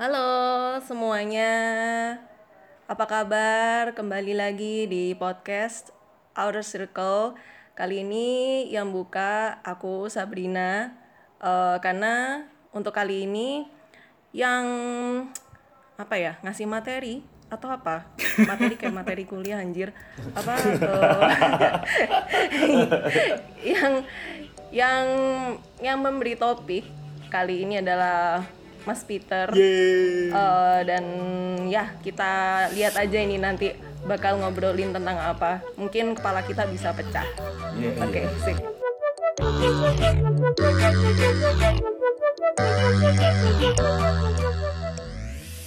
Halo semuanya, apa kabar? Kembali lagi di podcast Outer Circle. Kali ini yang buka aku Sabrina, Eh, karena untuk kali ini yang apa ya ngasih materi atau apa materi kayak materi kuliah anjir apa eh, yang yang yang memberi topik kali ini adalah Mas Peter. Eh, dan ya kita lihat aja ini nanti bakal ngobrolin tentang apa. Mungkin kepala kita bisa pecah. Iya, oke sip.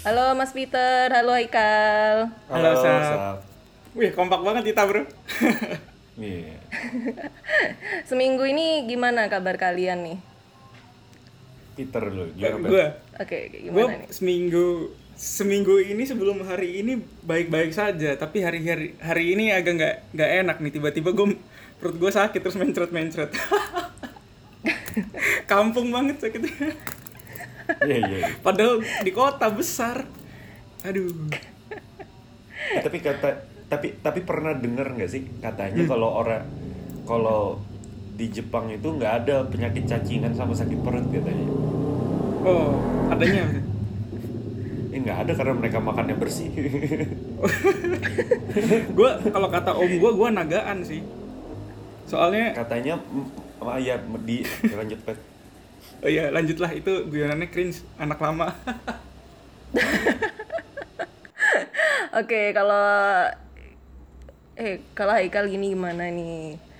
Halo Mas Peter. Halo Haikal. Halo, Sab. Sab. Wih, kompak banget kita, Bro. Iya. seminggu ini gimana kabar kalian nih Peter lu, gimana Pet? gue oke gue gimana nih seminggu seminggu ini sebelum hari ini baik-baik saja, tapi hari-hari hari ini agak nggak nggak enak nih tiba-tiba gue perut gue sakit terus mencret-mencret. Kampung banget sakitnya. Iya, iya. iya. Padahal di kota besar. Aduh. Eh, tapi kata tapi tapi pernah denger nggak sih katanya kalau orang kalau di Jepang itu nggak ada penyakit cacingan sama sakit perut katanya. Oh, adanya. Eh nggak ada karena mereka makannya bersih. gue kalau kata om gue, gue nagaan sih. Soalnya, katanya ah, ya di lanjut Pet. oh iya lanjutlah itu guyonannya cringe anak lama. Oke, kalau eh kalau Haikal gini gimana nih?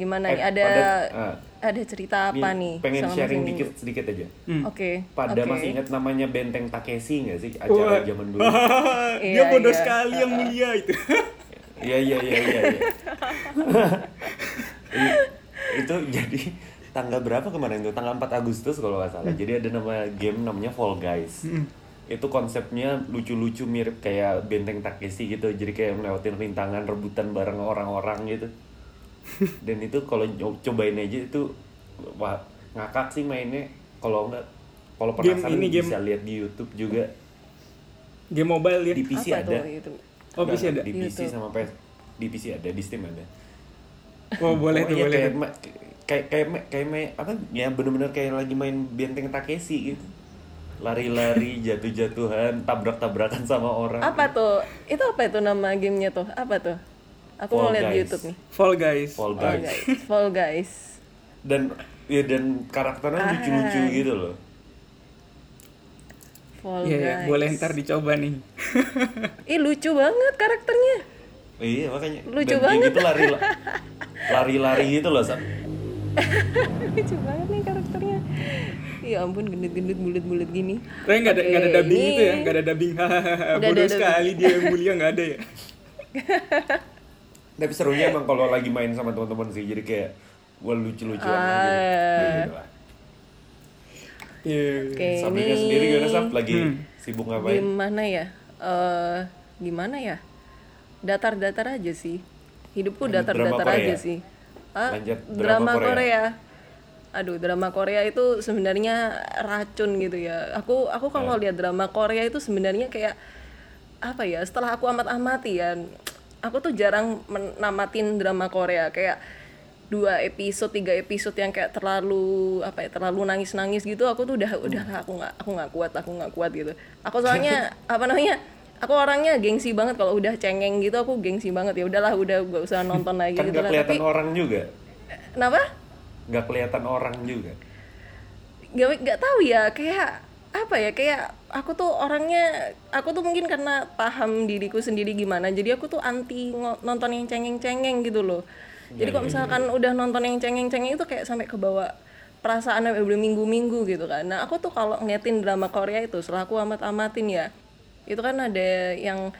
Gimana Eh, nih? Ada pada- ah. ada cerita apa nih? Pengen selama sharing dikit sedikit aja. Oke. Pada oke. masih ingat namanya Benteng Takeshi nggak sih acara Wah. zaman dulu? Dia Iya, bodoh iya. sekali yang mulia itu. Iya iya iya iya. iya. I- itu jadi tanggal berapa kemarin tuh? Tanggal 4 Agustus kalau nggak salah. Jadi ada nama game namanya Fall Guys. Itu konsepnya lucu-lucu mirip kayak Benteng Takeshi gitu. Jadi kayak melewatin rintangan rebutan bareng orang-orang gitu. Dan itu kalau cobain aja itu wah ngakak sih mainnya. Kalau nggak kalau Game penasaran ini game- bisa lihat di YouTube juga. Game mobile ya. Di PC apa ada. itu? Oh, PC ada? Di PC YouTube. sama PS. Di PC ada, di Steam ada. Oh, boleh tuh, Pokoknya boleh. kayak kayak kayak kayak ma- apa ya bener-bener kayak lagi main benteng Takeshi gitu lari-lari jatuh-jatuhan tabrak-tabrakan sama orang Apa tuh? Itu apa itu nama gamenya tuh? Apa tuh? Aku mau lihat di. YouTube nih. Fall Guys. Fall Fall Guys. Fall guys. dan ya dan karakternya lucu-lucu gitu loh Fall Iya, ya, guys. boleh ntar dicoba nih. Ih lucu banget karakternya. iya makanya Lucu dan banget. gitu lari lari-lari gitu loh Sam. lucu banget nih karakternya. Ya ampun gendut-gendut bulat-bulat gini. Tapi nggak ada nggak ada Oke, dubbing ini- itu ya, nggak ada dubbing. Ada Bodoh sekali dia yang mulia nggak ada ya. Tapi serunya emang kalau lagi main sama teman-teman sih jadi kayak wah lucu-lucuan aja Ah. gitu lah. Iya. Oke, Sabrina ini sendiri gimana Sab? lagi Hmm. sibuk ngapain Gimana ya? Eh gimana ya? Datar-datar aja sih. Hidupku Lanjut datar-datar aja sih. Ah, Lanjut drama, drama Korea. Korea. Aduh, drama Korea itu sebenarnya racun gitu ya. Aku aku kalau Ya. lihat drama Korea itu sebenarnya kayak apa ya? Setelah aku amat-amati ya, aku tuh jarang menamatin drama Korea. Kayak dua episode tiga episode yang kayak terlalu apa ya terlalu nangis nangis gitu aku tuh udah udah lah, aku nggak aku nggak kuat aku nggak kuat gitu. Aku soalnya apa namanya aku orangnya gengsi banget. Kalau udah cengeng gitu aku gengsi banget. Ya udahlah udah gak usah nonton lagi kan gitu gak lah. kelihatan tapi orang juga. Kenapa? Nggak kelihatan orang juga. Gak nggak tahu ya kayak apa ya kayak aku tuh orangnya aku tuh mungkin karena paham diriku sendiri gimana jadi aku tuh anti nonton yang cengeng-cengeng gitu loh. Jadi kalau misalkan udah nonton yang cengeng-cengeng itu kayak sampai ke bawah perasaan sampai berminggu-minggu gitu kan. Nah aku tuh kalau ngeliatin drama Korea itu setelah aku amat-amatin ya itu kan ada yang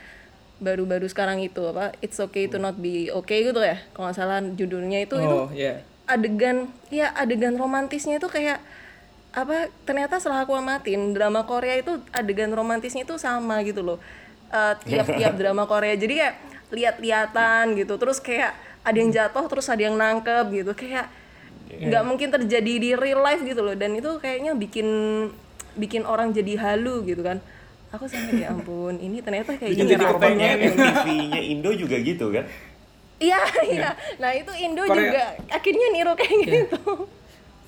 baru-baru sekarang itu apa it's okay to not be okay gitu ya kalau nggak salah judulnya itu itu Oh, iya. adegan ya adegan romantisnya itu kayak apa ternyata setelah aku amatin drama Korea itu adegan romantisnya itu sama gitu loh. Eh, tiap-tiap drama Korea. Jadi kayak lihat-lihatan gitu. Terus kayak ada yang jatuh terus ada yang nangkep gitu. Kayak nggak mungkin terjadi di real life gitu loh. Dan itu kayaknya bikin bikin orang jadi halu gitu kan. Aku sampai ya ampun ini ternyata kayak gini jadi kepengen. MTV-nya Indo juga gitu kan? Iya iya. Nah itu Indo Korea- juga akhirnya niru kayak gitu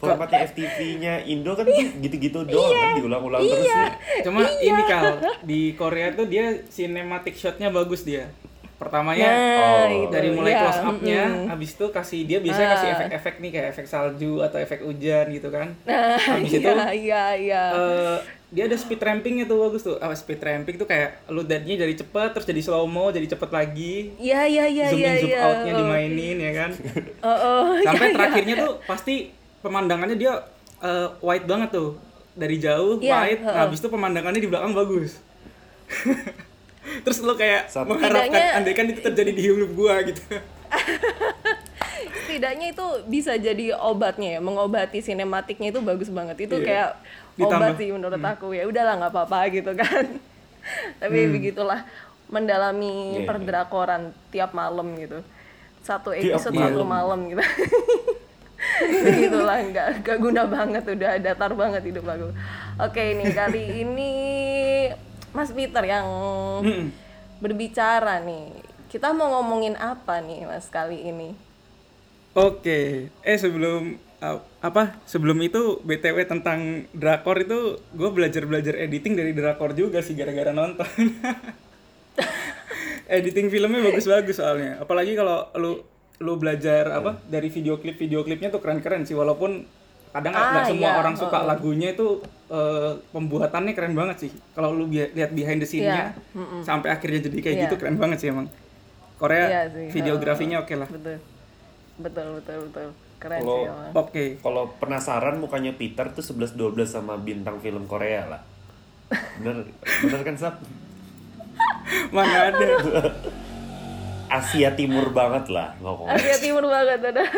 formatnya FTV-nya Indo kan gitu-gitu doang kan diulang-ulang terus iya. nih Cuma ini kal di Korea tuh dia cinematic shotnya bagus dia. Pertamanya nah Oh. dari mulai close up-nya, mm-mm. habis itu kasih dia biasanya kasih Ah. efek-efek nih kayak efek salju atau efek hujan gitu kan. nah Habis itu iya iya iya eh, dia ada speed rampingnya tuh bagus tuh. Apa speed ramping tuh kayak lu deadnya jadi cepet terus jadi slow mo jadi cepet lagi. iya iya iya zoom iya in zoom iya out-nya dimainin ya kan. oh, oh, Sampai iya, iya. terakhirnya tuh pasti pemandangannya dia eh, wide banget tuh. Dari jauh wide, heeh. nah, habis itu pemandangannya di belakang bagus. Terus lo kayak Sampai- mengharapkan Setidaknya- andai kan itu terjadi di hidup gua gitu. setidaknya itu bisa jadi obatnya ya mengobati sinematiknya itu bagus banget itu Iya. kayak Ditambah- obat sih menurut aku ya udahlah nggak apa-apa gitu kan tapi begitulah mendalami Iya, iya. perdrakoran tiap malam gitu satu episode satu malam gitu begitulah nggak nggak guna banget udah datar banget hidup aku oke ini kali ini Mas Peter yang berbicara nih kita mau ngomongin apa nih Mas kali ini Oke, eh sebelum apa? Sebelum itu BTW tentang drakor itu gue belajar-belajar editing dari drakor juga sih gara-gara nonton. editing filmnya bagus-bagus soalnya. Apalagi kalau lu lu belajar apa dari video klip video klipnya tuh keren-keren sih walaupun kadang nggak Ah, semua iya, orang suka heeh. lagunya itu eh, pembuatannya keren banget sih. Kalau lu bi- lihat behind the scene-nya Iya, sampai akhirnya jadi kayak Iya. gitu keren banget sih emang. Korea Iya sih, videografinya oke lah. betul betul betul betul keren Kalau- sih emang Oke. kalau penasaran mukanya Peter tuh 11-12 sama bintang film Korea lah bener bener kan Sap? Mana ada. Asia Timur banget lah ngomong Asia Timur banget ada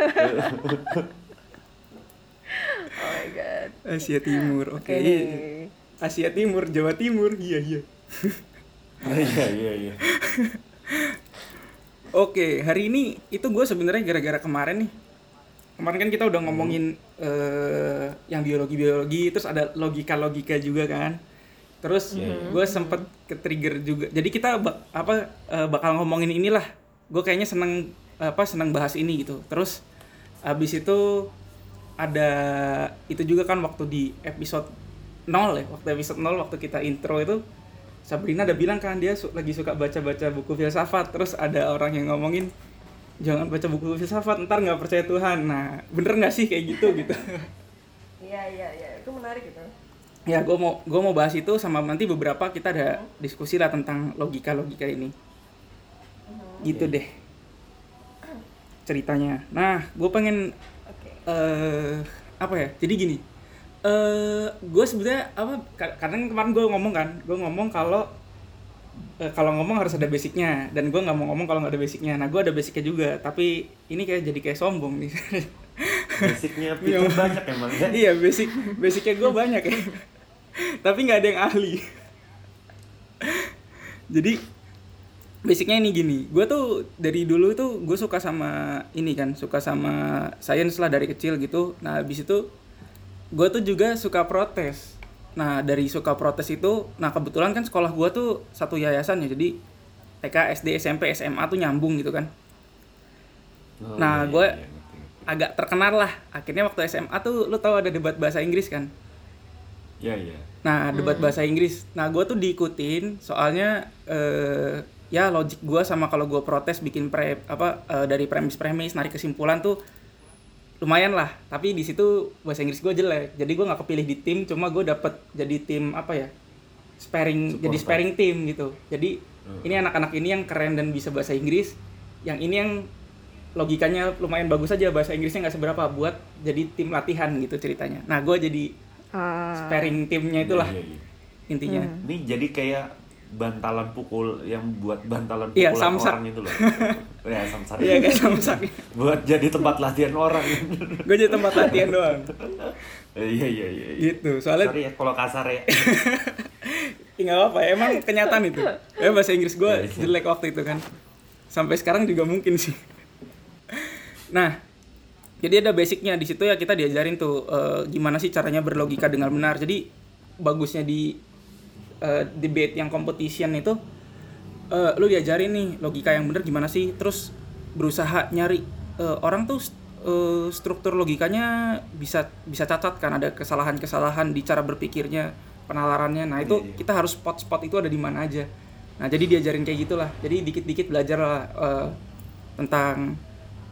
oh my god Asia Timur, oke. oke nih. Asia Timur, Jawa Timur, iya iya. iya iya iya Oke, hari ini itu gue sebenarnya gara-gara kemarin nih. Kemarin kan kita udah ngomongin eh, yang biologi-biologi, terus ada logika-logika juga kan. Terus gue sempet ke trigger juga. Jadi kita bak- apa eh, bakal ngomongin inilah. Gue kayaknya seneng apa seneng bahas ini gitu. Terus abis itu ada itu juga kan waktu di episode 0 ya, waktu episode 0 waktu kita intro itu Sabrina ada bilang kan dia su- lagi suka baca-baca buku filsafat terus ada orang yang ngomongin jangan baca buku filsafat ntar nggak percaya Tuhan nah bener nggak sih kayak gitu gitu iya iya iya itu menarik gitu ya gue mau gue mau bahas itu sama nanti beberapa kita ada diskusi lah tentang logika logika ini gitu deh. Ceritanya. Nah gue pengen oke. eh apa ya? Jadi gini eh gue sebenarnya apa ka- karena kemarin gue ngomong kan gue ngomong kalau eh, kalau ngomong harus ada basicnya. Dan gue nggak mau ngomong kalau nggak ada basicnya. Nah gue ada basicnya juga tapi ini kayak jadi kayak sombong nih. Basicnya Peter banyak emang ya. Iya basic basicnya gue banyak ya tapi nggak ada yang ahli. Jadi basicnya ini gini. Gue tuh dari dulu tuh gue suka sama ini kan suka sama sains lah dari kecil gitu. Nah habis itu gue tuh juga suka protes. Nah dari suka protes itu nah kebetulan kan sekolah gue tuh satu yayasan ya. Jadi TK SD SMP SMA tuh nyambung gitu kan. Oh, Nah, iya, gue- iya, agak terkenal lah. Akhirnya waktu SMA tuh lu tahu ada debat bahasa Inggris kan iya iya Nah, debat bahasa Inggris. Nah, gue tuh diikutin soalnya eh ya logik gue sama kalau gue protes bikin pre apa eh, dari premis-premis narik kesimpulan tuh lumayan lah. Tapi di situ bahasa Inggris gue jelek. Jadi gue nggak kepilih di tim, cuma gue dapet jadi tim apa ya? Sparing jadi Supporter. sparing tim gitu. Jadi Hmm. ini anak-anak ini yang keren dan bisa bahasa Inggris. Yang ini yang logikanya lumayan bagus aja bahasa Inggrisnya nggak seberapa buat jadi tim latihan gitu ceritanya. Nah, gue jadi Ah. sparing timnya itulah Iya, iya, iya. intinya. ini jadi kayak bantalan pukul yang buat bantalan pukulan Iya, samsak. orang itu loh ya samsak Iya kayak samsak. buat jadi tempat latihan orang Gue jadi tempat latihan doang. iya iya iya iya. Gitu. Soalnya sorry ya kalau kasar ya ya nggak apa ya emang kenyataan itu. Ya bahasa Inggris gue jelek waktu itu kan. Sampai sekarang juga mungkin sih. Nah, jadi ada basicnya di situ ya kita diajarin tuh eh, gimana sih caranya berlogika dengan benar. Jadi bagusnya di eh, debate yang competition itu eh, lu diajarin nih logika yang bener gimana sih terus berusaha nyari eh, orang tuh eh, struktur logikanya bisa bisa cacat kan ada kesalahan-kesalahan di cara berpikirnya penalarannya nah itu Iya, iya. kita harus spot-spot itu ada di mana aja nah jadi diajarin kayak gitulah jadi dikit-dikit belajar lah eh, tentang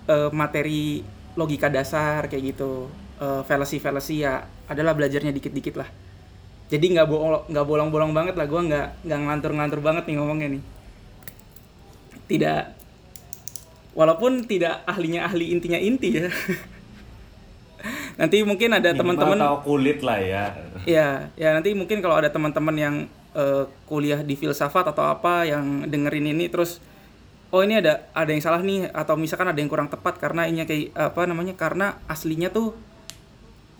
eh, materi logika dasar kayak gitu. Eh, fallacy-fallacy ya adalah belajarnya dikit-dikit lah. Jadi nggak bolong nggak bolong-bolong banget lah gue nggak nggak ngelantur-ngelantur banget nih ngomongnya nih. Tidak walaupun tidak ahlinya ahli intinya inti ya. Nanti mungkin ada teman-teman tahu kulit lah ya. Ya ya nanti mungkin kalau ada teman-teman yang eh, kuliah di filsafat atau apa yang dengerin ini terus oh ini ada ada yang salah nih atau misalkan ada yang kurang tepat karena ini kayak apa namanya karena aslinya tuh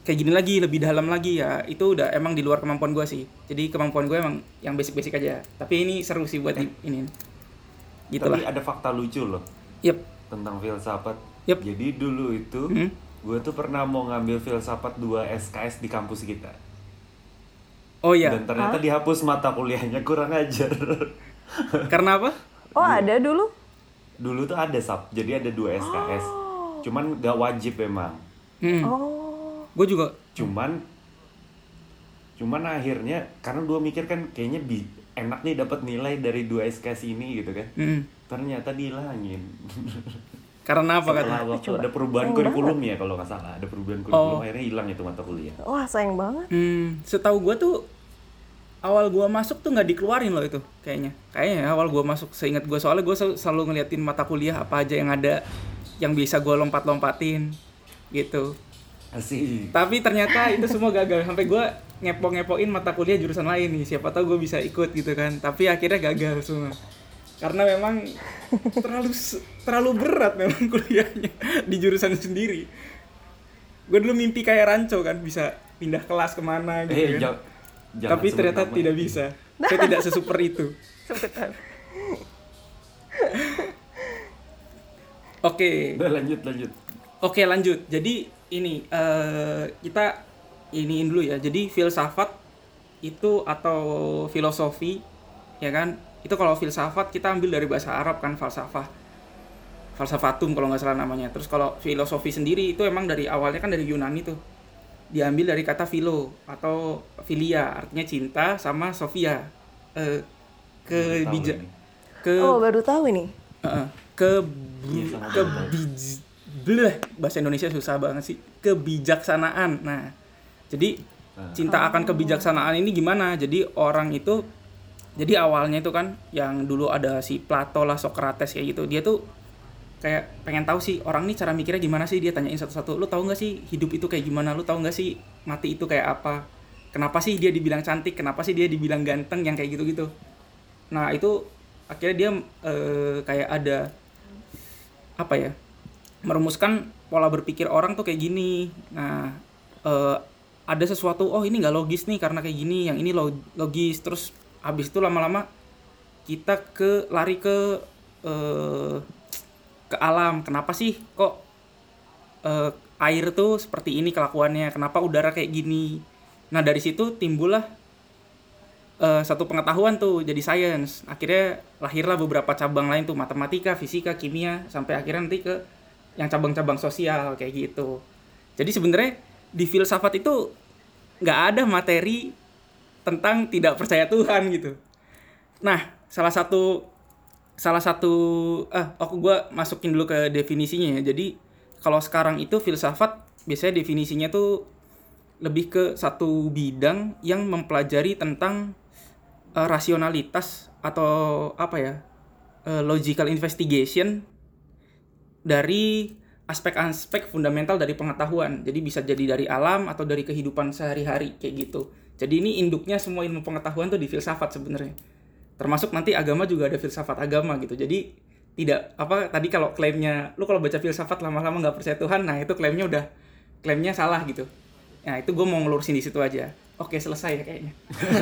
kayak gini lagi lebih dalam lagi. Ya itu udah emang di luar kemampuan gue sih. Jadi kemampuan gue emang yang basic-basic aja. Tapi ini seru sih buat di, ini. Gitulah tapi ada fakta lucu loh. Yep. Tentang filsafat. Yep. jadi dulu itu Hmm. gue tuh pernah mau ngambil filsafat 2 SKS di kampus kita. Oh iya. Dan ternyata dihapus mata kuliahnya kurang ajar. Karena apa? Oh ada dulu? Dulu tuh ada sub jadi ada 2 SKS cuman gak wajib emang hmm. Oh. gue juga cuman cuman akhirnya karena gue mikir kan kayaknya bi enak nih dapat nilai dari 2 SKS ini gitu kan hmm. ternyata dihilangin karena apa Coba. ada perubahan Sayang kurikulum ya kalau nggak salah ada perubahan kurikulum Oh. akhirnya hilang itu mata kuliah Wah sayang banget. Hmm, setahu gue tuh awal gua masuk tuh nggak dikeluarin loh itu kayaknya. Kayaknya ya, awal gua masuk seingat gua soalnya gua selalu, selalu ngeliatin mata kuliah apa aja yang ada yang bisa gua lompat-lompatin gitu. asik Tapi ternyata itu semua gagal sampai gua ngepo-ngepoin mata kuliah jurusan lain nih. Siapa tahu gue bisa ikut gitu kan. Tapi akhirnya gagal semua. Karena memang terlalu terlalu berat memang kuliahnya di jurusan sendiri. Gue dulu mimpi kayak ranco kan bisa pindah kelas ke mana gitu eh kan. Jauh Tapi ternyata tidak bisa. Saya tidak sesuper itu. Sebentar. Oke, udah lanjut lanjut oke lanjut. Jadi ini eh, kita iniin dulu ya. Jadi filsafat itu atau filosofi ya kan? Itu kalau filsafat kita ambil dari bahasa Arab kan falsafah. Falsafatum kalau nggak salah namanya. Terus kalau filosofi sendiri itu emang dari awalnya kan dari Yunani tuh. Diambil dari kata philo atau filia artinya cinta sama Sofia. Eh, ke bija- ke Oh baru tahu ini. Heeh. ke Iya, ke bij- bleh, bahasa Indonesia susah banget sih kebijaksanaan nah jadi Nah. cinta akan kebijaksanaan ini gimana jadi orang itu jadi awalnya itu kan yang dulu ada si Plato lah Socrates kayak gitu dia tuh kayak pengen tahu sih orang nih cara mikirnya gimana sih? Dia tanyain satu-satu lu tahu nggak sih hidup itu kayak gimana? Lu tahu nggak sih mati itu kayak apa? Kenapa sih dia dibilang cantik? Kenapa sih dia dibilang ganteng? Yang kayak gitu-gitu. Nah itu akhirnya dia eh, kayak ada apa ya merumuskan pola berpikir orang tuh kayak gini. Nah eh, ada sesuatu oh ini nggak logis nih karena kayak gini yang ini lo- logis. Terus habis itu lama-lama kita ke lari ke eh, ke alam. Kenapa sih kok eh, air tuh seperti ini kelakuannya? Kenapa udara kayak gini? Nah dari situ timbullah eh, satu pengetahuan tuh jadi sains. Akhirnya lahirlah beberapa cabang lain tuh matematika fisika kimia sampai akhirnya nanti ke yang cabang-cabang sosial kayak gitu. Jadi sebenarnya di filsafat itu nggak ada materi tentang tidak percaya Tuhan gitu. Nah salah satu salah satu ah aku gua masukin dulu ke definisinya ya. Jadi kalau sekarang itu filsafat biasanya definisinya tuh lebih ke satu bidang yang mempelajari tentang eh, rasionalitas atau apa ya eh, logical investigation dari aspek-aspek fundamental dari pengetahuan. Jadi bisa jadi dari alam atau dari kehidupan sehari-hari kayak gitu. Jadi ini induknya semua ilmu pengetahuan tuh di filsafat sebenarnya termasuk nanti agama juga ada filsafat agama gitu. Jadi tidak apa tadi kalau klaimnya lu kalau baca filsafat lama-lama nggak percaya Tuhan nah itu klaimnya udah klaimnya salah gitu. Nah itu gue mau ngelurusin di situ aja. Oke selesai ya kayaknya.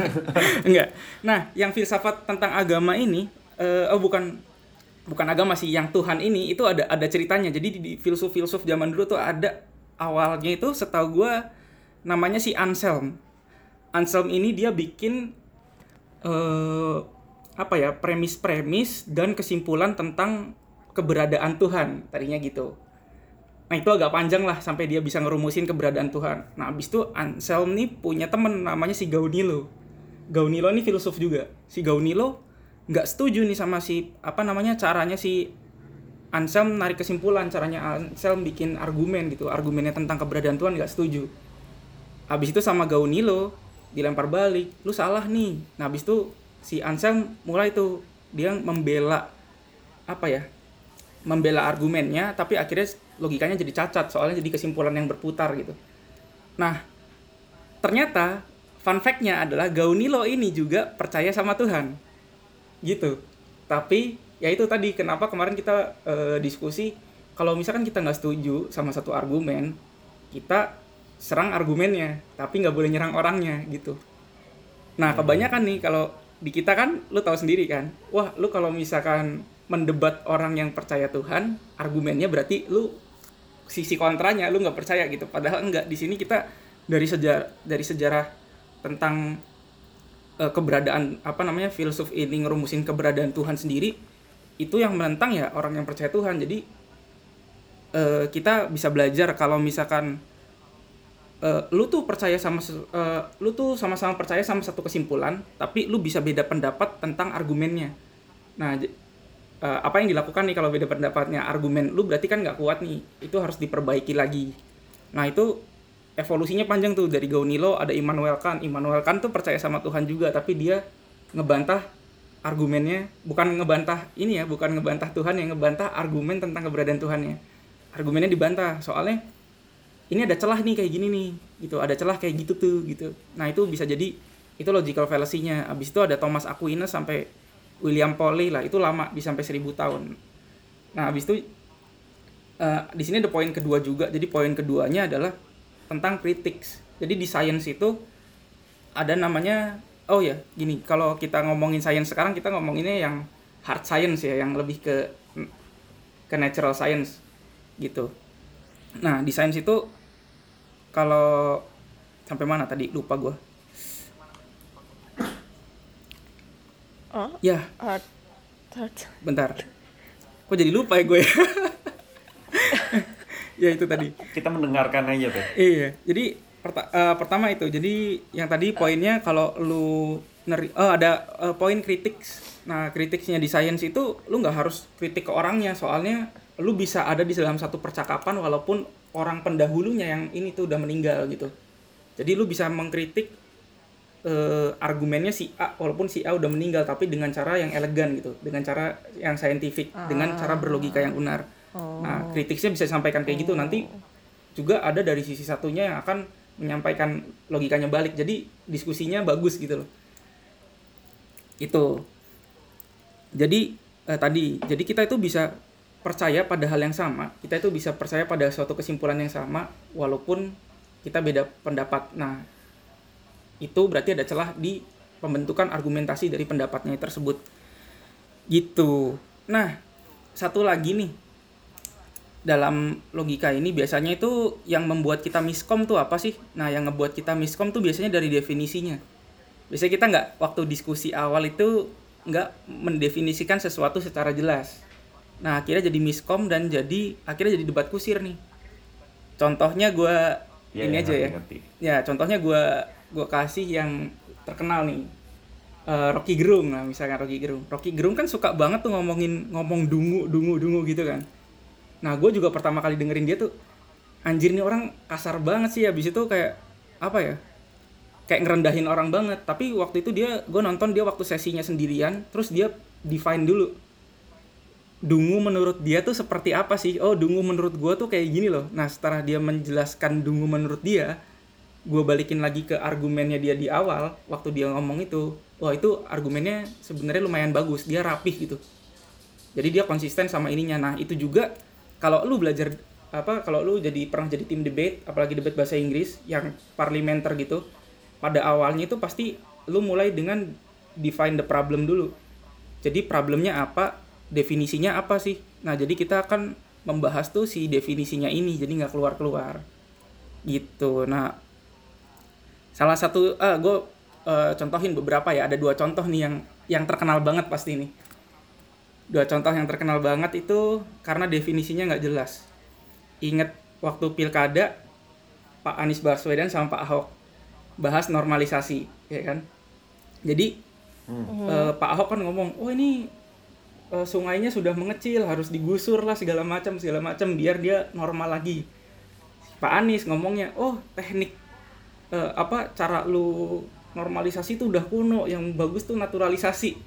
Enggak nah yang filsafat tentang agama ini eh, oh bukan bukan agama sih yang Tuhan ini itu ada ada ceritanya. Jadi di, filsuf-filsuf zaman dulu tuh ada awalnya itu setahu gue namanya si Anselm. Anselm ini dia bikin eh apa ya premis-premis dan kesimpulan tentang keberadaan Tuhan tadinya gitu. Nah itu agak panjang lah sampai dia bisa ngerumusin keberadaan Tuhan. Nah abis itu Anselm nih punya temen namanya si Gaunilo. Gaunilo ini filsuf juga. Si Gaunilo nggak setuju nih sama si apa namanya caranya si Anselm narik kesimpulan caranya Anselm bikin argumen gitu argumennya tentang keberadaan Tuhan nggak setuju. Habis itu sama Gaunilo dilempar balik, lu salah nih. Nah habis itu si Anselm mulai tuh dia membela apa ya membela argumennya tapi akhirnya logikanya jadi cacat soalnya jadi kesimpulan yang berputar gitu. Nah ternyata fun fact-nya adalah Gaunilo ini juga percaya sama Tuhan. Gitu. Tapi ya itu tadi kenapa kemarin kita eh, diskusi kalau misalkan kita nggak setuju sama satu argumen kita serang argumennya tapi nggak boleh nyerang orangnya gitu. Nah kebanyakan nih kalau di kita kan lu tahu sendiri kan? Wah lu kalau misalkan mendebat orang yang percaya Tuhan argumennya berarti lu sisi kontranya lu nggak percaya gitu. Padahal enggak di sini kita dari sejarah dari sejarah tentang eh, keberadaan apa namanya filsuf ini ngerumusin keberadaan Tuhan sendiri itu yang menentang ya orang yang percaya Tuhan. Jadi eh, kita bisa belajar kalau misalkan eh, lu tuh percaya sama eh, lu tuh sama-sama percaya sama satu kesimpulan tapi lu bisa beda pendapat tentang argumennya. Nah eh, apa yang dilakukan nih kalau beda pendapatnya? Argumen lu berarti kan nggak kuat nih itu harus diperbaiki lagi. Nah itu evolusinya panjang tuh dari Gaunilo ada Immanuel Kant. Immanuel Kant tuh percaya sama Tuhan juga tapi dia ngebantah argumennya bukan ngebantah ini ya bukan ngebantah Tuhan yang ngebantah argumen tentang keberadaan Tuhannya argumennya dibantah soalnya ini ada celah nih kayak gini nih gitu. Ada celah kayak gitu tuh gitu. Nah itu bisa jadi itu logical fallacy-nya. Abis itu ada Thomas Aquinas sampai William Poley lah itu lama bisa sampai 1000 tahun. Nah abis itu eh, di sini ada poin kedua juga. Jadi poin keduanya adalah tentang critics. Jadi di science itu ada namanya oh ya gini kalau kita ngomongin science sekarang kita ngomonginnya yang hard science ya yang lebih ke ke natural science gitu. Nah di science itu kalau sampai mana tadi? Lupa gue Oh, ya. Art, art. bentar. Kok jadi lupa ya gue ya? Itu tadi. Kita mendengarkan aja tuh. Iya, jadi perta- eh, pertama itu, jadi yang tadi poinnya kalau lu neri, oh ada eh, poin kritik. Nah kritiknya di science itu lu nggak harus kritik ke orangnya, soalnya lu bisa ada di dalam satu percakapan walaupun orang pendahulunya yang ini tuh udah meninggal gitu. Jadi lu bisa mengkritik eh, argumennya si A walaupun si A udah meninggal tapi dengan cara yang elegan gitu, dengan cara yang saintifik, dengan cara berlogika yang benar. Nah, kritiknya bisa disampaikan kayak gitu nanti juga ada dari sisi satunya yang akan menyampaikan logikanya balik. Jadi diskusinya bagus gitu loh. Itu. Jadi eh, tadi, jadi kita itu bisa percaya pada hal yang sama. Kita itu bisa percaya pada suatu kesimpulan yang sama walaupun kita beda pendapat. Nah, itu berarti ada celah di pembentukan argumentasi dari pendapatnya tersebut. Gitu. Nah, satu lagi nih dalam logika ini biasanya itu yang membuat kita miskom tuh apa sih? Nah, yang ngebuat kita miskom tuh biasanya dari definisinya. Biasanya kita nggak waktu diskusi awal itu nggak mendefinisikan sesuatu secara jelas. Nah, akhirnya jadi miskom dan jadi akhirnya jadi debat kusir nih. Contohnya gue Ya, ini ya, aja ya. ngerti-ngerti. Ya, contohnya gue gua kasih yang terkenal nih. Eh, Rocky Gerung lah misalkan Rocky Gerung. Rocky Gerung kan suka banget tuh ngomongin ngomong dungu dungu dungu gitu kan. Nah, gue juga pertama kali dengerin dia tuh anjir nih orang kasar banget sih habis itu kayak apa ya? Kayak ngerendahin orang banget. Tapi waktu itu dia gue nonton dia waktu sesinya sendirian, terus dia define dulu dungu menurut dia tuh seperti apa sih? Oh, dungu menurut gue tuh kayak gini loh. Nah, setelah dia menjelaskan dungu menurut dia, gue balikin lagi ke argumennya dia di awal, waktu dia ngomong itu, wah itu argumennya sebenarnya lumayan bagus, dia rapih gitu. Jadi dia konsisten sama ininya. Nah, itu juga kalau lu belajar apa kalau lu jadi pernah jadi tim debate, apalagi debate bahasa Inggris yang parliamenter gitu, pada awalnya itu pasti lu mulai dengan define the problem dulu. Jadi problemnya apa, definisinya apa sih? Nah, jadi kita akan membahas tuh si definisinya ini, jadi nggak keluar-keluar. Gitu. Nah, salah satu ah gue uh, contohin beberapa ya ada dua contoh nih yang yang terkenal banget pasti ini dua contoh yang terkenal banget itu karena definisinya nggak jelas inget waktu pilkada Pak Anies Baswedan sama Pak Ahok bahas normalisasi ya kan jadi hmm. uh, Pak Ahok kan ngomong oh ini uh, sungainya sudah mengecil harus digusur lah segala macam segala macam biar dia normal lagi. Pak Anies ngomongnya oh teknik uh, apa cara lu normalisasi itu udah kuno yang bagus tuh naturalisasi.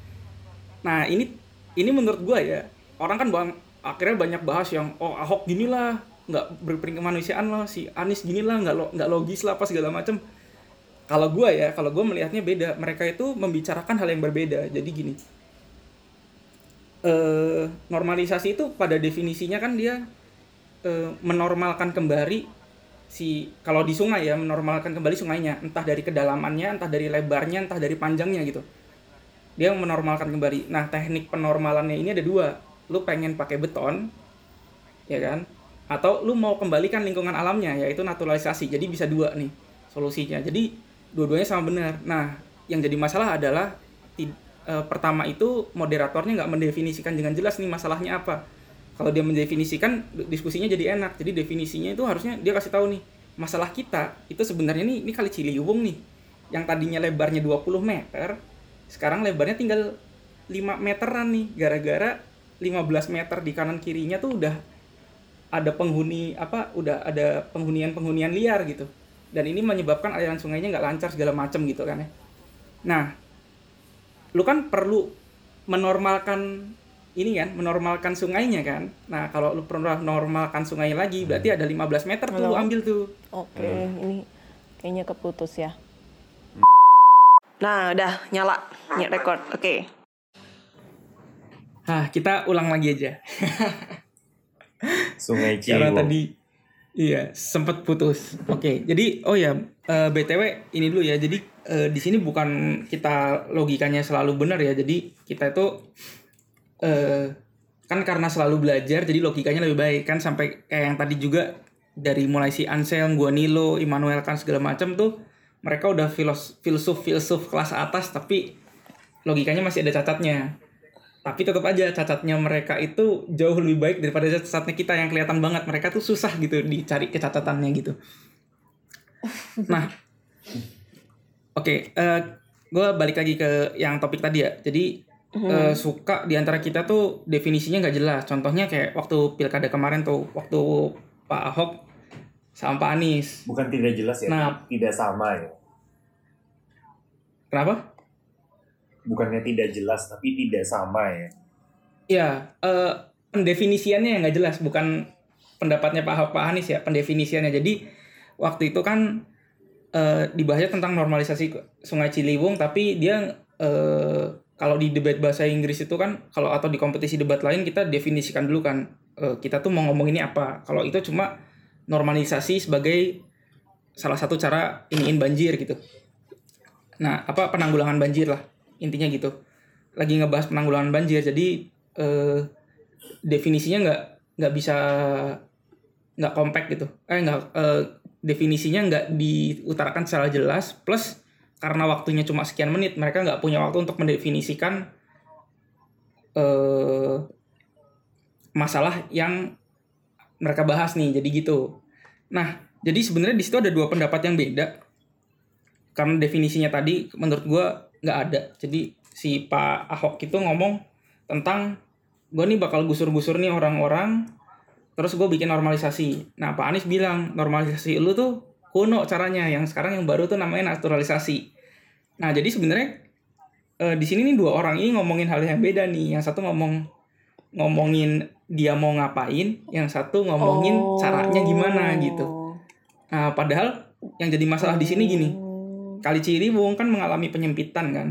Nah ini ini menurut gue ya orang kan bang, akhirnya banyak bahas yang oh Ahok gini lah nggak berpering kemanusiaan lah si Anies gini lah nggak lo, nggak logis lah apa segala macam. Kalau gue ya kalau gue melihatnya beda mereka itu membicarakan hal yang berbeda. Jadi gini eh, normalisasi itu pada definisinya kan dia eh, menormalkan kembali si kalau di sungai ya menormalkan kembali sungainya. Entah dari kedalamannya entah dari lebarnya entah dari panjangnya gitu. Dia menormalkan kembali. Nah teknik penormalannya ini ada dua. Lu pengen pakai beton ya kan? Atau lu mau kembalikan lingkungan alamnya yaitu naturalisasi. Jadi bisa dua nih solusinya. Jadi dua-duanya sama benar. Nah yang jadi masalah adalah e, pertama itu moderatornya nggak mendefinisikan dengan jelas nih masalahnya apa. Kalau dia mendefinisikan diskusinya jadi enak. Jadi definisinya itu harusnya dia kasih tahu nih masalah kita itu sebenarnya nih ini kali Ciliwung nih. Yang tadinya lebarnya 20 meter sekarang lebarnya tinggal 5 meteran nih. Gara-gara 15 meter di kanan kirinya tuh udah ada penghuni apa udah ada penghunian-penghunian liar gitu. Dan ini menyebabkan aliran sungainya nggak lancar segala macam gitu kan ya. Nah lu kan perlu menormalkan ini kan menormalkan sungainya kan. Nah, kalau lu pernah normalkan sungai lagi berarti ada 15 meter tuh lu ambil tuh. Oke, okay, hmm. ini kayaknya keputus ya. Nah, udah nyala, nyet record. Oke. Okay. Hah, kita ulang lagi aja. sungai Ciliwung. Karena tadi iya, sempat putus. Oke, okay, jadi oh ya, uh, eh, BTW ini dulu ya. Jadi uh, di sini bukan kita logikanya selalu benar ya. Jadi kita itu uh, kan karena selalu belajar jadi logikanya lebih baik. Kan sampai kayak yang tadi juga dari mulai si Anselm, Nilo, Immanuel kan segala macam tuh mereka udah filos, filsuf filsuf kelas atas tapi logikanya masih ada cacatnya. Tapi tetap aja cacatnya mereka itu jauh lebih baik daripada cacatnya kita yang kelihatan banget. Mereka tuh susah gitu dicari kecatatannya gitu. Nah oke okay, uh, eh, gue balik lagi ke yang topik tadi ya jadi hmm. uh, suka di antara kita tuh definisinya nggak jelas. Contohnya kayak waktu pilkada kemarin tuh, waktu Pak Ahok sama Pak Anies. Bukan tidak jelas ya, nah, tidak sama ya. Kenapa? Bukannya tidak jelas, tapi tidak sama ya. Iya, uh, pendefinisiannya yang nggak jelas, bukan pendapatnya Pak Ahok Pak Anies ya, pendefinisiannya. Jadi waktu itu kan uh, dibahasnya tentang normalisasi Sungai Ciliwung, tapi dia uh, kalau di debat bahasa Inggris itu kan kalau atau di kompetisi debat lain kita definisikan dulu kan uh, kita tuh mau ngomong ini apa. Kalau itu cuma normalisasi sebagai salah satu cara iniin banjir gitu. Nah apa penanggulangan banjir lah intinya gitu. Lagi ngebahas penanggulangan banjir jadi uh, definisinya nggak nggak bisa nggak kompak gitu. Eh nggak uh, definisinya nggak diutarakan secara jelas plus karena waktunya cuma sekian menit mereka nggak punya waktu untuk mendefinisikan uh, masalah yang mereka bahas nih jadi gitu. Nah jadi sebenarnya di situ ada dua pendapat yang beda. Karena definisinya tadi menurut gue nggak ada. Jadi si Pak Ahok itu ngomong tentang gue nih bakal gusur-gusur nih orang-orang terus gue bikin normalisasi nah Pak Anies bilang normalisasi lu tuh kuno caranya yang sekarang yang baru tuh namanya naturalisasi Nah, jadi sebenarnya uh, di sini nih dua orang ini ngomongin hal yang beda nih. Yang satu ngomong ngomongin dia mau ngapain, yang satu ngomongin oh. caranya gimana gitu. Nah, padahal yang jadi masalah di sini gini. Kali Ciliwung kan mengalami penyempitan kan.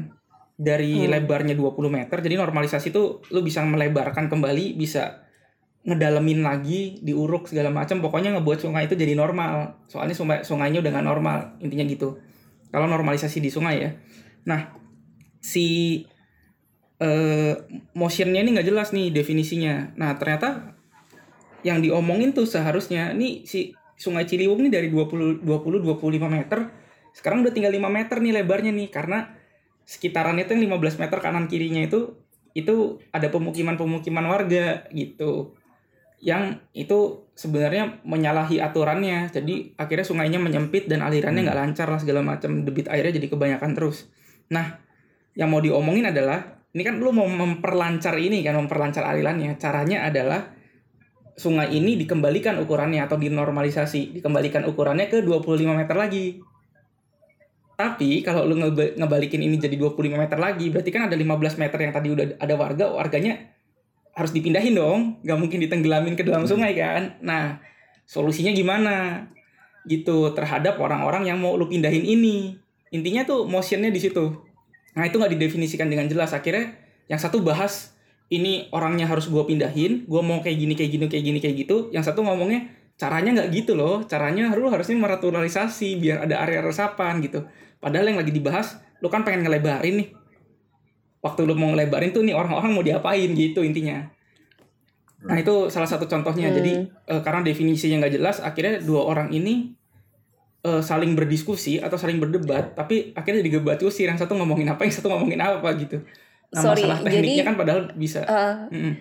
Dari hmm. lebarnya 20 meter, jadi normalisasi itu lu bisa melebarkan kembali, bisa ngedalemin lagi, diuruk segala macam, pokoknya ngebuat sungai itu jadi normal. Soalnya sungai sungainya udah nggak normal, intinya gitu kalau normalisasi di sungai ya. Nah, si uh, motionnya ini nggak jelas nih definisinya. Nah, ternyata yang diomongin tuh seharusnya nih si Sungai Ciliwung ini dari 20 20 25 meter sekarang udah tinggal 5 meter nih lebarnya nih karena sekitarannya itu yang 15 meter kanan kirinya itu itu ada pemukiman-pemukiman warga gitu yang itu sebenarnya menyalahi aturannya. Jadi akhirnya sungainya menyempit dan alirannya nggak lancar lah segala macam. Debit airnya jadi kebanyakan terus. Nah yang mau diomongin adalah ini kan lu mau memperlancar ini kan memperlancar alirannya. Caranya adalah sungai ini dikembalikan ukurannya atau dinormalisasi. Dikembalikan ukurannya ke 25 meter lagi. Tapi kalau lu ngebalikin ini jadi 25 meter lagi, berarti kan ada 15 meter yang tadi udah ada warga, warganya harus dipindahin dong. Gak mungkin ditenggelamin ke dalam sungai kan. Nah, solusinya gimana? Gitu terhadap orang-orang yang mau lu pindahin ini. Intinya tuh motionnya di situ. Nah, itu nggak didefinisikan dengan jelas. Akhirnya yang satu bahas ini orangnya harus gua pindahin, gua mau kayak gini kayak gini kayak gini kayak gitu. Yang satu ngomongnya caranya nggak gitu loh. Caranya lu harusnya meraturalisasi biar ada area resapan gitu. Padahal yang lagi dibahas, lu kan pengen ngelebarin nih. Waktu lu mau ngelebarin tuh nih orang-orang mau diapain gitu intinya. Nah itu salah satu contohnya. Jadi eh, karena definisinya nggak jelas, akhirnya dua orang ini eh, saling berdiskusi atau saling berdebat, tapi akhirnya digebat usir. Yang satu ngomongin apa, yang satu ngomongin apa gitu. Nah Sorry, masalah tekniknya jadi, kan padahal bisa. Eh, Mm-mm.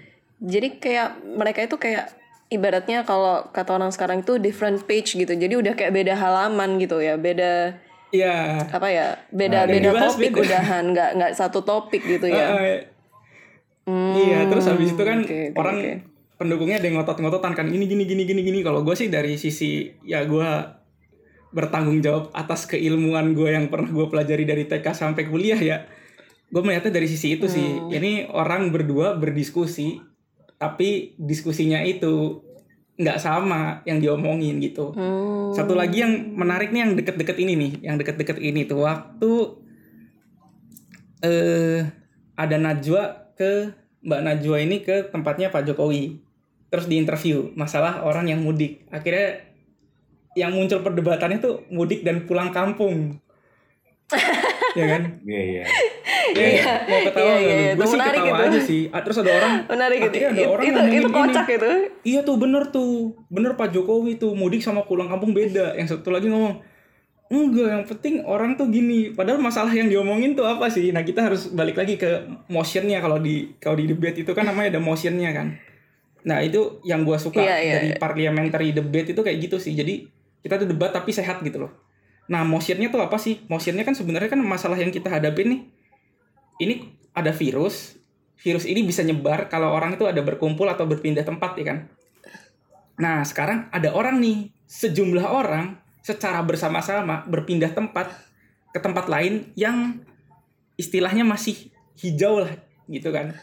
jadi kayak mereka itu kayak ibaratnya kalau kata orang sekarang itu different page gitu. Jadi udah kayak beda halaman gitu ya, beda Iya. apa ya, beda Nah, beda topik beda. udahan, nggak nggak satu topik gitu ya. Eh, iya, terus habis itu kan oke, orang oke. pendukungnya ada yang ngotot-ngototan kan ini gini gini gini gini. Kalau gue sih dari sisi ya gue bertanggung jawab atas keilmuan gue yang pernah gue pelajari dari TK sampai kuliah ya. Gue melihatnya dari sisi itu sih. Hmm. Ini orang berdua berdiskusi, tapi diskusinya itu nggak sama yang diomongin gitu. Hmm. Satu lagi yang menarik nih yang deket-deket ini nih, yang deket-deket ini tuh waktu eh ada Najwa ke Mbak Najwa ini ke tempatnya Pak Jokowi. Terus diinterview masalah orang yang mudik. Akhirnya yang muncul perdebatannya tuh mudik dan pulang kampung. ya kan? Iya iya. Iya, mau ketawa Iya, iya, lu? itu Gue sih ketawa aja sih. Ah, Terus ada orang, Menarik gitu. ada Itu, orang itu, itu gini. kocak itu. Iya tuh bener tuh, bener Pak Jokowi tuh mudik sama pulang kampung beda. Yang satu lagi ngomong, enggak yang penting orang tuh gini. Padahal masalah yang diomongin tuh apa sih? Nah kita harus balik lagi ke motionnya kalau di kalau di debate itu kan namanya ada motionnya kan. Nah itu yang gua suka Iya, iya, dari iya. parliamentary debate itu kayak gitu sih. Jadi kita tuh debat tapi sehat gitu loh. Nah motionnya tuh apa sih? Motionnya kan sebenarnya kan masalah yang kita hadapin nih. Ini ada virus, virus ini bisa nyebar kalau orang itu ada berkumpul atau berpindah tempat ya kan. Nah, sekarang ada orang nih, sejumlah orang secara bersama-sama berpindah tempat ke tempat lain yang istilahnya masih hijau lah gitu kan.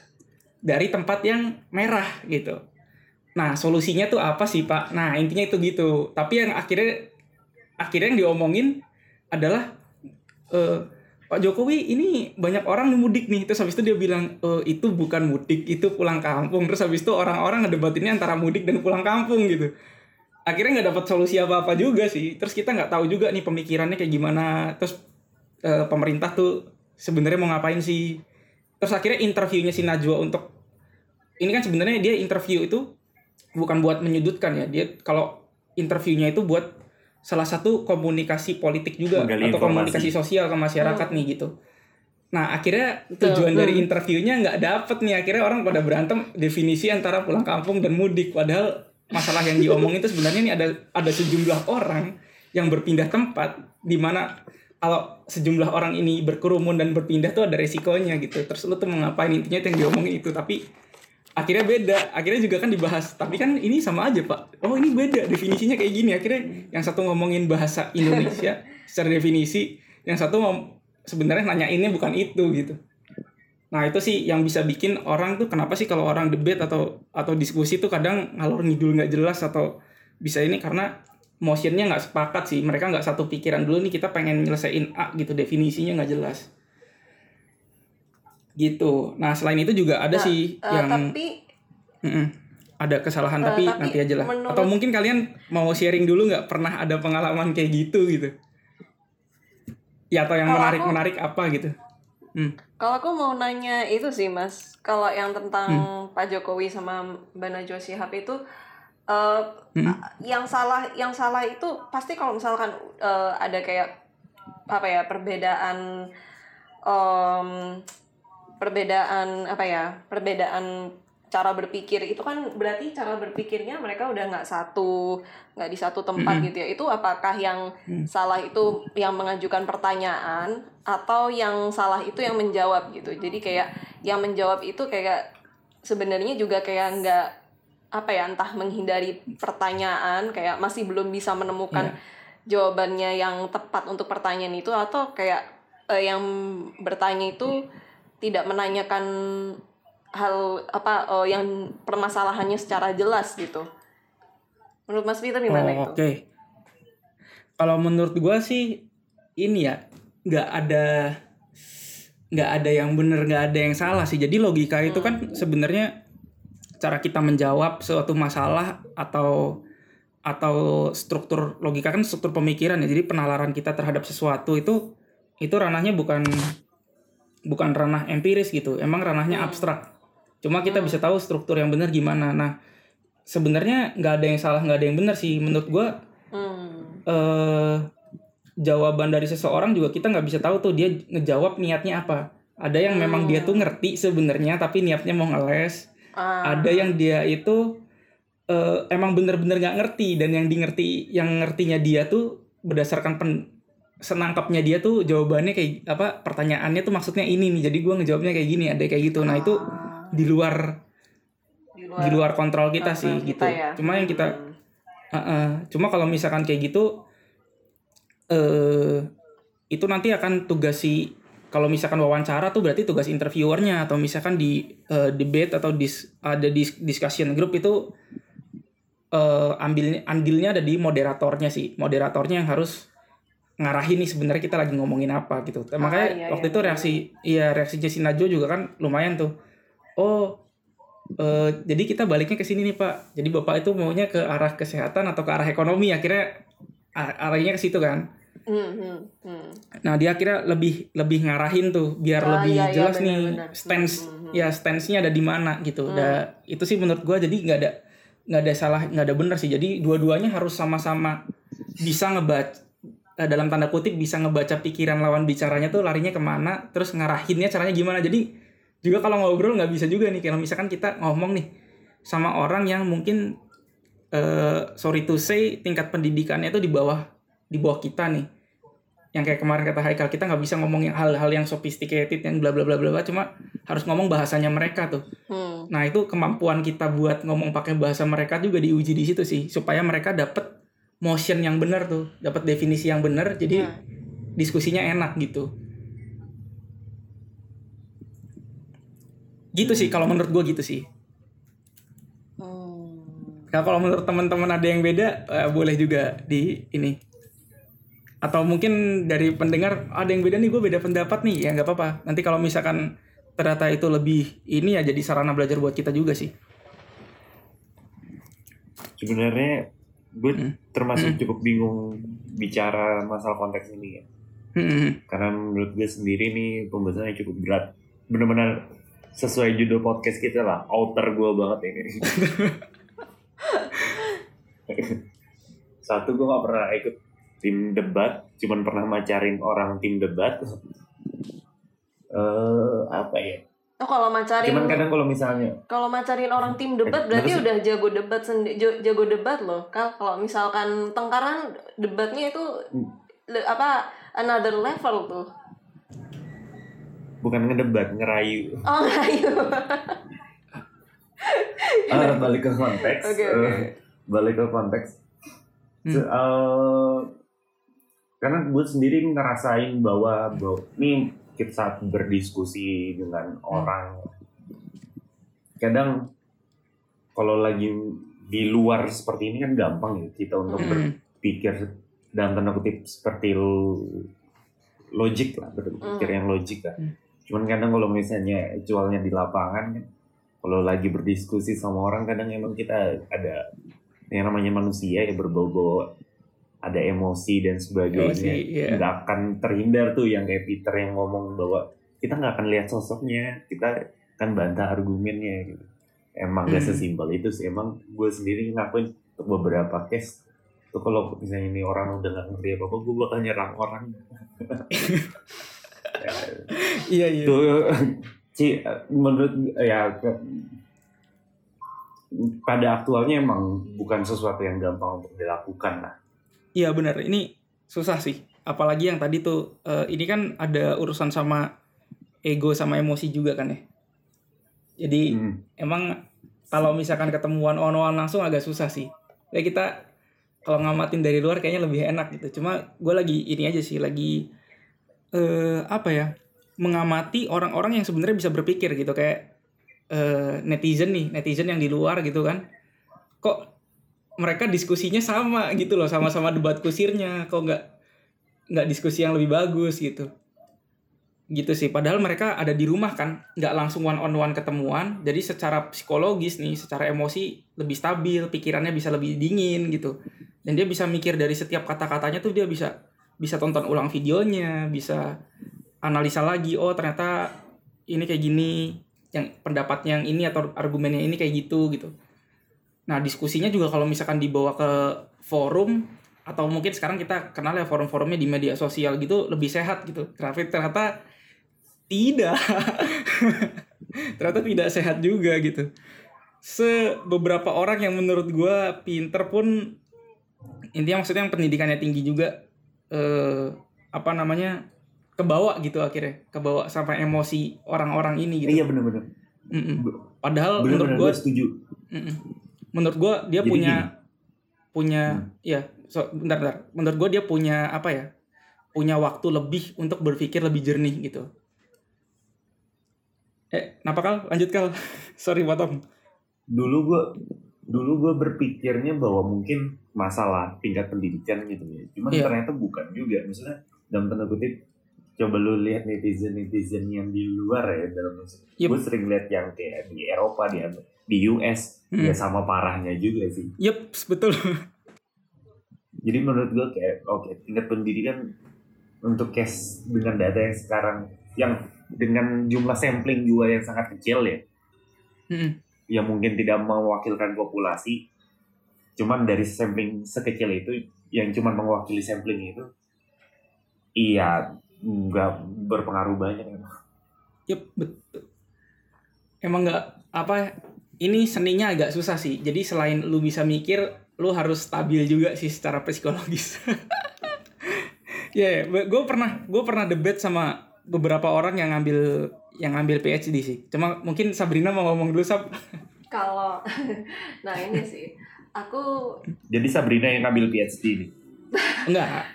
Dari tempat yang merah gitu. Nah, solusinya tuh apa sih, Pak? Nah, intinya itu gitu. Tapi yang akhirnya akhirnya yang diomongin adalah eh, Pak Jokowi ini banyak orang mudik nih. Terus habis itu dia bilang e, itu bukan mudik itu pulang kampung. Terus habis itu orang-orang ngedebatinnya antara mudik dan pulang kampung gitu. Akhirnya nggak dapat solusi apa-apa juga sih. Terus kita nggak tahu juga nih pemikirannya kayak gimana. Terus eh, pemerintah tuh sebenarnya mau ngapain sih? Terus akhirnya interviewnya si Najwa untuk ini kan sebenarnya dia interview itu bukan buat menyudutkan ya. Dia kalau interviewnya itu buat salah satu komunikasi politik juga Menggali atau informasi. komunikasi sosial ke masyarakat nih gitu. Nah akhirnya tujuan dari Hmm. interviewnya nggak dapet nih. Akhirnya orang pada berantem definisi antara pulang kampung dan mudik. Padahal masalah yang diomongin itu sebenarnya nih ada ada sejumlah orang yang berpindah tempat di mana kalau sejumlah orang ini berkerumun dan berpindah tuh ada resikonya gitu. Terus lu tuh mau ngapain? Intinya itu yang diomongin itu. Tapi akhirnya beda. Akhirnya juga kan dibahas tapi kan ini sama aja pak. Oh ini beda definisinya kayak gini. Akhirnya yang satu ngomongin bahasa Indonesia secara definisi yang satu ngom- sebenarnya nanyainnya bukan itu gitu. Nah itu sih yang bisa bikin orang tuh kenapa sih kalau orang debat atau atau diskusi tuh kadang ngalor ngidul nggak jelas atau bisa ini? Karena motionnya nggak sepakat sih. Mereka nggak satu pikiran dulu nih kita pengen nyelesain A gitu definisinya nggak jelas gitu nah selain itu juga ada Nah, sih eh, yang tapi Mm-mm. ada kesalahan Eh, tapi, tapi nanti aja lah menurut- atau mungkin kalian mau sharing dulu nggak pernah ada pengalaman kayak gitu gitu ya atau yang Kalau menarik aku- menarik apa gitu hmm. Kalau aku mau nanya itu sih mas, kalau yang tentang Hmm. Pak Jokowi sama Mbak Najwa Shihab itu, eh, Hmm. yang salah yang salah itu pasti kalau misalkan eh, ada kayak apa ya perbedaan em, perbedaan apa ya perbedaan cara berpikir itu kan berarti cara berpikirnya mereka udah nggak satu nggak di satu tempat gitu ya. Itu apakah yang salah itu yang mengajukan pertanyaan atau yang salah itu yang menjawab gitu. Jadi kayak yang menjawab itu kayak sebenarnya juga kayak nggak apa ya entah menghindari pertanyaan kayak masih belum bisa menemukan jawabannya yang tepat untuk pertanyaan itu atau kayak eh, yang bertanya itu tidak menanyakan hal apa eh, yang permasalahannya secara jelas gitu. Menurut Mas Peter gimana Oh, itu? Oke. Kalau menurut gua sih ini ya nggak ada nggak ada yang bener nggak ada yang salah sih. Jadi logika itu kan sebenarnya cara kita menjawab suatu masalah atau atau struktur logika kan struktur pemikiran ya. Jadi penalaran kita terhadap sesuatu itu itu ranahnya bukan bukan ranah empiris gitu. Emang ranahnya abstrak. Cuma kita bisa tahu struktur yang benar gimana. Nah, sebenarnya nggak ada yang salah, nggak ada yang benar sih. Menurut gua Hmm. eh jawaban dari seseorang juga kita nggak bisa tahu tuh dia ngejawab niatnya apa. Ada yang memang dia tuh ngerti sebenarnya tapi niatnya mau ngeles. Ah, Ada yang dia itu eh, emang bener-bener nggak ngerti dan yang di ngerti yang ngertinya dia tuh berdasarkan pen, senangkapnya dia tuh jawabannya kayak apa pertanyaannya tuh maksudnya ini nih jadi gua ngejawabnya kayak gini ada kayak gitu nah itu di luar di di luar kontrol kita sih kontrol gitu kita ya. cuma yang kita Hmm. Heeh. Cuma kalau misalkan kayak gitu, eh itu nanti akan tugas si kalau misalkan wawancara tuh berarti tugas interviewernya atau misalkan di eh, debate atau dis, ada dis, discussion group itu eh ambil andilnya ada di moderatornya sih. Moderatornya yang harus ngarahin nih sebenarnya kita lagi ngomongin apa gitu. Makanya iya, waktu iya, itu reaksi iya reaksinya si Najwa juga kan lumayan tuh. Oh, Eh, jadi kita baliknya ke sini nih Pak. Jadi Bapak itu maunya ke arah kesehatan atau ke arah ekonomi akhirnya ar- arahnya ke situ kan. Hmm, hmm, hmm. Nah, dia akhirnya lebih lebih ngarahin tuh biar Ah, lebih iya, iya, jelas nih benar-benar. stance Hmm, hmm, ya stance-nya ada di mana gitu. Da- itu sih menurut gua jadi nggak ada nggak ada salah nggak ada benar sih. Jadi dua-duanya harus sama-sama bisa ngebaca dalam tanda kutip bisa ngebaca pikiran lawan bicaranya tuh larinya ke mana, terus ngarahinnya caranya gimana. Jadi juga kalau ngobrol nggak bisa juga nih kalau misalkan kita ngomong nih sama orang yang mungkin eh sorry to say tingkat pendidikannya itu di bawah di bawah kita nih yang kayak kemarin kata Haikal kita nggak bisa ngomong yang hal-hal yang sophisticated yang bla bla bla bla bla, cuma harus ngomong bahasanya mereka tuh Hmm. nah itu kemampuan kita buat ngomong pakai bahasa mereka juga diuji di situ sih supaya mereka dapat motion yang benar tuh dapat definisi yang benar jadi Nah. diskusinya enak gitu gitu sih kalau menurut gue gitu sih Hmm. Nah, kalau menurut teman-teman ada yang beda, eh, boleh juga di ini. Atau mungkin dari pendengar ada yang beda nih, gue beda pendapat nih, ya nggak apa-apa. Nanti kalau misalkan ternyata itu lebih ini ya jadi sarana belajar buat kita juga sih. Sebenarnya gue termasuk cukup bingung bicara masalah konteks ini ya. Hmm, Karena menurut gue sendiri nih pembahasannya cukup berat. Bener-bener sesuai judul podcast kita lah. Outer gue banget ini. Satu gue gak pernah ikut tim debat. Cuman pernah macarin orang tim debat. eh apa ya? Oh kalau macarin Cuman kadang kalau misalnya kalau macarin orang tim debat Eh, berarti terus- udah jago debat sendi jo- jago debat loh. Kal kalau misalkan tengkaran debatnya itu Hmm. le- apa another level tuh. bukan ngedebat, ngerayu. Oh ayo. Ah, balik ke konteks. Oke, oke. Eh, balik ke konteks. Hmm. Se- eh, karena gue sendiri ngerasain bahwa bro, ini kita saat berdiskusi dengan Hmm. orang, kadang kalau lagi di luar seperti ini kan gampang ya kita untuk Hmm. berpikir dalam tanda kutip seperti logik lah, berpikir Hmm. yang logik lah. Cuman kadang kalau misalnya actualnya di lapangan kan, kalau lagi berdiskusi sama orang kadang emang kita ada yang namanya manusia ya berbau ada emosi dan sebagainya. Emosi, iya. nggak akan terhindar tuh yang kayak Peter yang ngomong bahwa kita nggak akan lihat sosoknya kita kan bantah argumennya gitu. Emang gak Hmm. sesimpel itu sih. Emang gue sendiri ngakuin untuk beberapa case. Tuh kalau misalnya ini orang udah nggak ngerti apa apa gue bakal nyerang orang. Ya, iya iya. Itu Ci, menurut ya pada aktualnya emang bukan sesuatu yang gampang untuk dilakukan lah Iya benar, ini susah sih. Apalagi yang tadi tuh, eh, ini kan ada urusan sama ego sama emosi juga kan ya. Jadi Hmm. emang kalau misalkan ketemuan on one langsung agak susah sih. Ya kita kalau ngamatin dari luar kayaknya lebih enak gitu. Cuma gue lagi ini aja sih, lagi eh apa ya, mengamati orang-orang yang sebenarnya bisa berpikir gitu kayak eh, netizen nih, netizen yang di luar gitu kan. Kok mereka diskusinya sama gitu loh, sama-sama debat kusirnya. Kok nggak nggak diskusi yang lebih bagus gitu. Gitu sih padahal mereka ada di rumah kan nggak langsung one on one ketemuan. Jadi secara psikologis nih secara emosi lebih stabil pikirannya bisa lebih dingin gitu. Dan dia bisa mikir dari setiap kata-katanya tuh dia bisa bisa tonton ulang videonya bisa analisa lagi oh ternyata ini kayak gini yang pendapatnya yang ini atau argumennya ini kayak gitu gitu nah diskusinya juga kalau misalkan dibawa ke forum atau mungkin sekarang kita kenal ya forum-forumnya di media sosial gitu lebih sehat gitu. Tapi ternyata tidak. Ternyata tidak sehat juga gitu. Se beberapa orang yang menurut gua pinter pun intinya maksudnya yang pendidikannya tinggi juga eh apa namanya kebawa gitu akhirnya. Kebawa sampai emosi orang-orang ini gitu. Iya bener-bener. Mm-mm. padahal bener-bener menurut gue setuju. Menurut gua dia Jadi punya gini. punya Hmm. ya so bentar bentar. Menurut gua dia punya apa ya punya waktu lebih untuk berpikir lebih jernih gitu. Eh kenapa kal? Lanjut kal. Sorry potong. Dulu gue dulu gue berpikirnya bahwa mungkin masalah tingkat pendidikan gitu ya. Cuman Iya. ternyata bukan juga. Maksudnya dalam tanda kutip coba lu lihat netizen netizen yang di luar ya dalam Yep. gue sering lihat yang kayak di Eropa di di US Hmm. ya sama parahnya juga sih yep betul jadi menurut gue kayak oke tingkat pendidikan untuk case dengan data yang sekarang yang dengan jumlah sampling juga yang sangat kecil ya Mm-mm. yang mungkin tidak mewakilkan populasi cuman dari sampling sekecil itu yang cuman mewakili sampling itu iya nggak berpengaruh banyak emang. Yep betul emang nggak apa ini seninya agak susah sih. Jadi selain lu bisa mikir lu harus stabil juga sih secara psikologis. Ya gue pernah gue pernah debat sama beberapa orang yang ngambil yang ngambil PhD sih. Cuma mungkin Sabrina mau ngomong dulu Sab. Kalau nah ini sih aku jadi Sabrina yang ngambil PhD nih? Enggak.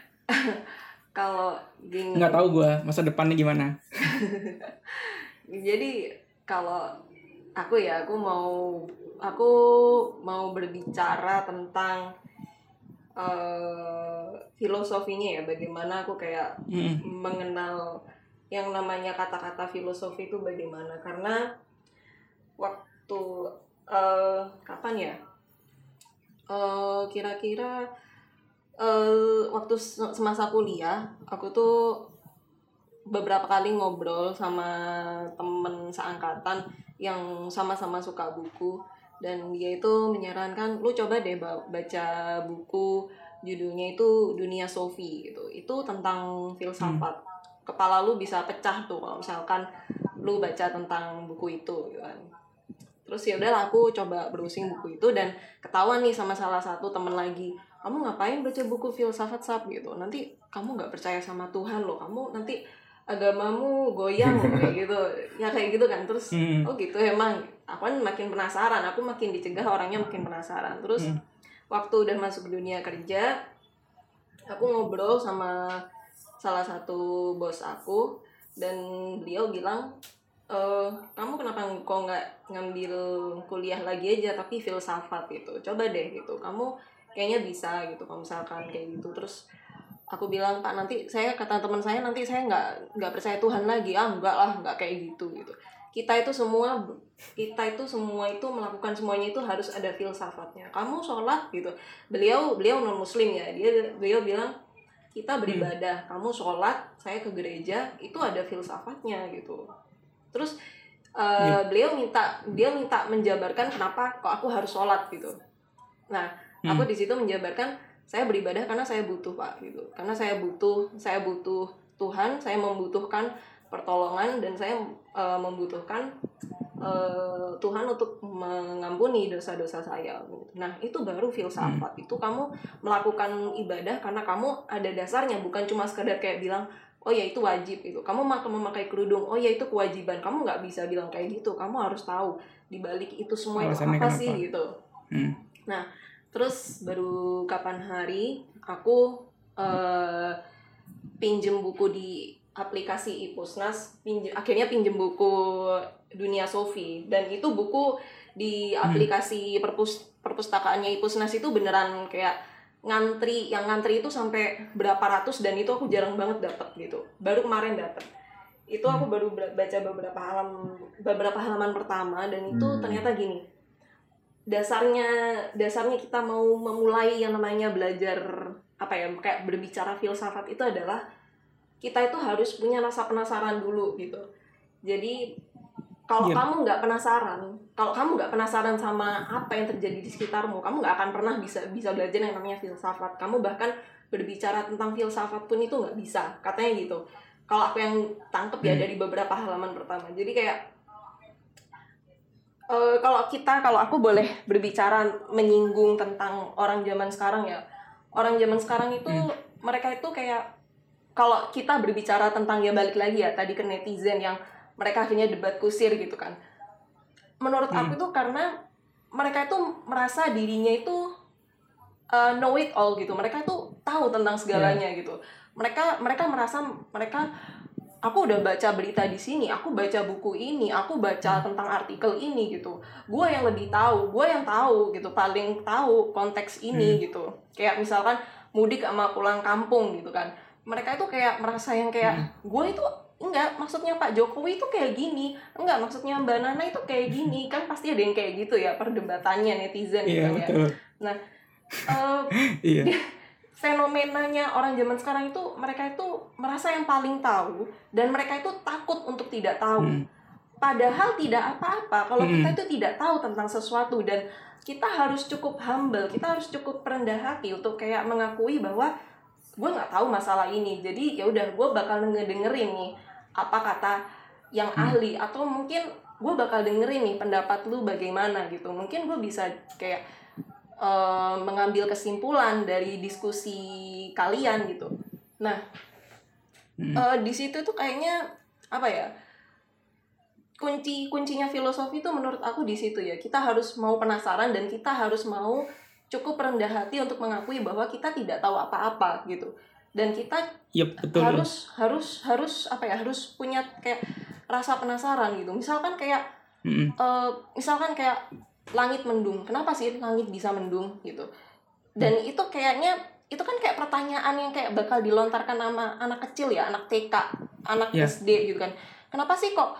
Kalau gini. Enggak tahu gue masa depannya gimana? Jadi kalau aku ya aku mau aku mau berbicara tentang eh, filosofinya ya bagaimana aku kayak Mm-mm. mengenal yang namanya kata-kata filosofi itu bagaimana. Karena waktu eh, kapan ya? Eh, kira-kira eh, waktu se- semasa kuliah aku tuh beberapa kali ngobrol sama temen seangkatan yang sama-sama suka buku. Dan dia itu menyarankan lu coba deh ba- baca buku judulnya itu Dunia Sofi gitu. Itu tentang filsafat. Kepala lu bisa pecah tuh kalau misalkan lu baca tentang buku itu gitu kan. Terus ya udahlah aku coba browsing buku itu dan ketahuan nih sama salah satu temen lagi kamu ngapain baca buku filsafat sab gitu. Nanti kamu nggak percaya sama Tuhan loh. Kamu nanti agamamu goyang kayak gitu. Ya kayak gitu kan. Terus Hmm. oh gitu emang. Aku kan makin penasaran. Aku makin dicegah orangnya makin penasaran. Terus Hmm. waktu udah masuk dunia kerja aku ngobrol sama salah satu bos aku dan beliau bilang eh kamu kenapa kok nggak ngambil kuliah lagi aja tapi filsafat gitu. Coba deh gitu. Kamu kayaknya bisa gitu kalau misalkan kayak gitu. Terus aku bilang pak nanti saya kata teman saya nanti saya nggak nggak percaya Tuhan lagi. Ah enggak lah nggak kayak gitu gitu. Kita itu semua kita itu semua itu melakukan semuanya itu harus ada filsafatnya. Kamu sholat gitu. Beliau beliau non muslim ya dia beliau bilang kita beribadah kamu sholat saya ke gereja itu ada filsafatnya gitu. Terus eh, beliau minta dia minta menjabarkan kenapa kok aku harus sholat gitu. Nah aku di situ menjabarkan saya beribadah karena saya butuh pak gitu karena saya butuh saya butuh Tuhan saya membutuhkan pertolongan dan saya uh, membutuhkan uh, Tuhan untuk mengampuni dosa-dosa saya. Nah itu baru filsafat. Hmm. Itu kamu melakukan ibadah karena kamu ada dasarnya, bukan cuma sekedar kayak bilang oh ya itu wajib itu. Kamu mau memakai kerudung, oh ya itu kewajiban. Kamu nggak bisa bilang kayak gitu. Kamu harus tahu di balik itu semua itu apa kenapa? sih gitu. Hmm. Nah terus baru kapan hari aku uh, pinjem buku di aplikasi Ipusnas pinjem, akhirnya pinjem buku Dunia Sofi dan itu buku di hmm. aplikasi perpus perpustakaannya Ipusnas itu beneran kayak ngantri yang ngantri itu sampai berapa ratus dan itu aku jarang banget dapet gitu baru kemarin dapet itu aku hmm. baru baca beberapa halaman beberapa halaman pertama dan itu hmm. ternyata gini dasarnya dasarnya kita mau memulai yang namanya belajar apa ya kayak berbicara filsafat itu adalah kita itu harus punya rasa penasaran dulu gitu jadi kalau. Iya. kamu nggak penasaran kalau kamu nggak penasaran sama apa yang terjadi di sekitarmu kamu nggak akan pernah bisa bisa belajar yang namanya filsafat kamu bahkan berbicara tentang filsafat pun itu nggak bisa katanya gitu kalau aku yang tangkep ya hmm. dari beberapa halaman pertama jadi kayak uh, kalau kita kalau aku boleh berbicara menyinggung tentang orang zaman sekarang ya orang zaman sekarang itu hmm. mereka itu kayak kalau kita berbicara tentang ya balik lagi ya tadi ke netizen yang mereka akhirnya debat kusir gitu kan menurut hmm. aku itu karena mereka itu merasa dirinya itu uh, know it all gitu mereka itu tahu tentang segalanya yeah. gitu mereka mereka merasa mereka aku udah baca berita di sini aku baca buku ini aku baca hmm. tentang artikel ini gitu gue yang lebih tahu gue yang tahu gitu paling tahu konteks ini hmm. gitu kayak misalkan mudik sama pulang kampung gitu kan mereka itu kayak merasa yang kayak hmm. gue itu enggak maksudnya Pak Jokowi itu kayak gini enggak maksudnya Mbak Nana itu kayak gini kan pasti ada yang kayak gitu ya perdebatannya netizen yeah, gitu ya nah uh, yeah. Fenomenanya orang zaman sekarang itu mereka itu merasa yang paling tahu dan mereka itu takut untuk tidak tahu hmm. padahal tidak apa-apa kalau hmm. kita itu tidak tahu tentang sesuatu dan kita harus cukup humble kita harus cukup rendah hati untuk kayak mengakui bahwa gue nggak tahu masalah ini jadi ya udah gue bakal ngedengerin nih apa kata yang hmm. ahli atau mungkin gue bakal dengerin nih pendapat lu bagaimana gitu mungkin gue bisa kayak uh, mengambil kesimpulan dari diskusi kalian gitu nah hmm. uh, di situ tuh kayaknya apa ya kunci kuncinya filosofi itu menurut aku di situ ya kita harus mau penasaran dan kita harus mau cukup rendah hati untuk mengakui bahwa kita tidak tahu apa-apa gitu dan kita yep, betul. harus harus harus apa ya harus punya kayak rasa penasaran gitu misalkan kayak mm -hmm. uh, misalkan kayak langit mendung kenapa sih langit bisa mendung gitu dan mm. itu kayaknya itu kan kayak pertanyaan yang kayak bakal dilontarkan sama anak kecil ya anak TK anak yeah. SD gitu kan kenapa sih kok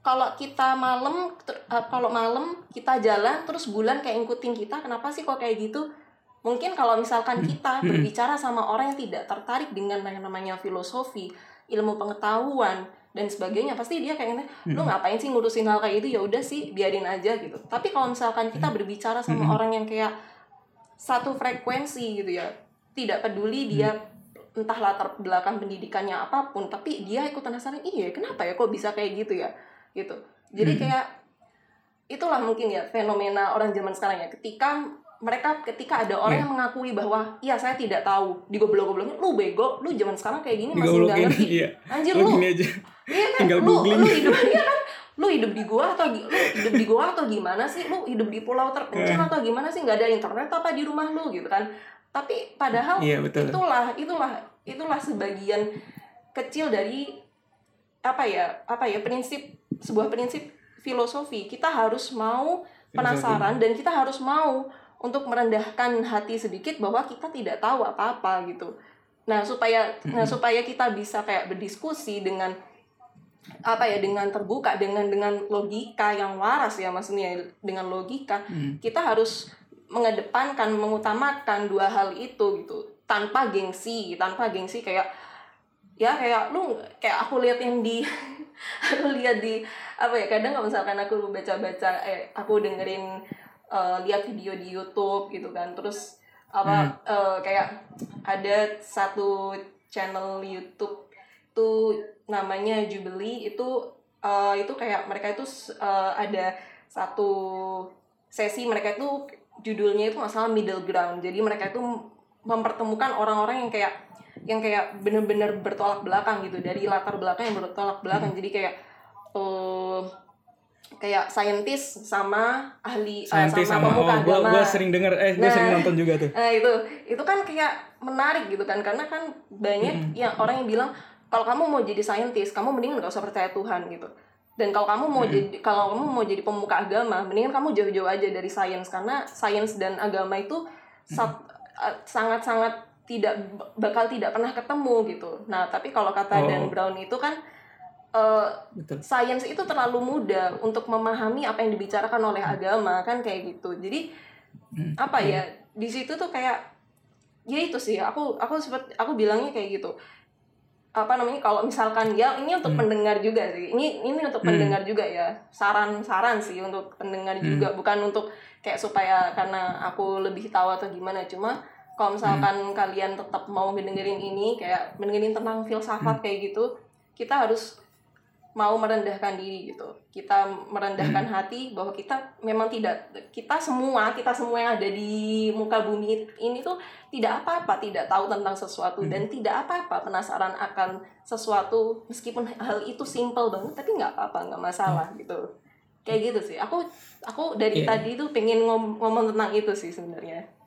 kalau kita malam uh, kalau malam kita jalan terus bulan kayak ngikutin kita kenapa sih kok kayak gitu mungkin kalau misalkan hmm. kita hmm. berbicara sama orang yang tidak tertarik dengan yang namanya filosofi ilmu pengetahuan dan sebagainya pasti dia kayaknya lu hmm. ngapain sih ngurusin hal kayak itu ya udah sih biarin aja gitu. Tapi kalau misalkan kita berbicara sama orang yang kayak satu frekuensi gitu ya tidak peduli dia entah latar belakang pendidikannya apa pun tapi dia ikut penasaran iya kenapa ya kok bisa kayak gitu ya? Gitu. Jadi hmm. kayak itulah mungkin ya fenomena orang zaman sekarang ya. Ketika mereka ketika ada orang yeah. yang mengakui bahwa iya saya tidak tahu. Di goblok-gobloknya lu bego lu zaman sekarang kayak gini masih nggak ngerti. iya. anjir lu iya kan? Tinggal lu lu hidup iya kan? Lu hidup di gua atau lu hidup di gua atau gimana sih? Lu hidup di pulau terpencil atau gimana sih? Nggak ada internet apa di rumah lu gitu kan? Tapi padahal yeah, betul. itulah itulah itulah sebagian kecil dari apa ya apa ya prinsip sebuah prinsip filosofi. Kita harus mau penasaran dan kita harus mau untuk merendahkan hati sedikit bahwa kita tidak tahu apa-apa gitu. Nah supaya nah supaya kita bisa kayak berdiskusi dengan apa ya dengan terbuka dengan dengan logika yang waras ya maksudnya dengan logika hmm. kita harus mengedepankan mengutamakan dua hal itu gitu. Tanpa gengsi tanpa gengsi kayak ya kayak lu kayak aku lihat yang di aku lihat di apa ya kadang kalau misalkan aku baca-baca eh aku dengerin uh, lihat video di YouTube gitu kan. Terus apa eh, kayak ada satu channel YouTube tuh namanya Jubilee itu eh, itu kayak mereka itu eh, ada satu sesi mereka itu judulnya itu masalah middle ground. Jadi mereka itu mempertemukan orang-orang yang kayak yang kayak bener-bener bertolak belakang gitu dari latar belakang yang bertolak belakang. Jadi kayak eh kayak saintis sama ahli eh, Saintis sama, oh, pemuka gua, agama gua sering denger, eh, gua Nah. sering nonton juga tuh. Nah itu itu kan kayak menarik gitu kan karena kan banyak yang orang yang bilang kalau kamu mau jadi saintis kamu mendingan gak usah percaya Tuhan gitu dan kalau kamu mau jadi kalau kamu mau jadi pemuka agama mendingan kamu jauh-jauh aja dari sains karena sains dan agama itu eh, sangat-sangat tidak bakal tidak pernah ketemu gitu nah tapi kalau kata Oh. Dan Brown itu kan eh, Betul. sains itu terlalu mudah untuk memahami apa yang dibicarakan oleh agama kan kayak gitu. Jadi apa ya di situ tuh kayak ya itu sih aku aku seperti aku bilangnya kayak gitu. Apa namanya kalau misalkan ya ini untuk pendengar juga sih. Ini ini untuk Hmm. pendengar juga ya. Saran saran sih untuk pendengar juga. Bukan untuk kayak supaya karena aku lebih tahu atau gimana. Cuma kalau misalkan kalian tetap mau ngedengerin ini kayak mendengerin tentang filsafat kayak gitu kita harus mau merendahkan diri gitu. Kita merendahkan hati bahwa kita memang tidak kita semua kita semua yang ada di muka bumi ini tuh tidak apa-apa tidak tahu tentang sesuatu dan tidak apa-apa penasaran akan sesuatu. Meskipun hal itu simple banget tapi nggak apa-apa nggak masalah gitu. Kayak gitu sih. Aku aku dari Iya. tadi tuh pengen ngom- ngomong tentang itu sih sebenarnya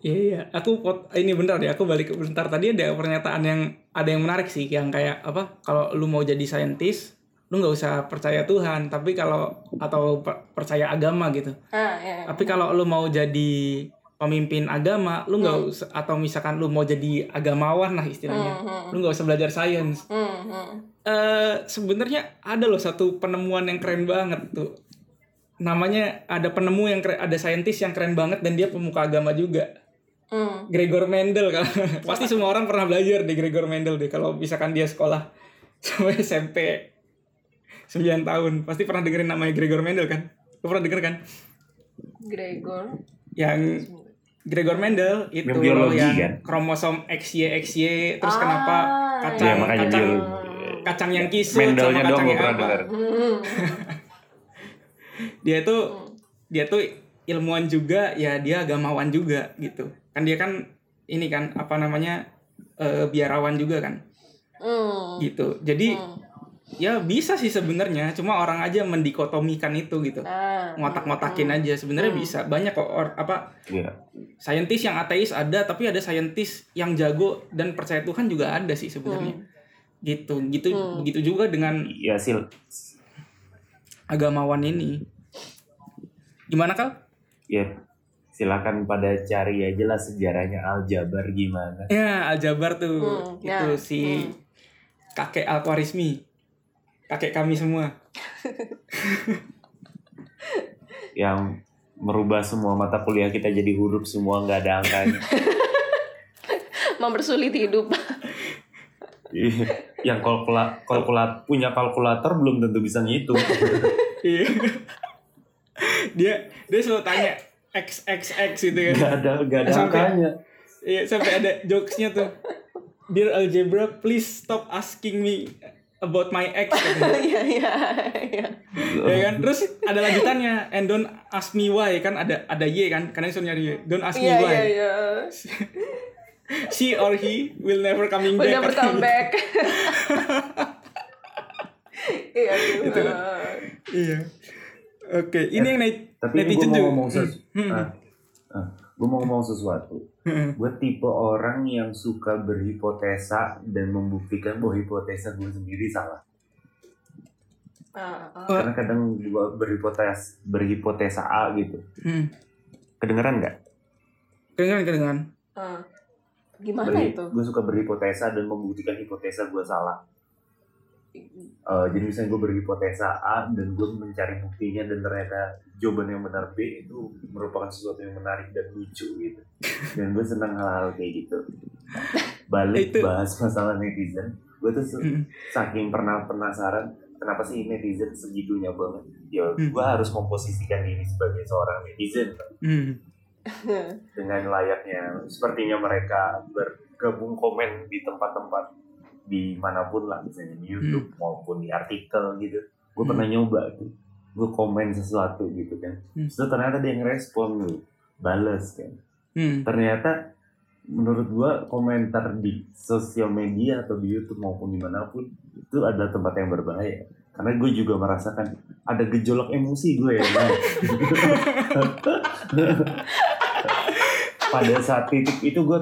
Iya, iya. Aku pot, ini bentar deh, aku balik ke bentar tadi ada pernyataan yang ada yang menarik sih, yang kayak apa? Kalau lu mau jadi saintis, lu nggak usah percaya Tuhan, tapi kalau atau per- percaya agama gitu. ah ya Tapi kalau lu mau jadi pemimpin agama, lu nggak Hmm. usah atau misalkan lu mau jadi agamawan lah istilahnya, lu nggak usah belajar sains. hmm, hmm. eh sebenarnya ada loh satu penemuan yang keren banget tuh. Namanya ada penemu yang keren, ada saintis yang keren banget dan dia pemuka agama juga. Hmm. Gregor Mendel kan. Pasti semua orang pernah belajar di Gregor Mendel deh kalau misalkan dia sekolah sampai SMP 9 tahun. Pasti pernah dengerin namanya Gregor Mendel kan? Lu pernah denger kan? Gregor Yang Gregor Mendel itu Yang biologi, yang kan? kromosom XY XY terus Ah, kenapa Iya, kacang makanya kacang biologi. kacang yang kisut Mendelnya sama kacang yang apa. Hmm. dia tuh dia tuh ilmuwan juga ya dia agamawan juga gitu kan dia kan ini kan apa namanya eh, biarawan juga kan Hmm. gitu jadi Hmm. ya bisa sih sebenarnya cuma orang aja mendikotomikan itu gitu Ah. ngotak-ngotakin aja sebenarnya bisa banyak kok or, apa Iya. saintis yang ateis ada tapi ada saintis yang jago dan percaya Tuhan juga ada sih sebenarnya gitu gitu Hmm. begitu juga dengan Iya sil. agamawan ini gimana kal Ya silakan pada cari aja lah sejarahnya Aljabar gimana. Ya, Aljabar tuh. Hmm, itu ya, si hmm. kakek Al-Khwarizmi. Kakek kami semua. Yang merubah semua mata kuliah kita jadi huruf semua nggak ada angkanya. mempersulit hidup Iya. yang kalkula kalkulat punya kalkulator belum tentu bisa ngitung. Iya. dia dia selalu tanya XXX gitu kan. Gak ada gak ada Sampai- angkanya. Iya, sampai ada jokesnya tuh. Dear Algebra, please stop asking me about my ex. iya iya iya ya kan? Terus ada lanjutannya, and don't ask me why kan ada ada Y kan? Karena suruh nyari Y. Don't ask me iya why. iya iya She or he will never coming will back. never come back iya kan. Iya. Oke, ini yang net- Tapi gue netizen mau juga. ngomong sesuatu. Hmm. gue mau ngomong sesuatu. Hmm. Gue tipe orang yang suka berhipotesa dan membuktikan bahwa hipotesa gue sendiri salah. Ah, ah. Karena kadang gue berhipotes berhipotesa A gitu. Hmm. Kedengeran nggak? Kedengeran, kedengeran. Ah. gimana Berhi- itu Gue suka berhipotesa dan membuktikan hipotesa gue salah. Eh, jadi misalnya gue berhipotesa A dan gue mencari buktinya dan ternyata jawaban yang benar B itu merupakan sesuatu yang menarik dan lucu gitu. Dan gue senang hal-hal kayak gitu. Balik Itu- bahas masalah netizen, gue tuh Hmm. saking pernah penasaran kenapa sih netizen segitunya banget. Ya Hmm. gue harus memposisikan diri sebagai seorang netizen. Hmm. dengan layaknya sepertinya mereka bergabung komen di tempat-tempat di mana pun lah misalnya di YouTube maupun di artikel gitu. Gue Hmm. pernah nyoba tuh. Gue komen sesuatu gitu kan. Hmm. terus ternyata ada yang respon nih bales kan. Hmm. ternyata menurut gua komentar di sosial media atau di YouTube maupun di mana pun itu adalah tempat yang berbahaya. Karena gue juga merasakan ada gejolak emosi gue ya pada saat titik itu gue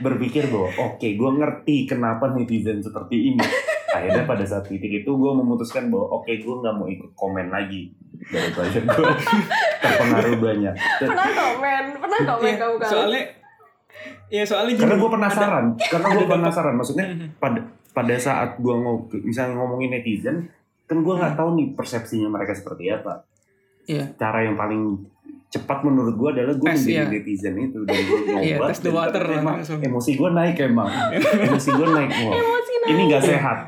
berpikir bahwa oke gue ngerti kenapa netizen seperti ini. Akhirnya pada saat titik itu gue memutuskan bahwa oke gue nggak mau ikut komen lagi daripada gue terpengaruh banyak. Pernah komen? Pernah komen Iya, kamu kan soalnya ya soalnya gini, karena gue penasaran. Karena gue ada penasaran. Maksudnya pada pada saat gue ngomong misalnya ngomongin netizen kan gue nggak tahu nih persepsinya mereka seperti apa. Iya. cara yang paling cepat menurut gue adalah gue menjadi iya. netizen itu dan gue nyoba Iya, test the water emang langsung. emosi gue naik emang emosi gue naik wah emosi ini nggak sehat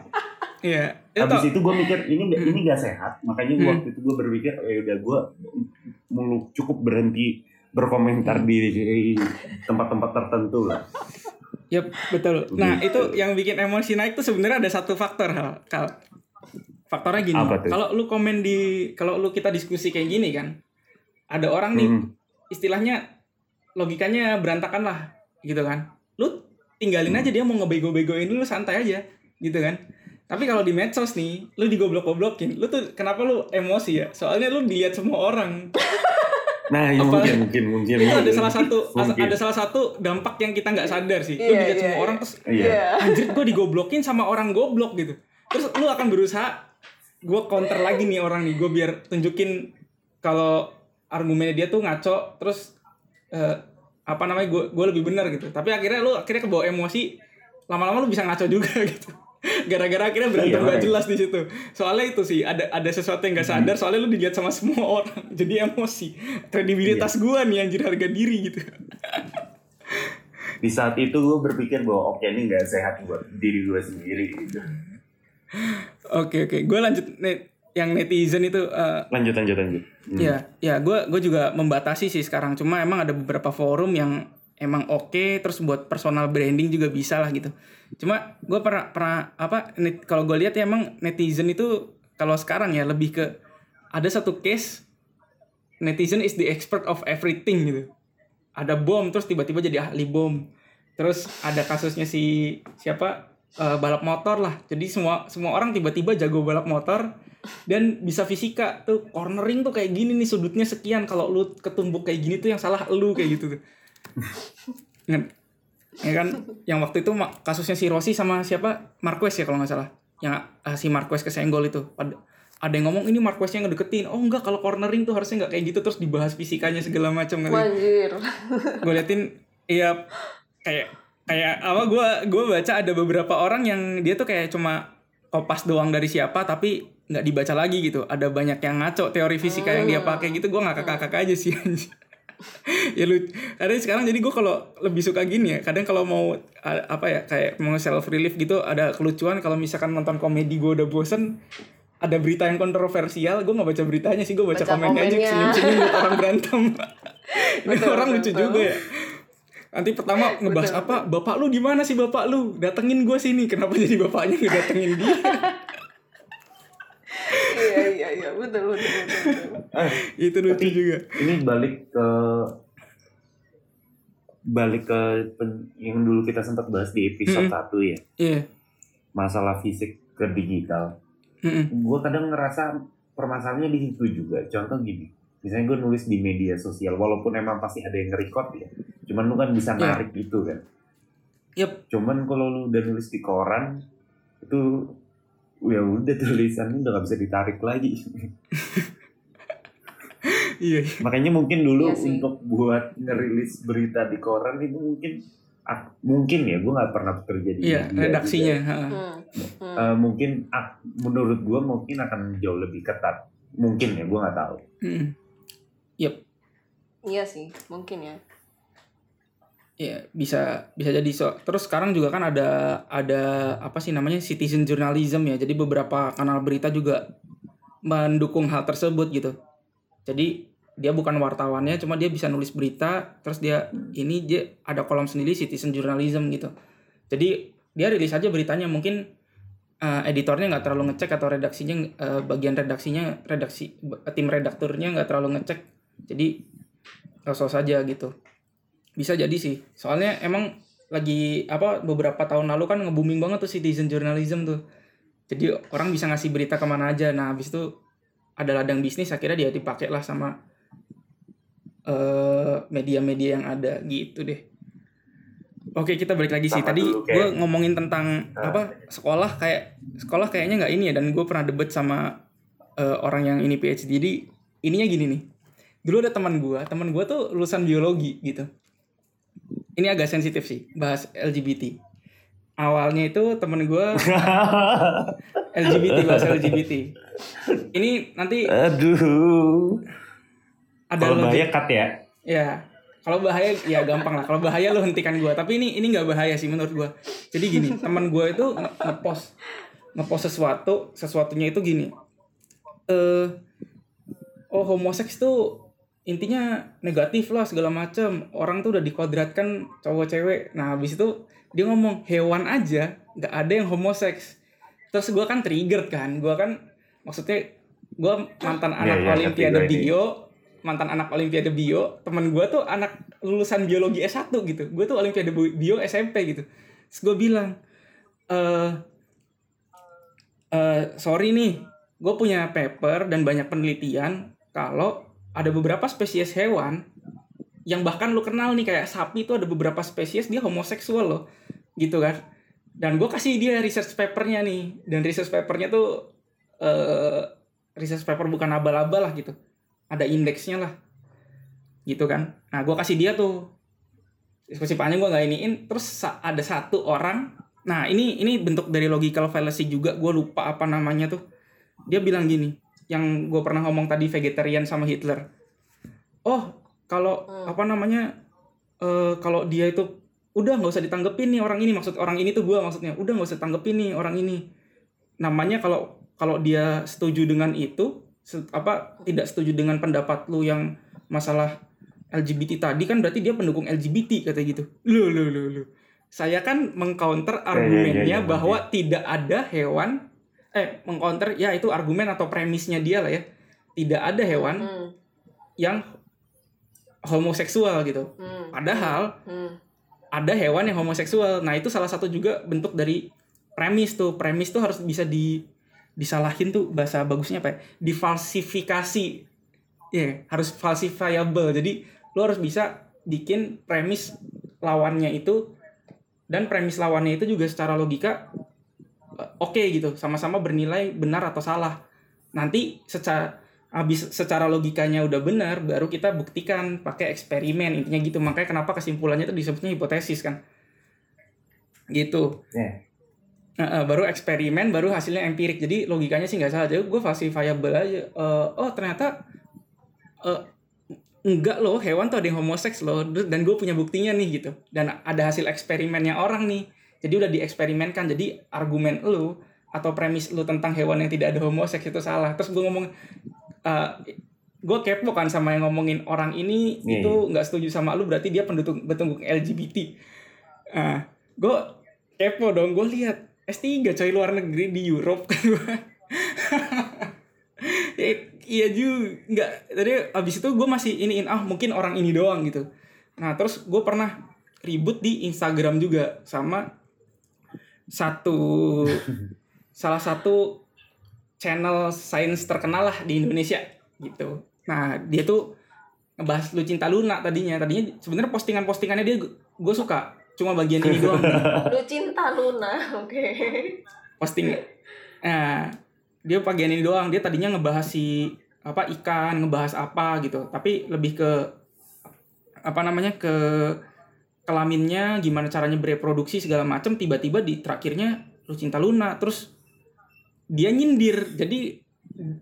Iya. Itu habis tau- itu gue mikir ini Hmm. ini nggak sehat makanya Hmm. waktu itu gue berpikir ya udah gue mulu cukup berhenti berkomentar di tempat-tempat tertentu lah Yap, betul. Nah, Gitu. itu yang bikin emosi naik tuh sebenarnya ada satu faktor hal. Kal. Faktornya gini, kalau lu komen di kalau lu kita diskusi kayak gini kan, ada orang nih Hmm. istilahnya logikanya berantakan lah, gitu kan. Lu tinggalin Hmm. aja dia mau ngebego-begoin lu santai aja, gitu kan. Tapi kalau di medsos nih, lu digoblok-goblokin, lu tuh kenapa lu emosi ya? Soalnya lu dilihat semua orang. Nah, ya mungkin, mungkin, mungkin. Itu ada mungkin. salah satu Mungkin. ada salah satu dampak yang kita nggak sadar sih. Lu Iya, dilihat iya, semua iya. orang terus Iya. anjir gue digoblokin sama orang goblok gitu terus lu akan berusaha gue counter lagi nih orang nih gue biar tunjukin kalau argumennya dia tuh ngaco terus eh, apa namanya gue gue lebih benar gitu tapi akhirnya lu akhirnya kebawa emosi lama-lama lu bisa ngaco juga gitu gara-gara akhirnya berantem Iya, gak makanya. jelas di situ soalnya itu sih ada ada sesuatu yang gak sadar soalnya lu dilihat sama semua orang jadi emosi kredibilitas Iya. gua nih anjir harga diri gitu Di saat itu gue berpikir bahwa oke ini nggak sehat buat diri gue sendiri. Gitu. oke oke gue lanjut net yang netizen itu eh, Lanjut, lanjut, lanjut. Hmm. Ya, ya, gue gue juga membatasi sih sekarang. Cuma emang ada beberapa forum yang emang oke, terus buat personal branding juga bisa lah gitu. Cuma gue pernah pernah apa? net- Kalau gue lihat ya emang netizen itu kalau sekarang ya lebih ke ada satu case netizen is the expert of everything gitu. Ada bom terus tiba-tiba jadi ahli bom. Terus ada kasusnya si siapa eh, balap motor lah. Jadi semua semua orang tiba-tiba jago balap motor dan bisa fisika tuh. Cornering tuh kayak gini nih sudutnya sekian. Kalau lu ketumbuk kayak gini tuh yang salah lu kayak gitu tuh. Ya kan? Yang waktu itu kasusnya si Rossi sama siapa? Marquez ya kalau nggak salah. Yang ah, si Marquez kesenggol itu. Ada ada yang ngomong ini Marqueznya ngedeketin. Oh enggak. Kalau cornering tuh harusnya nggak kayak gitu. Terus dibahas fisikanya segala macam Anjir. gue liatin iya kayak kayak apa gue gue baca ada beberapa orang yang dia tuh kayak cuma kopas doang dari siapa tapi nggak dibaca lagi gitu. Ada banyak yang ngaco teori fisika yang dia pakai gitu gue ngakak ngakak aja sih ya lu kadang sekarang jadi gue kalau lebih suka gini ya kadang kalau mau apa ya kayak mau self relief gitu ada kelucuan kalau misalkan nonton komedi gue udah bosen ada berita yang kontroversial gue nggak baca beritanya sih gue baca, Baca komennya aja senyum senyum orang berantem. Ini orang lucu juga ya nanti pertama ngebahas Betul, apa? bapak lu di mana sih bapak lu? Datengin gue sini. Kenapa jadi bapaknya nggak datengin dia? Iya iya iya. Betul betul betul. betul. Eh, itu lucu Tapi- juga. ini balik ke balik ke pen- yang dulu kita sempat bahas di episode Mm-mm. satu ya. Iya. Masalah fisik ke digital. Mm-mm. gue kadang ngerasa permasalahannya di situ juga. Contoh gini misalnya gue nulis di media sosial walaupun emang pasti ada yang nge-record ya cuman lu kan bisa Iya. narik itu kan Yep. cuman kalau lu udah nulis di koran itu ya udah tulisannya udah gak bisa ditarik lagi iya makanya mungkin dulu Iya sih. untuk buat ngerilis berita di koran itu mungkin ah, mungkin ya gue nggak pernah bekerja di iya media redaksinya. Hmm. Hmm. Eh, mungkin ah, menurut gue mungkin akan jauh lebih ketat mungkin ya gue nggak tahu Mm-mm. Iya sih, mungkin ya. Iya bisa bisa jadi so. Terus sekarang juga kan ada ada apa sih namanya citizen journalism ya. Jadi beberapa kanal berita juga mendukung hal tersebut gitu. Jadi dia bukan wartawannya cuma dia bisa nulis berita terus dia ini dia ada kolom sendiri citizen journalism gitu jadi dia rilis aja beritanya mungkin uh, editornya nggak terlalu ngecek atau redaksinya uh, bagian redaksinya redaksi tim redakturnya nggak terlalu ngecek jadi sosok saja gitu bisa jadi sih soalnya emang lagi apa beberapa tahun lalu kan nge-booming banget tuh citizen journalism tuh jadi orang bisa ngasih berita ke mana aja nah habis itu ada ladang bisnis akhirnya dia dipakai lah sama Eh, media-media yang ada gitu deh. Oke kita balik lagi sih. Sama Tadi gue ngomongin tentang Nah. apa sekolah kayak sekolah kayaknya nggak ini ya dan gue pernah debat sama eh, orang yang ini PhD. Jadi ininya gini nih. Dulu ada teman gue, teman gue tuh lulusan biologi gitu. Ini agak sensitif sih bahas LGBT. Awalnya itu temen gue LGBT bahas LGBT. Ini nanti Aduh. ada Kalau bahaya cut ya. Ya, kalau bahaya ya gampang lah. Kalau bahaya lo hentikan gua. Tapi ini ini nggak bahaya sih menurut gua. Jadi gini, teman gua itu nge- ngepost ngepost sesuatu, sesuatunya itu gini. Eh oh homoseks tuh intinya negatif lah segala macam. Orang tuh udah dikodratkan cowok cewek. Nah, habis itu dia ngomong hewan aja nggak ada yang homoseks. Terus gua kan triggered kan. Gua kan maksudnya gua mantan Iya, anak iya, olimpiade gue ini. bio mantan anak olimpiade bio temen gue tuh anak lulusan biologi S1 gitu gue tuh olimpiade bio SMP gitu terus gue bilang eh eh sorry nih gue punya paper dan banyak penelitian kalau ada beberapa spesies hewan yang bahkan lu kenal nih kayak sapi itu ada beberapa spesies dia homoseksual loh gitu kan. Dan gue kasih dia research papernya nih dan research papernya tuh eh research paper bukan abal-abal lah gitu ada indeksnya lah gitu kan. Nah gue kasih dia tuh diskusi panjang gue nggak iniin terus ada satu orang nah ini ini bentuk dari logical fallacy juga gue lupa apa namanya tuh. Dia bilang gini yang gue pernah ngomong tadi vegetarian sama Hitler. Oh kalau Hmm. apa namanya eh kalau dia itu udah nggak usah ditanggepin nih orang ini. Maksud orang ini tuh gue maksudnya udah nggak usah tanggepin nih orang ini. Namanya kalau kalau dia setuju dengan itu se- apa tidak setuju dengan pendapat lu yang masalah LGBT tadi kan berarti dia pendukung LGBT kata gitu. Lu lu lu lu. Saya kan mengcounter Ya, ya, argumennya ya, ya, bahwa tidak ada hewan eh mengcounter ya itu argumen atau premisnya dia lah ya tidak ada hewan Hmm, yang homoseksual gitu hmm, padahal hmm. ada hewan yang homoseksual. Nah, itu salah satu juga bentuk dari premis tuh. Premis tuh harus bisa di disalahin tuh bahasa bagusnya apa ya? Difalsifikasi. Ya, harus falsifiable. Jadi lo harus bisa bikin premis lawannya itu dan premis lawannya itu juga secara logika oke gitu, sama-sama bernilai benar atau salah. Nanti secara habis secara logikanya udah benar baru kita buktikan pakai eksperimen intinya gitu. Makanya kenapa kesimpulannya itu disebutnya hipotesis kan? Gitu. Ya. Nah, baru eksperimen baru hasilnya empirik. Jadi logikanya sih nggak salah. Jadi gue falsifiable aja. Eh, oh ternyata eh, enggak loh hewan tuh ada yang homoseks loh. Dan gue punya buktinya nih gitu. Dan ada hasil eksperimennya orang nih jadi udah dieksperimenkan. Jadi argumen lu atau premis lu tentang hewan yang tidak ada homoseks itu salah. Terus gue ngomong gue kepo kan sama yang ngomongin orang ini Iya, itu nggak setuju sama lu berarti dia pendukung pendukung LGBT nah gue kepo dong. Gue lihat S3 coy luar negeri di Europe. Kan gue ya, iya juga. Nggak tadi abis itu gue masih iniin ah mungkin orang ini doang gitu. Nah terus gue pernah ribut di Instagram juga sama satu salah satu channel sains terkenal lah di Indonesia gitu. Nah dia tuh ngebahas lu cinta Luna tadinya. Tadinya sebenarnya postingan-postingannya dia gue suka cuma bagian ini doang. Lu cinta Luna, oke. posting nah dia bagian ini doang. Dia tadinya ngebahas si apa ikan ngebahas apa gitu. Tapi lebih ke apa namanya ke kelaminnya gimana caranya bereproduksi segala macam tiba-tiba di terakhirnya lu cinta Luna terus dia nyindir. Jadi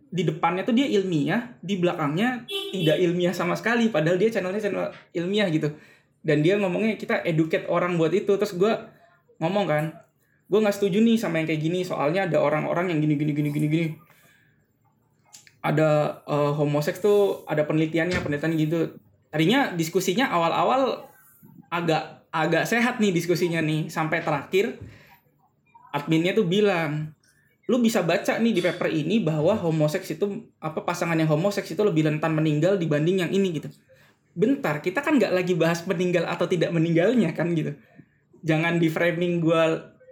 di depannya tuh dia ilmiah di belakangnya tidak ilmiah sama sekali padahal dia channelnya channel ilmiah gitu. Dan dia ngomongnya kita educate orang buat itu. Terus gue ngomong kan gue nggak setuju nih sama yang kayak gini soalnya ada orang-orang yang gini gini gini gini gini. Ada uh, homoseks tuh ada penelitiannya penelitian gitu. Tadinya diskusinya awal-awal agak agak sehat nih diskusinya nih. Sampai terakhir adminnya tuh bilang lu bisa baca nih di paper ini bahwa homoseks itu apa pasangan yang homoseks itu lebih rentan meninggal dibanding yang ini gitu. Bentar kita kan nggak lagi bahas meninggal atau tidak meninggalnya kan gitu. Jangan di framing gue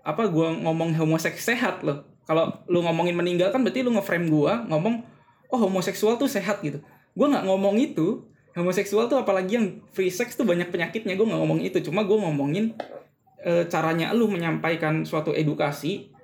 apa gue ngomong homoseks sehat loh. Kalau lu ngomongin meninggal kan berarti lu ngeframe gue ngomong oh homoseksual tuh sehat gitu. Gue nggak ngomong itu homoseksual tuh apalagi yang free sex tuh banyak penyakitnya. Gue nggak ngomong itu. Cuma gue ngomongin e, caranya lu menyampaikan suatu edukasi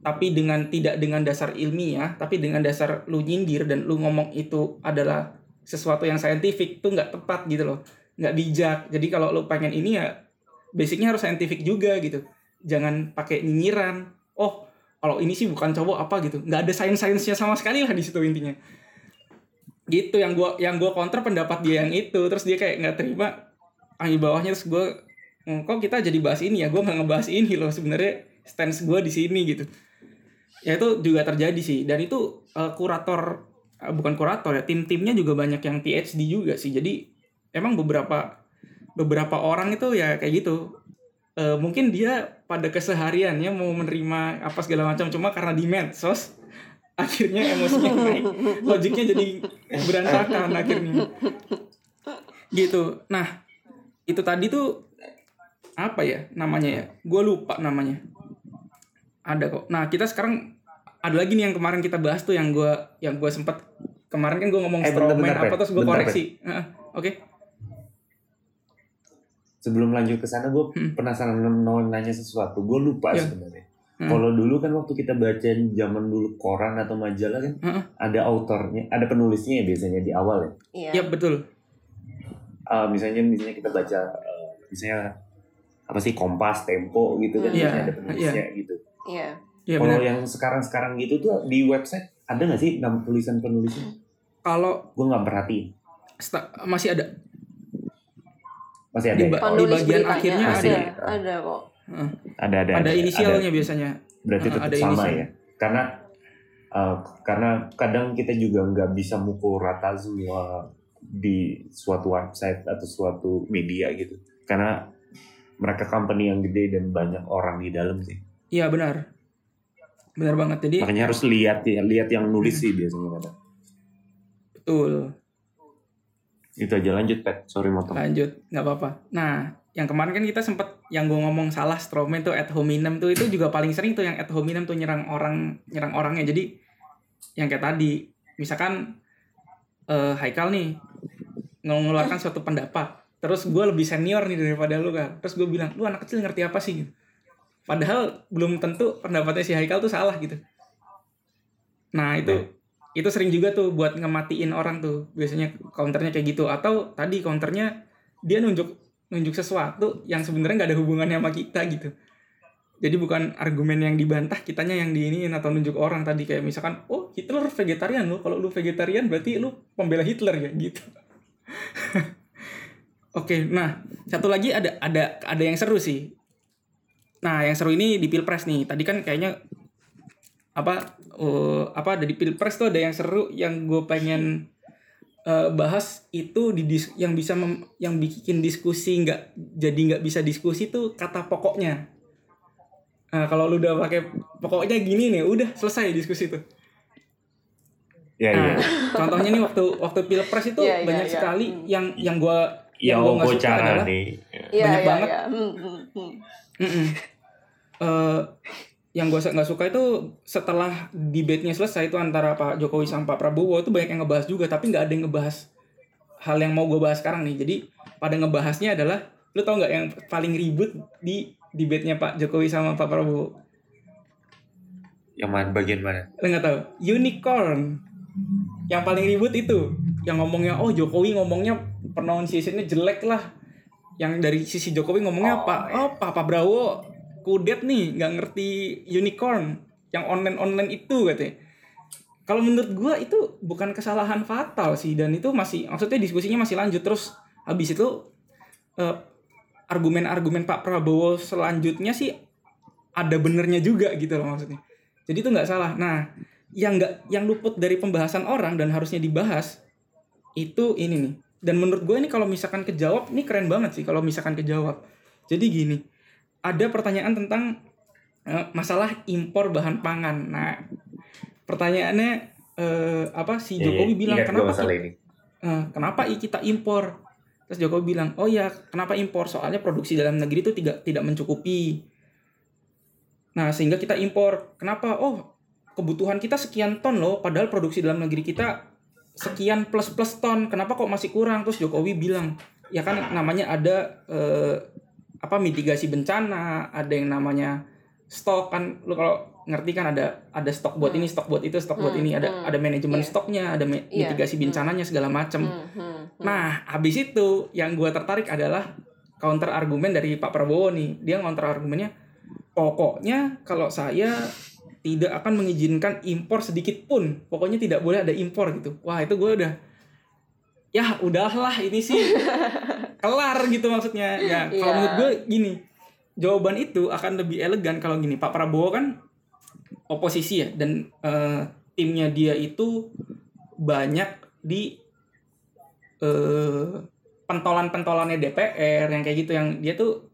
tapi dengan tidak dengan dasar ilmiah tapi dengan dasar lu nyindir dan lu ngomong itu adalah sesuatu yang saintifik tuh nggak tepat gitu loh. Nggak bijak. Jadi kalau lu pengen ini ya basicnya harus saintifik juga gitu. Jangan pakai nyinyiran. Oh kalau ini sih bukan cowok apa gitu. Nggak ada sains sainsnya sama sekali lah di situ intinya gitu yang gua yang gua counter pendapat dia yang itu. Terus dia kayak nggak terima ah di bawahnya terus gua "Hmm, kok kita jadi bahas ini ya? Gua nggak ngebahas ini loh sebenarnya stance gua di sini gitu. Ya itu juga terjadi sih. Dan itu uh, kurator uh, bukan kurator ya tim-timnya juga banyak yang PhD juga sih. Jadi emang beberapa beberapa orang itu ya kayak gitu. Uh, mungkin dia pada kesehariannya mau menerima apa segala macam cuma karena di medsos akhirnya emosinya naik. Logiknya jadi berantakan akhirnya. Gitu. Nah itu tadi tuh apa ya namanya ya? Gue lupa namanya. Ada kok. Nah kita sekarang ada lagi nih yang kemarin kita bahas tuh yang gue yang gue sempat kemarin kan gue ngomong Eh, bentar, bentar, apa terus gue koreksi? Oke. Sebelum lanjut ke sana, gue Hmm. penasaran mau nanya sesuatu. Gue lupa Ya. sebenarnya. Hmm. Kalau dulu kan waktu kita baca zaman dulu koran atau majalah kan Heeh. ada autornya, ada penulisnya ya biasanya di awal ya. Iya. ya betul Uh, misalnya misalnya kita baca uh, misalnya apa sih Kompas, Tempo gitu kan Hmm. biasanya Iya, ada penulisnya gitu. Iya. ya Kalau benar yang sekarang-sekarang gitu tuh di website ada nggak sih nama tulisan penulisnya? kalau Gue nggak perhatiin. masih ada Masih ada. Di ya? ba- Penulis bagian akhirnya Masih. ada, ada kok. Ada ada. ada inisialnya biasanya. Berarti Uh, tetap ada sama inisial. ya. Karena uh, karena kadang kita juga nggak bisa mukul rata semua di suatu website atau suatu media gitu. Karena mereka company yang gede dan banyak orang di dalam sih. Iya benar. Benar banget. Jadi makanya harus lihat ya lihat yang nulis sih biasanya betul. Itu aja lanjut pet. Sorry motong. Lanjut nggak apa-apa. Nah yang kemarin kan kita sempet yang gue ngomong salah strawman tuh ad hominem tuh itu juga paling sering tuh yang ad hominem tuh nyerang orang nyerang orangnya. Jadi yang kayak tadi misalkan eh Haikal nih mengeluarkan suatu pendapat terus gue lebih senior nih daripada lu kan terus gue bilang lu anak kecil ngerti apa sih? Gitu. Padahal belum tentu pendapatnya si Haikal tuh salah gitu. Nah itu itu sering juga tuh buat ngematiin orang tuh biasanya counternya kayak gitu. Atau tadi counternya dia nunjuk nunjuk sesuatu yang sebenarnya nggak ada hubungannya sama kita gitu. Jadi bukan argumen yang dibantah kitanya yang diiniin atau nunjuk orang tadi. Kayak misalkan oh Hitler vegetarian lo kalau lu vegetarian berarti lu pembela Hitler ya gitu. Oke nah satu lagi ada ada ada yang seru sih. Nah yang seru ini di pilpres nih. Tadi kan kayaknya apa eh, apa ada di pilpres tuh ada yang seru yang gue pengen eh, bahas itu di dis- yang bisa mem- yang bikin diskusi nggak jadi nggak bisa diskusi tuh kata pokoknya nah kalau lu udah pakai pokoknya gini nih udah selesai diskusi tuh ya nah, ya contohnya nih waktu waktu pilpres itu Iya, iya, banyak iya. sekali Hmm. yang yang gue ya yang gua nggak suka cara adalah nih Iya, Banyak iya, banget. iya. Hmm, hmm, hmm. Mm-mm. Yang gue nggak suka itu setelah debate-nya selesai itu antara Pak Jokowi sama Pak Prabowo itu banyak yang ngebahas juga tapi nggak ada yang ngebahas hal yang mau gue bahas sekarang nih. Jadi pada ngebahasnya adalah lu tau nggak yang paling ribut di debate-nya Pak Jokowi sama Pak Prabowo? Yang mana? Bagian mana? Lu nggak tahu unicorn. Yang paling ribut itu yang ngomongnya oh Jokowi ngomongnya pronunciation-nya jelek lah. Yang dari sisi Jokowi ngomongnya apa oh Pak Pak Prabowo kudet nih nggak ngerti unicorn yang online online itu katanya. Kalau menurut gua itu bukan kesalahan fatal sih dan itu masih maksudnya diskusinya masih lanjut terus. Habis itu eh, argumen-argumen Pak Prabowo selanjutnya sih ada benernya juga gitu loh maksudnya. Jadi itu nggak salah. Nah yang nggak yang luput dari pembahasan orang dan harusnya dibahas itu ini nih. Dan menurut gue ini kalau misalkan kejawab ini keren banget sih kalau misalkan kejawab. Jadi gini ada pertanyaan tentang uh, masalah impor bahan pangan. Nah pertanyaannya uh, apa si Iya, Jokowi iya, bilang gua kenapa masalah ki- ini. eh, kenapa kita impor? Terus Jokowi bilang oh ya kenapa impor? Soalnya produksi dalam negeri itu tidak tidak mencukupi. Nah sehingga kita impor. Kenapa? Oh kebutuhan kita sekian ton loh padahal produksi dalam negeri kita sekian plus plus ton. Kenapa kok masih kurang? Terus Jokowi bilang ya kan namanya ada eh, apa mitigasi bencana ada yang namanya stok kan lu kalau ngerti kan ada ada stok buat ini stok buat itu stok buat Hmm, ini ada hmm. ada manajemen Iya. stoknya ada me- Iya, mitigasi hmm. bencananya segala macam Hmm, hmm, hmm. Nah, habis itu yang gue tertarik adalah counter argumen dari Pak Prabowo nih. Dia counter argumennya, pokoknya kalau saya tidak akan mengizinkan impor sedikit pun. Pokoknya tidak boleh ada impor gitu. Wah, itu gue udah, ya udahlah ini sih kelar gitu maksudnya. Ya, kalau Iya. menurut gue gini, jawaban itu akan lebih elegan kalau gini. Pak Prabowo kan oposisi ya, dan eh, timnya dia itu banyak di eh pentolan-pentolannya DPR yang kayak gitu yang dia tuh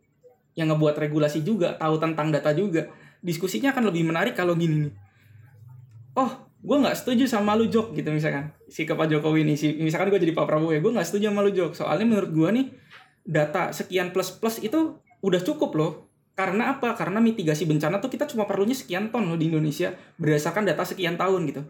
yang ngebuat regulasi juga tahu tentang data juga diskusinya akan lebih menarik kalau gini nih oh gue nggak setuju sama lu Jok gitu misalkan. Si ke Pak Jokowi nih si misalkan gue jadi Pak Prabowo ya gue nggak setuju sama lu Jok. Soalnya menurut gue nih data sekian plus plus itu udah cukup loh. Karena apa? Karena mitigasi bencana tuh kita cuma perlunya sekian ton loh di Indonesia berdasarkan data sekian tahun gitu.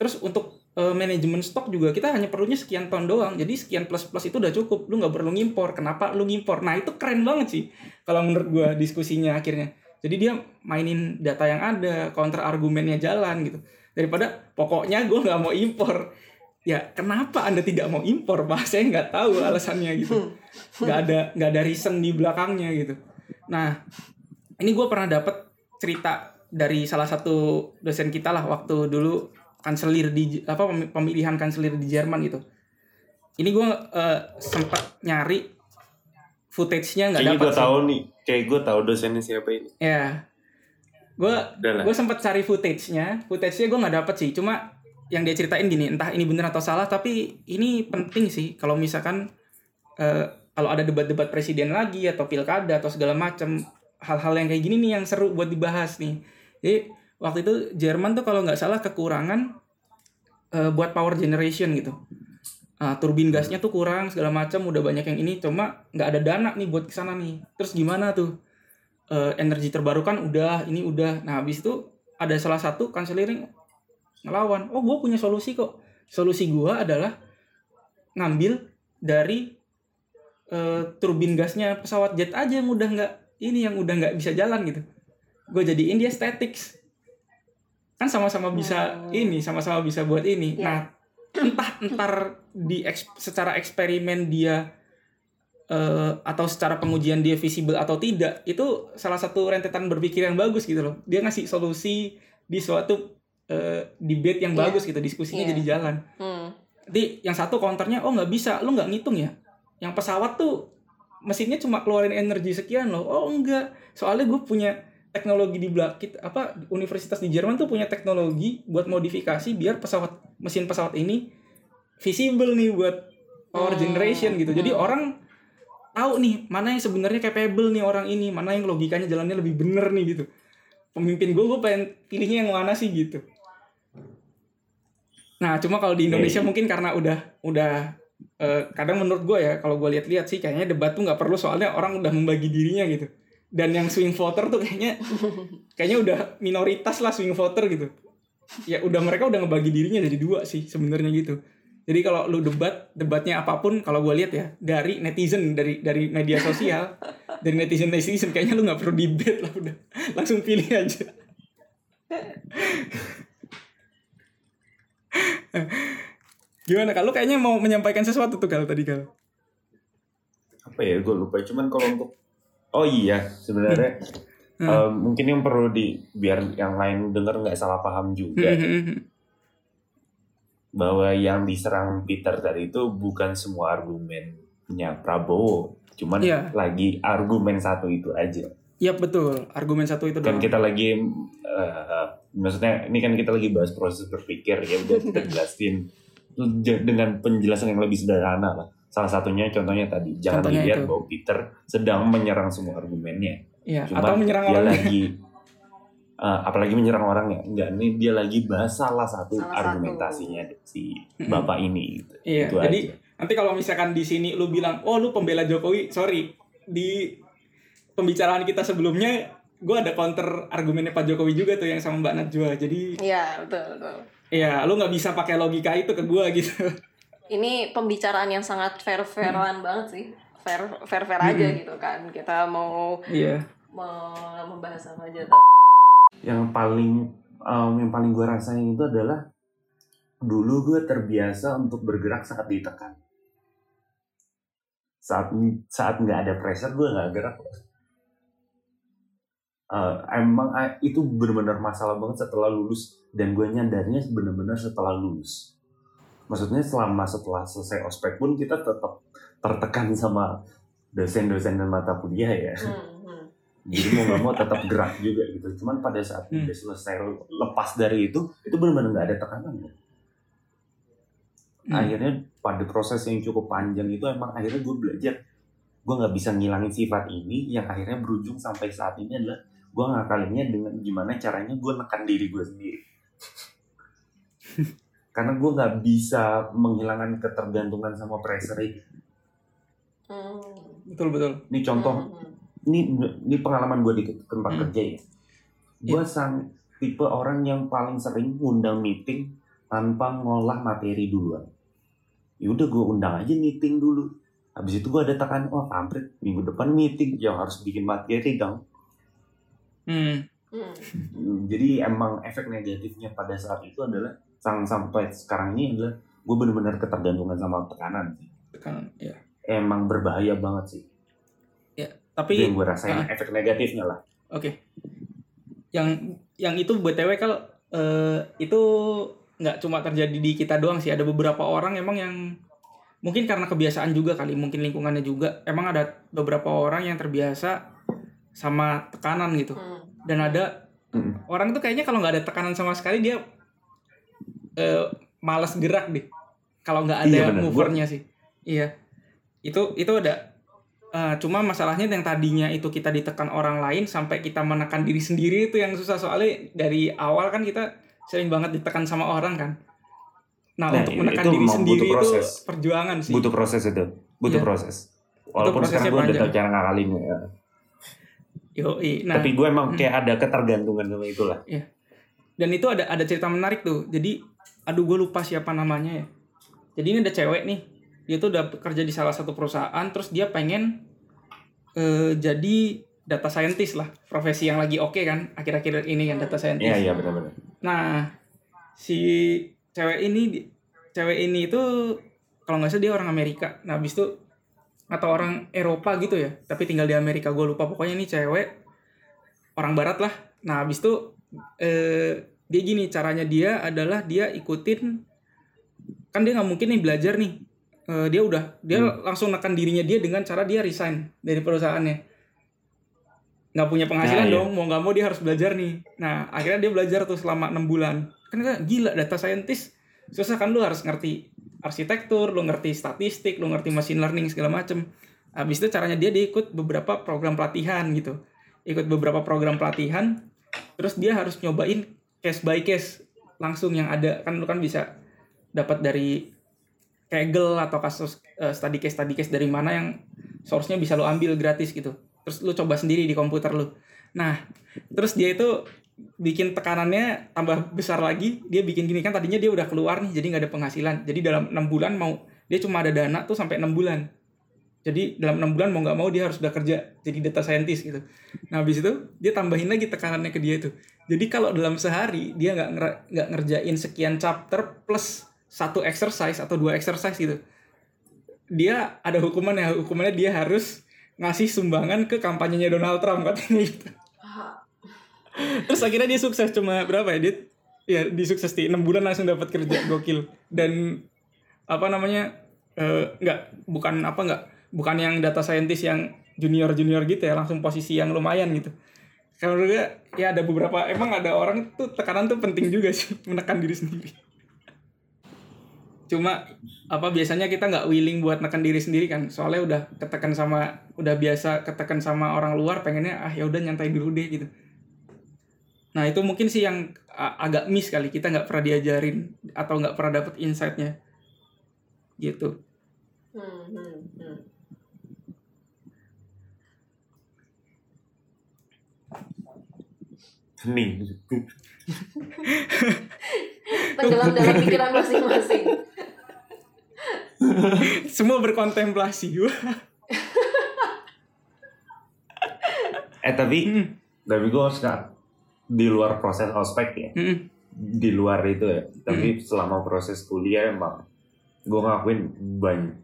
Terus untuk eh, manajemen stok juga kita hanya perlunya sekian ton doang. Jadi sekian plus plus itu udah cukup. Lu nggak perlu ngimpor. Kenapa lu ngimpor? Nah itu keren banget sih kalau menurut gua diskusinya akhirnya. Jadi dia mainin data yang ada counter argumennya jalan gitu daripada pokoknya gua nggak mau impor. Ya kenapa anda tidak mau impor pak saya nggak tahu alasannya gitu. Nggak ada nggak ada reason di belakangnya gitu. Nah ini gue pernah dapat cerita dari salah satu dosen kita lah waktu dulu kanselir di apa pemi- pemilihan kanselir di Jerman gitu. Ini gue sempat nyari footage-nya nggak dapat gue tahu nih, kayak gue tahu dosennya siapa ini. Ya, gue gue sempat cari footage-nya, footage-nya gue nggak dapet sih. Cuma yang dia ceritain gini, entah ini bener atau salah, tapi ini penting sih kalau misalkan eh, kalau ada debat-debat presiden lagi atau pilkada atau segala macam hal-hal yang kayak gini nih yang seru buat dibahas nih. Jadi waktu itu Jerman tuh kalau nggak salah kekurangan eh, buat power generation gitu. Ah, turbin gasnya tuh kurang segala macam udah banyak yang ini cuma nggak ada dana nih buat ke sana nih. Terus gimana tuh? Eh, energi terbarukan udah ini udah. Nah habis itu ada salah satu kanselir yang ngelawan. Oh gue punya solusi kok. Solusi gue adalah ngambil dari eh, turbin gasnya pesawat jet aja yang udah nggak ini yang udah nggak bisa jalan gitu. Gue jadiin dia statics. Kan sama-sama bisa Oh. ini, sama-sama bisa buat ini. Ya. Nah, entah entar di eks- secara eksperimen dia eh, atau secara pengujian dia visible atau tidak, itu salah satu rentetan berpikir yang bagus gitu loh. Dia ngasih solusi di suatu eh, debate yang Iya. bagus gitu, diskusinya Iya. jadi jalan. Hmm. Nanti yang satu counternya, oh nggak bisa, lu nggak ngitung ya? Yang pesawat tuh mesinnya cuma keluarin energi sekian loh. Oh enggak, soalnya gue punya teknologi di belakang apa universitas di Jerman tuh punya teknologi buat modifikasi biar pesawat mesin pesawat ini visible nih buat power Hmm. generation gitu. Jadi Hmm. orang tahu nih mana yang sebenarnya capable nih orang ini, mana yang logikanya jalannya lebih bener nih gitu. Pemimpin gue, gue pengen pilihnya yang mana sih gitu. Nah, cuma kalau di Indonesia mungkin karena udah udah eh, kadang menurut gue ya kalau gue lihat-lihat sih kayaknya debat tuh nggak perlu soalnya orang udah membagi dirinya gitu. Dan yang swing voter tuh kayaknya kayaknya udah minoritas lah swing voter gitu. Ya udah mereka udah ngebagi dirinya jadi dua sih sebenarnya gitu. Jadi kalau lu debat debatnya apa pun kalau gue lihat ya dari netizen dari dari media sosial dari netizen netizen kayaknya lu nggak perlu debate lah udah langsung pilih aja. Gimana kalau kayaknya mau menyampaikan sesuatu tuh kalau tadi kalau Apa ya, gue lupa. Cuman kalau untuk Oh iya, sebenarnya Hmm. eh, mungkin yang perlu di biar yang lain denger nggak salah paham juga Hmm. Bahwa yang diserang Peter tadi itu bukan semua argumennya Prabowo, cuman Iya. lagi argumen satu itu aja. Iya betul argumen satu itu Kan doang. kita lagi eh, maksudnya ini kan kita lagi bahas proses berpikir ya udah kita jelasin dengan penjelasan yang lebih sederhana lah salah satunya contohnya tadi jangan Contohnya dilihat itu. bahwa Peter sedang menyerang semua argumennya Iya, atau menyerang dia lagi eh, apalagi menyerang orang ya enggak ini dia lagi bahas salah satu Salah satu. argumentasinya si bapak ini gitu. Iya, Itu jadi aja. nanti kalau misalkan di sini lu bilang, oh lu pembela Jokowi, sorry di pembicaraan kita sebelumnya, gue ada counter argumennya Pak Jokowi juga tuh yang sama Mbak Najwa. Jadi Iya, betul, betul. ya lu nggak bisa pakai logika itu ke gue gitu. Ini pembicaraan yang sangat fair-fairan banget sih. Fair fair fair aja gitu kan. Kita mau Iya. me- membahas apa aja. Yang paling um, yang paling gue rasain itu adalah dulu gue terbiasa untuk bergerak saat ditekan. Saat saat nggak ada pressure gue nggak gerak. Eh, emang eh, itu benar-benar masalah banget setelah lulus dan gue nyadarnya benar-benar setelah lulus. Maksudnya selama setelah selesai ospek pun kita tetap tertekan sama dosen-dosen dan mata kuliah ya. Hmm. Jadi mau nggak mau tetap gerak juga gitu cuman pada saat Hmm. udah selesai lepas dari itu itu benar-benar nggak ada tekanan ya. Hmm. akhirnya pada proses yang cukup panjang itu emang akhirnya gue belajar gue nggak bisa ngilangin sifat ini yang akhirnya berujung sampai saat ini adalah gue ngakalinnya dengan gimana caranya gue nekan diri gue sendiri karena gue nggak bisa menghilangkan ketergantungan sama pressure itu Hmm. Betul betul. ini contoh Hmm, hmm. Ini ini pengalaman gue di tempat Hmm. kerja ya. Gue sang tipe orang yang paling sering ngundang meeting tanpa ngolah materi duluan. Ya udah gue undang aja meeting dulu. Habis itu gue ada tekan, oh kampret, minggu depan meeting, yang harus bikin materi dong. Hmm. Hmm. Jadi emang efek negatifnya pada saat itu adalah sang sampai sekarang ini adalah gue bener-bener ketergantungan sama tekanan. Tekanan, ya. Emang berbahaya banget sih. Tapi Itu yang gue rasain ah. efek negatifnya lah. Oke. Yang yang itu BTW kalau eh, itu nggak cuma terjadi di kita doang sih, ada beberapa orang emang yang mungkin karena kebiasaan juga kali, mungkin lingkungannya juga. Emang ada beberapa orang yang terbiasa sama tekanan gitu. Hmm. Dan ada Hmm. orang tuh kayaknya kalau nggak ada tekanan sama sekali dia eh, malas gerak deh. Kalau nggak ada Iya, movernya sih. Iya. Itu itu ada Eh, cuma masalahnya yang tadinya itu kita ditekan orang lain sampai kita menekan diri sendiri itu yang susah soalnya dari awal kan kita sering banget ditekan sama orang kan. Nah, Nah, untuk itu menekan diri sendiri butuh itu proses. perjuangan sih. butuh proses itu butuh Iya. proses walaupun prosesnya sekarang gue udah cara ngakalinnya ya. Yoi. Nah, tapi gue emang hmm. kayak ada ketergantungan sama itulah dan itu ada ada cerita menarik tuh. Jadi, aduh gue lupa siapa namanya ya. Jadi ini ada cewek nih. Dia tuh udah kerja di salah satu perusahaan terus dia pengen eh, jadi data scientist lah, profesi yang lagi oke kan akhir-akhir ini kan data scientist. iya iya benar-benar Nah, si cewek ini cewek ini itu kalau nggak salah dia orang Amerika. Nah, habis itu atau orang Eropa gitu ya, tapi tinggal di Amerika. Gue lupa pokoknya ini cewek orang barat lah. Nah, habis itu eh, dia gini caranya dia adalah dia ikutin kan dia nggak mungkin nih belajar nih. Eh, dia udah dia langsung nekan dirinya dia dengan cara dia resign dari perusahaannya. Nggak punya penghasilan Nah, iya. dong mau nggak mau dia harus belajar nih. Nah akhirnya dia belajar tuh selama enam bulan. Kan gila data scientist susah kan lu harus ngerti arsitektur lu ngerti statistik lu ngerti machine learning segala macem. Habis itu caranya dia dia ikut beberapa program pelatihan gitu. Ikut beberapa program pelatihan terus dia harus nyobain case by case langsung yang ada. Kan lu kan bisa dapat dari Kaggle atau kasus eh, study case study case dari mana yang source-nya bisa lo ambil gratis gitu. Terus lu coba sendiri di komputer lu. Nah, terus dia itu bikin tekanannya tambah besar lagi. Dia bikin gini kan tadinya dia udah keluar nih jadi nggak ada penghasilan. Jadi dalam enam bulan mau dia cuma ada dana tuh sampai enam bulan. Jadi dalam enam bulan mau nggak mau dia harus udah kerja jadi data scientist gitu. Nah habis itu dia tambahin lagi tekanannya ke dia itu. Jadi kalau dalam sehari dia nggak nggak ngerjain sekian chapter plus satu exercise atau dua exercise gitu. Dia ada hukuman ya hukumannya dia harus ngasih sumbangan ke kampanyenya Donald Trump katanya gitu. Terus akhirnya dia sukses cuma berapa ya dia ya di sukses di 6 bulan langsung dapat kerja gokil dan apa namanya eh, nggak bukan apa nggak bukan yang data scientist yang junior junior gitu ya langsung posisi yang lumayan gitu gue ya ada beberapa emang ada orang tuh tekanan tuh penting juga sih menekan diri sendiri cuma apa biasanya kita nggak willing buat nekan diri sendiri kan. Soalnya udah ketekan sama udah biasa ketekan sama orang luar pengennya ah ya udah nyantai dulu deh gitu. Nah itu mungkin sih yang agak miss kali. Kita nggak pernah diajarin atau nggak pernah dapet insightnya. Gitu. Hmm, hmm, hmm. Nih, Tenggelam dalam pikiran masing-masing. semua berkontemplasi eh tapi Hmm. tapi gue sekarang di luar proses ospek ya, Mm-mm. di luar itu ya. Tapi selama proses kuliah emang gue ngakuin banyak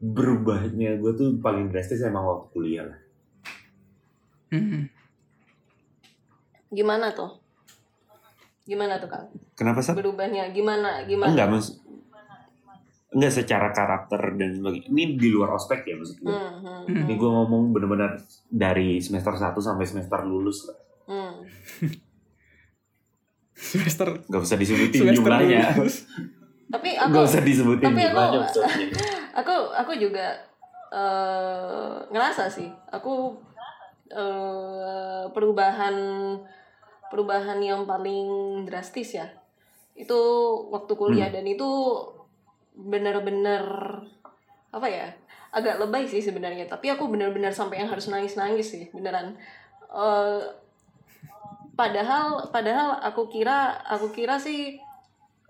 berubahnya gue tuh paling drastis emang waktu kuliah lah. Mm-mm. Gimana tuh? Gimana tuh kang? Kenapa sih? Berubahnya gimana? Gimana? Enggak mas, enggak secara karakter dan sebagainya. Ini di luar ospek ya maksud gue. Hmm, hmm, Hmm. Ini gue ngomong bener-bener dari semester 1 sampai semester lulus lah. hmm. semester Gak usah disebutin semester jumlahnya. lulus. Tapi aku Gak usah disebutin tapi aku- jumlahnya. maksudnya. aku aku juga eh, ngerasa sih aku eh, perubahan perubahan yang paling drastis ya. Itu waktu kuliah dan itu bener-bener apa ya agak lebay sih sebenarnya. Tapi aku bener-bener sampai yang harus nangis-nangis sih beneran. Eh, padahal padahal aku kira aku kira sih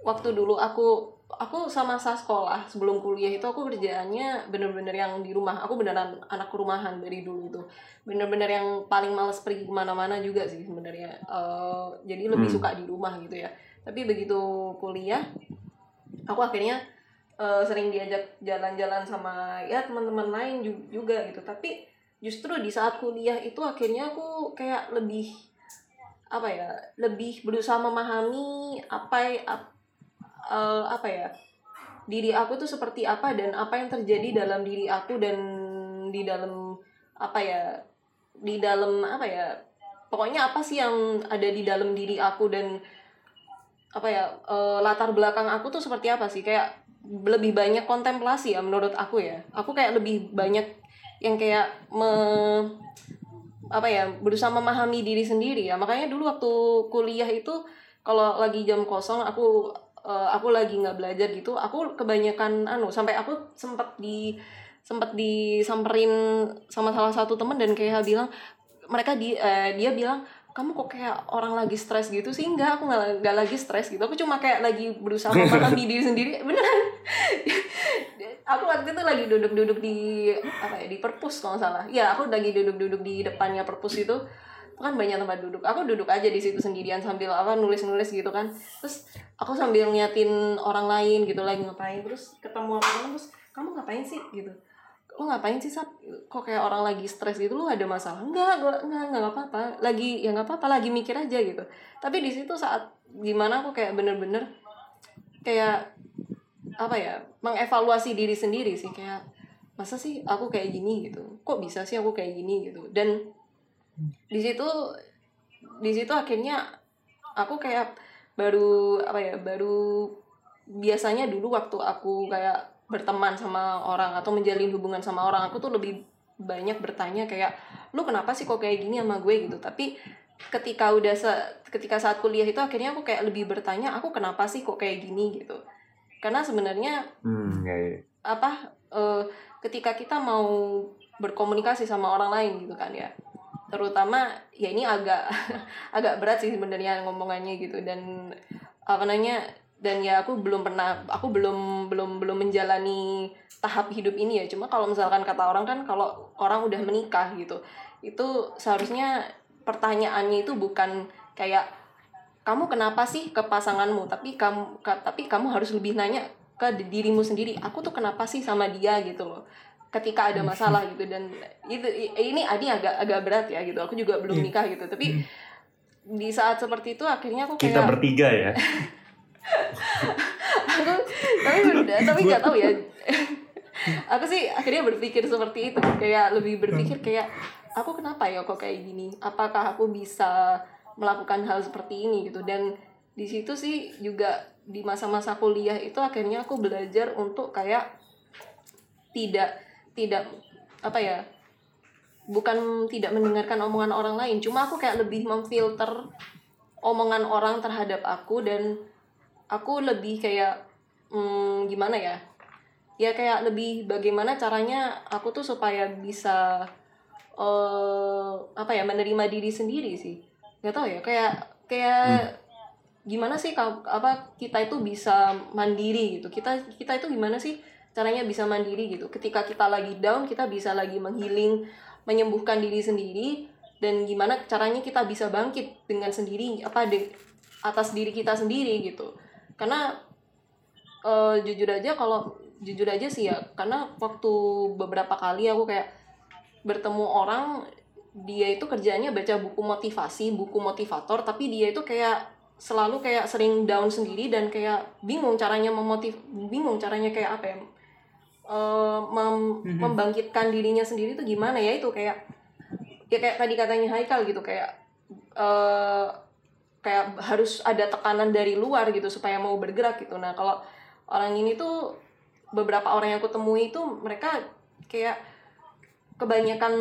waktu dulu aku aku sama masa sekolah sebelum kuliah itu aku kerjaannya bener-bener yang di rumah. Aku beneran anak rumahan dari dulu itu. Bener-bener yang paling males pergi ke mana-mana juga sih sebenarnya. Eh, jadi lebih Hmm. suka di rumah gitu ya. Tapi begitu kuliah aku akhirnya eh, sering diajak jalan-jalan sama ya teman-teman lain ju- juga gitu. Tapi justru di saat kuliah itu akhirnya aku kayak lebih apa ya lebih berusaha memahami apa y- eh, apa ya diri aku tuh seperti apa dan apa yang terjadi dalam diri aku dan di dalam apa ya di dalam apa ya pokoknya apa sih yang ada di dalam diri aku dan apa ya eh, latar belakang aku tuh seperti apa sih? Kayak lebih banyak kontemplasi ya menurut aku ya. Aku kayak lebih banyak yang kayak me apa ya berusaha memahami diri sendiri ya. Makanya dulu waktu kuliah itu kalau lagi jam kosong aku eh, aku lagi nggak belajar gitu aku kebanyakan anu sampai aku sempat di sempat disamperin sama salah satu teman dan kayak bilang mereka di eh, dia bilang kamu kok kayak orang lagi stres gitu sih? Enggak aku nggak nggak lagi stres gitu aku cuma kayak lagi berusaha memahami diri sendiri. Beneran. Aku waktu itu lagi duduk-duduk di apa ya di perpus kalau nggak salah. Ya aku lagi duduk-duduk di depannya perpus itu. Itu kan banyak tempat duduk. Aku duduk aja di situ sendirian sambil apa nulis-nulis gitu kan. Terus aku sambil ngeliatin orang lain gitu lagi ngapain terus ketemu orang terus kamu ngapain sih? Gitu. Lu ngapain sih sap kok kayak orang lagi stres gitu? Lu ada masalah? Enggak gua enggak enggak apa-apa. Lagi ya nggak apa-apa lagi mikir aja gitu. Tapi di situ saat gimana aku kayak bener-bener kayak apa ya mengevaluasi diri sendiri sih kayak masa sih aku kayak gini? Gitu. Kok bisa sih aku kayak gini? Gitu. Dan di situ di situ akhirnya aku kayak baru apa ya baru biasanya dulu waktu aku kayak berteman sama orang atau menjalin hubungan sama orang aku tuh lebih banyak bertanya kayak lu kenapa sih kok kayak gini sama gue? gitu. Tapi ketika udah se- ketika saat kuliah itu akhirnya aku kayak lebih bertanya aku kenapa sih kok kayak gini? gitu. Karena sebenarnya Hmm, ya, ya. apa eh, ketika kita mau berkomunikasi sama orang lain gitu kan ya terutama ya ini agak agak berat sih sebenarnya ngomongannya gitu. Dan apa namanya dan ya aku belum pernah aku belum belum belum menjalani tahap hidup ini ya. Cuma kalau misalkan kata orang kan kalau orang udah menikah gitu itu seharusnya pertanyaannya itu bukan kayak kamu kenapa sih ke pasanganmu? Tapi kamu ka- tapi kamu harus lebih nanya ke di- dirimu sendiri aku tuh kenapa sih sama dia? Gitu loh ketika ada masalah gitu dan itu ini ini agak agak berat ya gitu aku juga belum Iya. nikah gitu tapi di saat seperti itu akhirnya aku Kita kayak bertiga ya. aku tapi bener- tapi nggak tahu ya. Aku sih akhirnya berpikir seperti itu kayak lebih berpikir kayak aku kenapa ya kok kayak gini? Apakah aku bisa melakukan hal seperti ini? Gitu dan di situ sih juga di masa-masa kuliah itu akhirnya aku belajar untuk kayak tidak tidak apa ya bukan tidak mendengarkan omongan orang lain. Cuma aku kayak lebih memfilter omongan orang terhadap aku dan aku lebih kayak hmm, gimana ya ya kayak lebih bagaimana caranya aku tuh supaya bisa eh apa ya menerima diri sendiri sih. Nggak tahu ya kayak kayak gimana sih apa kita itu bisa mandiri gitu. Kita kita itu gimana sih caranya bisa mandiri gitu. Ketika kita lagi down kita bisa lagi menghealing menyembuhkan diri sendiri dan gimana caranya kita bisa bangkit dengan sendiri apa de, atas diri kita sendiri gitu. Karena eh, jujur aja kalau jujur aja sih ya karena waktu beberapa kali aku kayak bertemu orang dia itu kerjanya baca buku motivasi buku motivator tapi dia itu kayak selalu kayak sering down sendiri dan kayak bingung caranya memotiv bingung caranya kayak apa ya eh, mem- membangkitkan dirinya sendiri itu gimana ya itu kayak ya kayak tadi katanya Haikal gitu kayak eh kayak harus ada tekanan dari luar gitu supaya mau bergerak gitu. Nah kalau orang ini tuh beberapa orang yang aku temui itu mereka kayak kebanyakan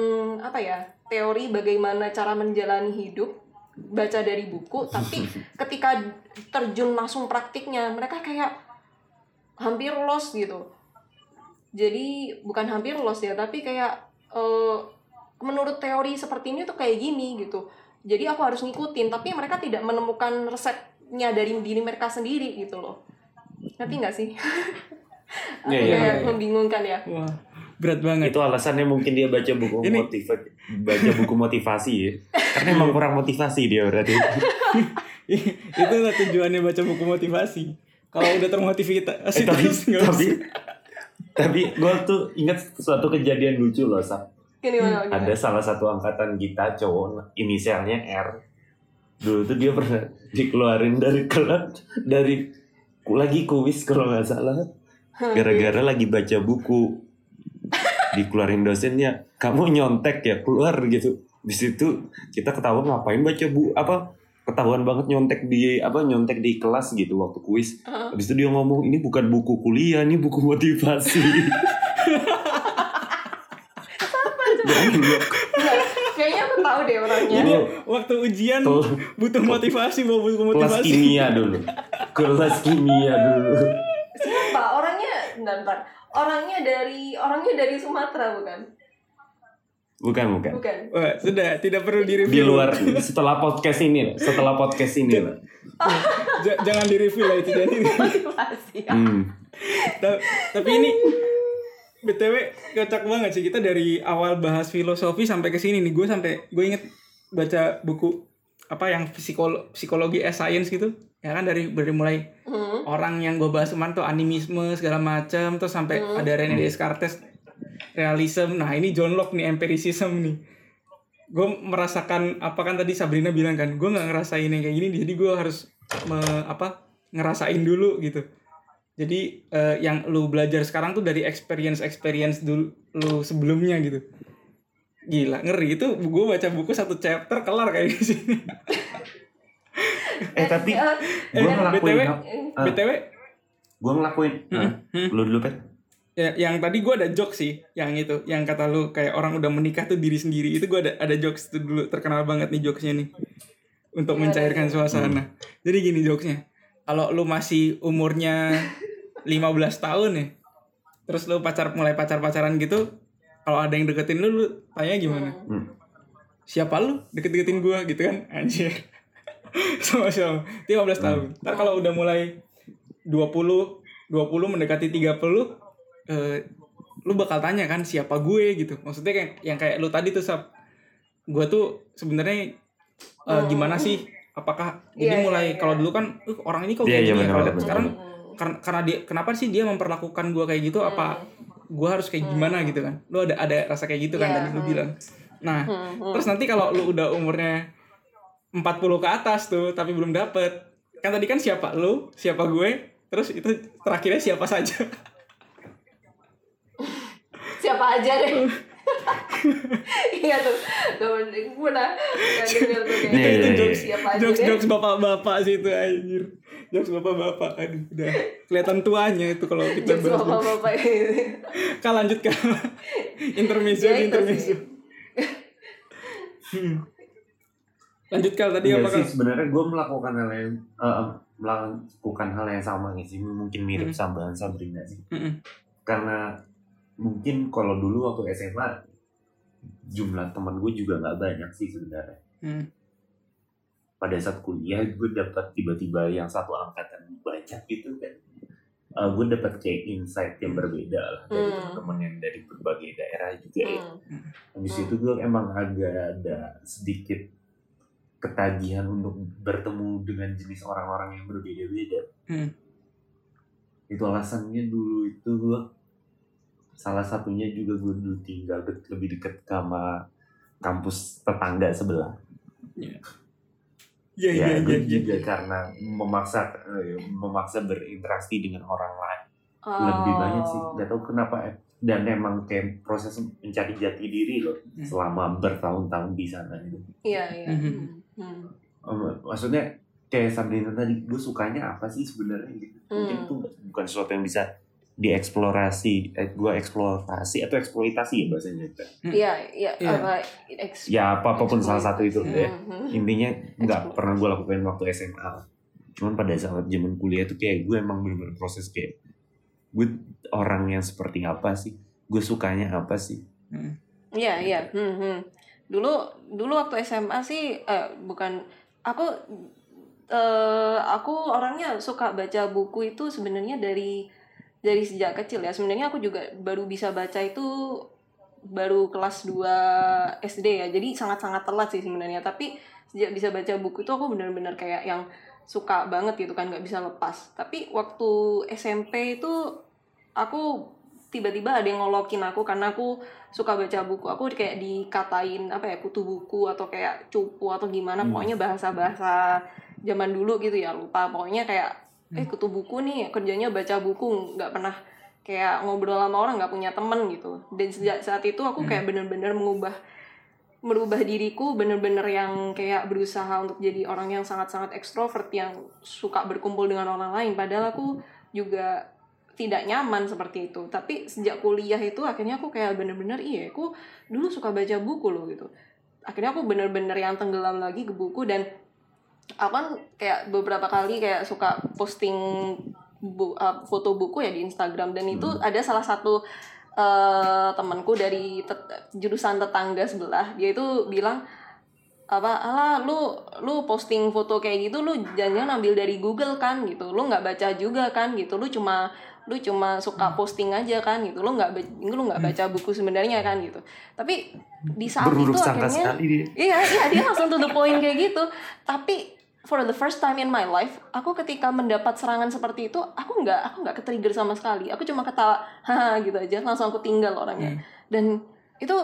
apa ya teori bagaimana cara menjalani hidup baca dari buku tapi ketika terjun langsung praktiknya mereka kayak hampir lost gitu jadi bukan hampir lost ya tapi kayak eh, menurut teori seperti ini tuh kayak gini gitu jadi aku harus ngikutin tapi mereka tidak menemukan resepnya dari diri mereka sendiri gitu loh ngerti nggak sih Iya, iya, kayak iya. membingungkan ya Wah, berat banget. itu alasannya mungkin dia baca buku Ini- motiva- baca buku motivasi ya karena emang kurang motivasi dia berarti Itulah tujuannya baca buku motivasi. Kalau udah termotivasi eh, tapi terus nggak tapi. Tapi gue tuh ingat suatu kejadian lucu loh gimana? ada salah satu angkatan kita cowok inisialnya R. Dulu tuh dia pernah dikeluarin dari kelas dari lagi kuis kalau nggak salah. Gara-gara lagi baca buku. Dikeluarin dosennya kamu nyontek ya keluar gitu. Di situ kita ketahuan ngapain baca bu apa ketahuan banget nyontek di apa nyontek di kelas gitu waktu kuis Heeh. habis itu dia ngomong ini bukan buku kuliah ini buku motivasi. Nggak, kayaknya aku tahu deh orangnya Jadi waktu ujian Tuh. butuh motivasi buku kelas motivasi. kimia dulu kelas kimia dulu siapa orangnya bentar, bentar. orangnya dari orangnya dari Sumatera bukan bukan bukan bukan Wah, sudah tidak perlu di di luar setelah podcast ini setelah podcast ini lah. Jangan di review lah itu jadi. ya. hmm. Ta- Tapi ini btw kocak banget sih kita dari awal bahas filosofi sampai ke sini nih gue sampai gue inget baca buku apa yang psikolo psikologi eh science gitu ya kan dari dari mulai Hmm. orang yang gue bahas kemarin tuh animisme segala macam terus sampai ada René Descartes realism. Nah ini John Locke nih empiricism nih. Gue merasakan apa kan tadi Sabrina bilang kan gue nggak ngerasain yang kayak gini jadi gue harus me- apa ngerasain dulu gitu. Jadi eh, yang lu belajar sekarang tuh dari experience experience dulu lu sebelumnya gitu. Gila ngeri. Itu gue baca buku satu chapter kelar kayak di sini eh tapi Eh, gue eh, ngelakuin BTW, Ah. btw gue ngelakuin. Hmm, hmm. lu dulu pet ya, yang tadi gue ada jokes sih yang itu yang kata lu kayak orang udah menikah tuh diri sendiri. Itu gue ada ada jokes tuh dulu terkenal banget nih jokesnya nih. Untuk mencairkan suasana. Jadi gini jokesnya kalau lu masih umurnya 15 tahun ya terus lu pacar mulai pacar pacaran gitu kalau ada yang deketin lu lu tanya gimana? Hmm. siapa lu? Deket-deketin gua gitu kan? Anjir. Sama-sama 15 tahun. Ntar kalau udah mulai 20 20 mendekati 30 eh, lu bakal tanya kan siapa gue gitu. Maksudnya kayak yang kayak lu tadi tuh sab gue tuh sebenarnya eh, gimana sih? Apakah jadi Iya, iya, mulai iya. kalau dulu kan "Uh, orang ini kok Iya, kayak gini ya?" Kalau sekarang karena karena dia kenapa sih dia memperlakukan gue kayak gitu? Apa gue harus kayak gimana gitu kan? Lu ada ada rasa kayak gitu kan Iya, tadi lu hmm. bilang. Nah Hmm, hmm. terus nanti kalau lu udah umurnya 40 ke atas tuh tapi belum dapet kan tadi kan siapa lu siapa gue terus itu terakhirnya siapa saja siapa aja deh. Iya tuh. Tuh gue pernah denger tuh kayak Iya, gitu. iya, jokes iya. siapa aja jokes deh. jokes bapak-bapak sih itu anjir. Jokes bapak-bapak aduh udah kelihatan tuanya itu kalau kita jokes bahas. bapak-bapak. Gitu kak lanjut kak. Intermezzo Ya, itu intermezzo. Hmm. lanjut kal tadi apa sih sebenarnya gue melakukan hal yang eh, melakukan hal yang sama sih. Mungkin mirip Hmm. sama Sabrina sih. Mm-mm. karena mungkin kalau dulu waktu SMA jumlah teman gue juga nggak banyak sih sebenarnya Hmm. pada saat kuliah gue dapat tiba-tiba yang satu angkatan banyak gitu kan Eh, gue dapat kayak insight yang berbeda lah dari Hmm. teman-teman yang dari berbagai daerah juga ya Hmm. Habis Hmm. itu gue emang agak ada sedikit ketagihan untuk bertemu dengan jenis orang-orang yang berbeda-beda. Hmm. Itu alasannya dulu itu gue salah satunya juga gue dulu tinggal dek- lebih dekat sama kampus tetangga sebelah. Iya Ya, iya iya gue iya. juga karena memaksa eh, memaksa berinteraksi dengan orang lain Oh. lebih banyak sih. Gak tau kenapa eh. dan emang kayak proses mencari jati diri loh Hmm. selama bertahun-tahun di sana gitu. iya iya Mhm. Hmm. Um, maksudnya kayak Sabrina tadi gue sukanya apa sih sebenarnya gitu mungkin Hmm. itu bukan sesuatu yang bisa dieksplorasi eh, gue eksplorasi atau eksploitasi ya bahasanya iya iya Iya. apa ya apa apa pun salah satu itu ya intinya nggak pernah gue lakukan waktu SMA cuman pada saat zaman kuliah tuh kayak gue emang bener-bener proses kayak gue orang yang seperti apa sih gue sukanya apa sih Hmm. Iya iya. Hmm, hmm. Dulu dulu waktu SMA sih eh, bukan aku eh aku orangnya suka baca buku itu sebenarnya dari dari sejak kecil ya. Sebenarnya aku juga baru bisa baca itu baru kelas 2 SD ya. Jadi sangat-sangat telat sih sebenarnya. Tapi sejak bisa baca buku itu aku benar-benar kayak yang suka banget gitu kan nggak bisa lepas. Tapi waktu SMP itu aku tiba-tiba ada yang ngolokin aku karena aku suka baca buku aku kayak dikatain apa ya kutu buku atau kayak cupu atau gimana Hmm. pokoknya bahasa-bahasa zaman dulu gitu ya lupa pokoknya kayak eh kutu buku nih kerjanya baca buku nggak pernah kayak ngobrol sama orang nggak punya temen gitu. Dan sejak saat itu aku kayak bener-bener mengubah merubah diriku bener-bener yang kayak berusaha untuk jadi orang yang sangat-sangat ekstrovert yang suka berkumpul dengan orang lain. Padahal aku juga tidak nyaman seperti itu. Tapi sejak kuliah itu akhirnya aku kayak bener-bener iya aku dulu suka baca buku loh gitu. Akhirnya aku bener-bener yang tenggelam lagi ke buku dan aku kan kayak beberapa kali kayak suka posting bu, uh, foto buku ya di Instagram. Dan itu ada salah satu uh, temanku dari tet- jurusan tetangga sebelah. Dia itu bilang apa alah lu lu posting foto kayak gitu lu jangan ambil dari Google kan gitu. Lu nggak baca juga kan gitu. Lu cuma lu cuma suka posting aja kan gitu. Lu nggak lu nggak baca buku sebenarnya kan gitu. Tapi di saat berhuruf itu akhirnya dia. Iya iya dia langsung to the point kayak gitu. Tapi for the first time in my life aku ketika mendapat serangan seperti itu aku nggak aku nggak ketrigger sama sekali. Aku cuma ketawa haha gitu aja. Langsung aku tinggal orangnya. Dan itu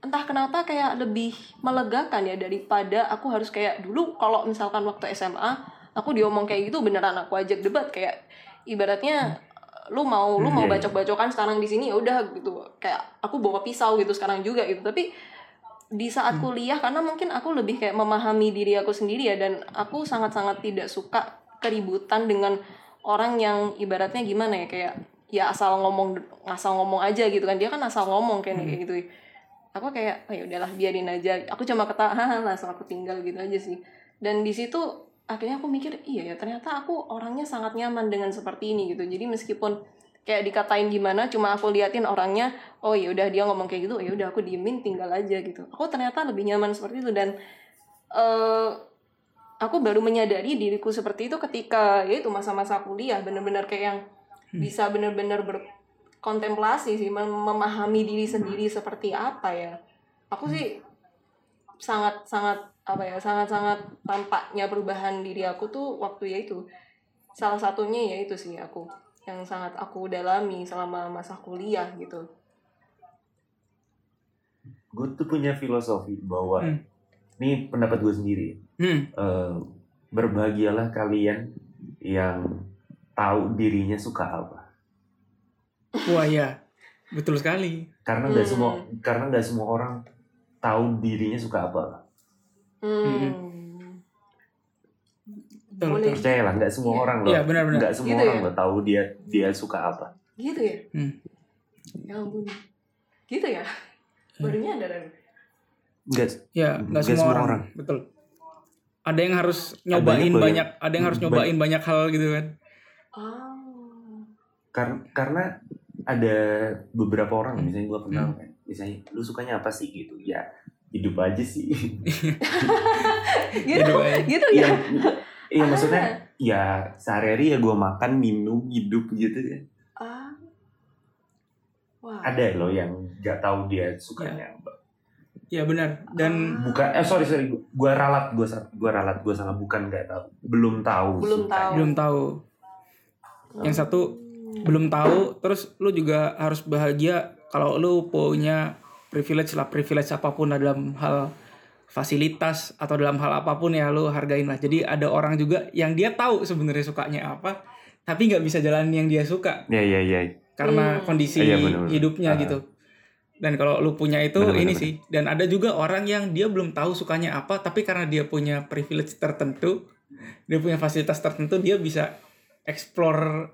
entah kenapa kayak lebih melegakan ya daripada aku harus kayak dulu kalau misalkan waktu SMA aku diomong kayak gitu beneran aku ajak debat. Kayak ibaratnya lu mau lu mau Hmm, iya, iya. bacok-bacokan sekarang di sini ya udah gitu. Kayak aku bawa pisau gitu sekarang juga gitu. Tapi di saat kuliah karena mungkin aku lebih kayak memahami diri aku sendiri ya dan aku sangat-sangat tidak suka keributan dengan orang yang ibaratnya gimana ya kayak ya asal ngomong asal ngomong aja gitu kan. Dia kan asal ngomong kayak kayak gitu. Aku kayak oh ya udahlah biarin aja. Aku cuma ketawa haha langsung aku tinggal gitu aja sih. Dan di situ akhirnya aku mikir iya ya ternyata aku orangnya sangat nyaman dengan seperti ini gitu. Jadi meskipun kayak dikatain gimana cuma aku liatin orangnya oh ya udah dia ngomong kayak gitu ya udah aku diemin tinggal aja gitu. Aku ternyata lebih nyaman seperti itu dan eh aku baru menyadari diriku seperti itu ketika ya itu masa-masa kuliah bener-bener kayak yang bisa bener-bener berkontemplasi sih mem- memahami diri sendiri seperti apa ya. Aku sih sangat sangat apa ya sangat sangat tampaknya perubahan diri aku tuh waktu ya itu salah satunya ya itu sih aku yang sangat aku dalami selama masa kuliah gitu gue tuh punya filosofi bahwa Hmm. ini pendapat gue sendiri Hmm. Eh, berbahagialah kalian yang tahu dirinya suka apa Wah ya. betul sekali karena nggak Hmm. semua karena nggak semua orang tahu dirinya suka apa Hmm. Betul, Boleh. percayalah nggak semua Iya. orang loh Iya, benar-benar. nggak semua Gitu orang ya? loh tahu dia dia suka apa Gitu ya? Hmm. Ya ampun. Gitu ya? Baru nyadar aku. nggak ya nggak semua, semua orang. orang. betul ada yang harus Ada nyobain yang boleh- banyak ada yang harus Ba- nyobain banyak hal gitu kan Oh. karena karena ada beberapa orang misalnya gue kenal Hmm. kan misalnya lu sukanya apa sih gitu ya hidup aja sih Gitu, Gitu, eh. gitu Iya, ya? iya maksudnya ya sehari-hari ya gue makan minum hidup gitu ya Ah. Wah. ada loh yang nggak tahu dia sukanya apa ya benar dan bukan eh sorry sorry gue ralat gue gue ralat gue salah bukan nggak tahu belum tahu Belum sukanya. tahu. belum tahu yang satu belum tahu terus lu juga harus bahagia kalau lu punya privilege lah privilege apa pun dalam hal fasilitas atau dalam hal apa pun ya lu hargain lah jadi ada orang juga yang dia tahu sebenarnya sukanya apa tapi nggak bisa jalan yang dia suka ya ya ya karena Hmm. kondisi Iya, bener-bener. hidupnya Ah. gitu dan kalau lu punya itu Bener-bener, ini bener. sih dan ada juga orang yang dia belum tahu sukanya apa tapi karena dia punya privilege tertentu dia punya fasilitas tertentu dia bisa explore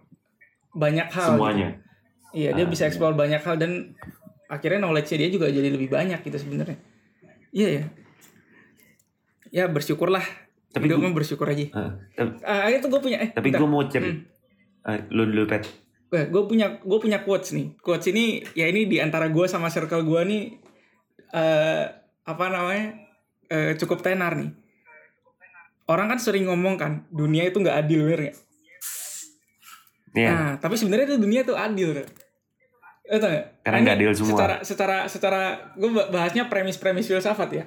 banyak hal semuanya gitu. iya dia Ah, bisa iya. explore banyak hal dan akhirnya knowledge-nya dia juga jadi lebih banyak gitu sebenarnya iya ya ya bersyukurlah Tapi mah bersyukur aja tapi, ah itu gue punya eh tapi gue mau cari Ah, lu dulu pet gue punya gue punya quotes nih. Quotes ini ya ini di antara gue sama circle gue nih eh apa namanya eh, cukup tenar nih. Orang kan sering ngomong kan dunia itu nggak adil bener nggak? Iya. Nah tapi sebenarnya tuh dunia tuh adil. Tuh. Eh, nggak? Karena nggak adil semua. Secara secara secara gue bahasnya premis-premis filsafat ya.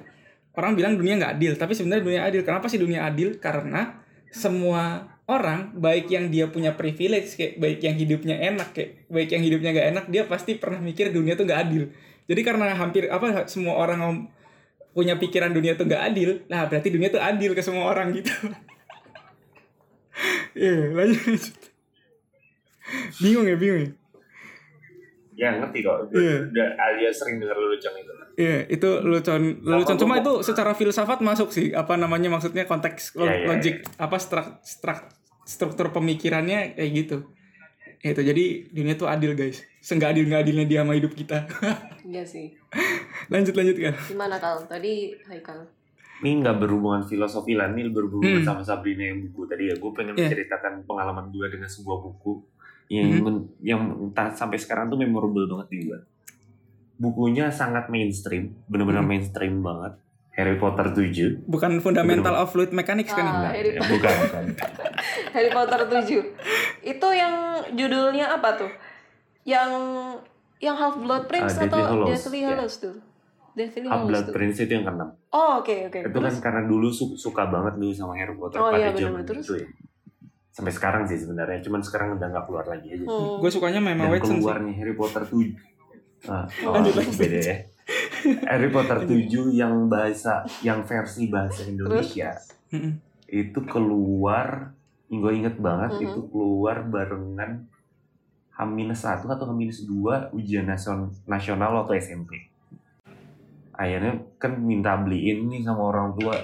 Orang bilang dunia nggak adil, tapi sebenarnya dunia adil. Kenapa sih dunia adil? Karena semua orang baik yang dia punya privilege kayak baik yang hidupnya enak kayak baik yang hidupnya nggak enak dia pasti pernah mikir dunia tuh nggak adil jadi karena hampir apa semua orang punya pikiran dunia tuh nggak adil nah berarti dunia tuh adil ke semua orang gitu Iya lanjut, lanjut. bingung ya bingung ya ya ngerti kok Iya. udah Alia sering denger lelucon itu Iya, itu lelucon lelucon cuma itu secara filsafat masuk sih. Apa namanya maksudnya konteks lo- Iya, iya, logik apa strak, strak- struktur pemikirannya kayak gitu. Itu jadi dunia tuh adil, guys. Seenggak adil nggak adilnya dia sama hidup kita. Iya sih. lanjut lanjut kan. Gimana Kal? Tadi Haikal. ini nggak berhubungan filosofi lah ini berhubungan Hmm. sama Sabrina yang buku tadi ya gue pengen Iya. menceritakan pengalaman gue dengan sebuah buku yang Hmm. yang entah sampai sekarang tuh memorable banget di gue bukunya sangat mainstream bener-bener Hmm. mainstream banget Harry Potter 7 Bukan fundamental of fluid mechanics kan? Ah. ini? Nah, Harry ya, bukan bukan Harry Potter 7. Itu yang judulnya apa tuh? Yang yang Half Blood Prince Ah, Deathly atau Hallows, Deathly ya. Hallows tuh? Deathly Half Hallows Blood tuh. Prince itu yang keenam Oh, oke oke. itu kan karena dulu su- suka banget dulu sama Harry Potter Oh, pada iya, zaman. Terus? itu ya sampai sekarang sih sebenarnya cuman sekarang udah nggak keluar lagi aja. Hmm. Gue sukanya Emma dan Watson sih. keluarnya Harry Potter 7 ah, oh, Lanjut, itu beda ya. Harry Potter 7 yang bahasa yang versi bahasa Indonesia. Itu keluar gue inget banget Mhm. itu keluar barengan H-1 atau H-2 ujian nasion- nasional waktu SMP akhirnya kan minta beliin nih sama orang tua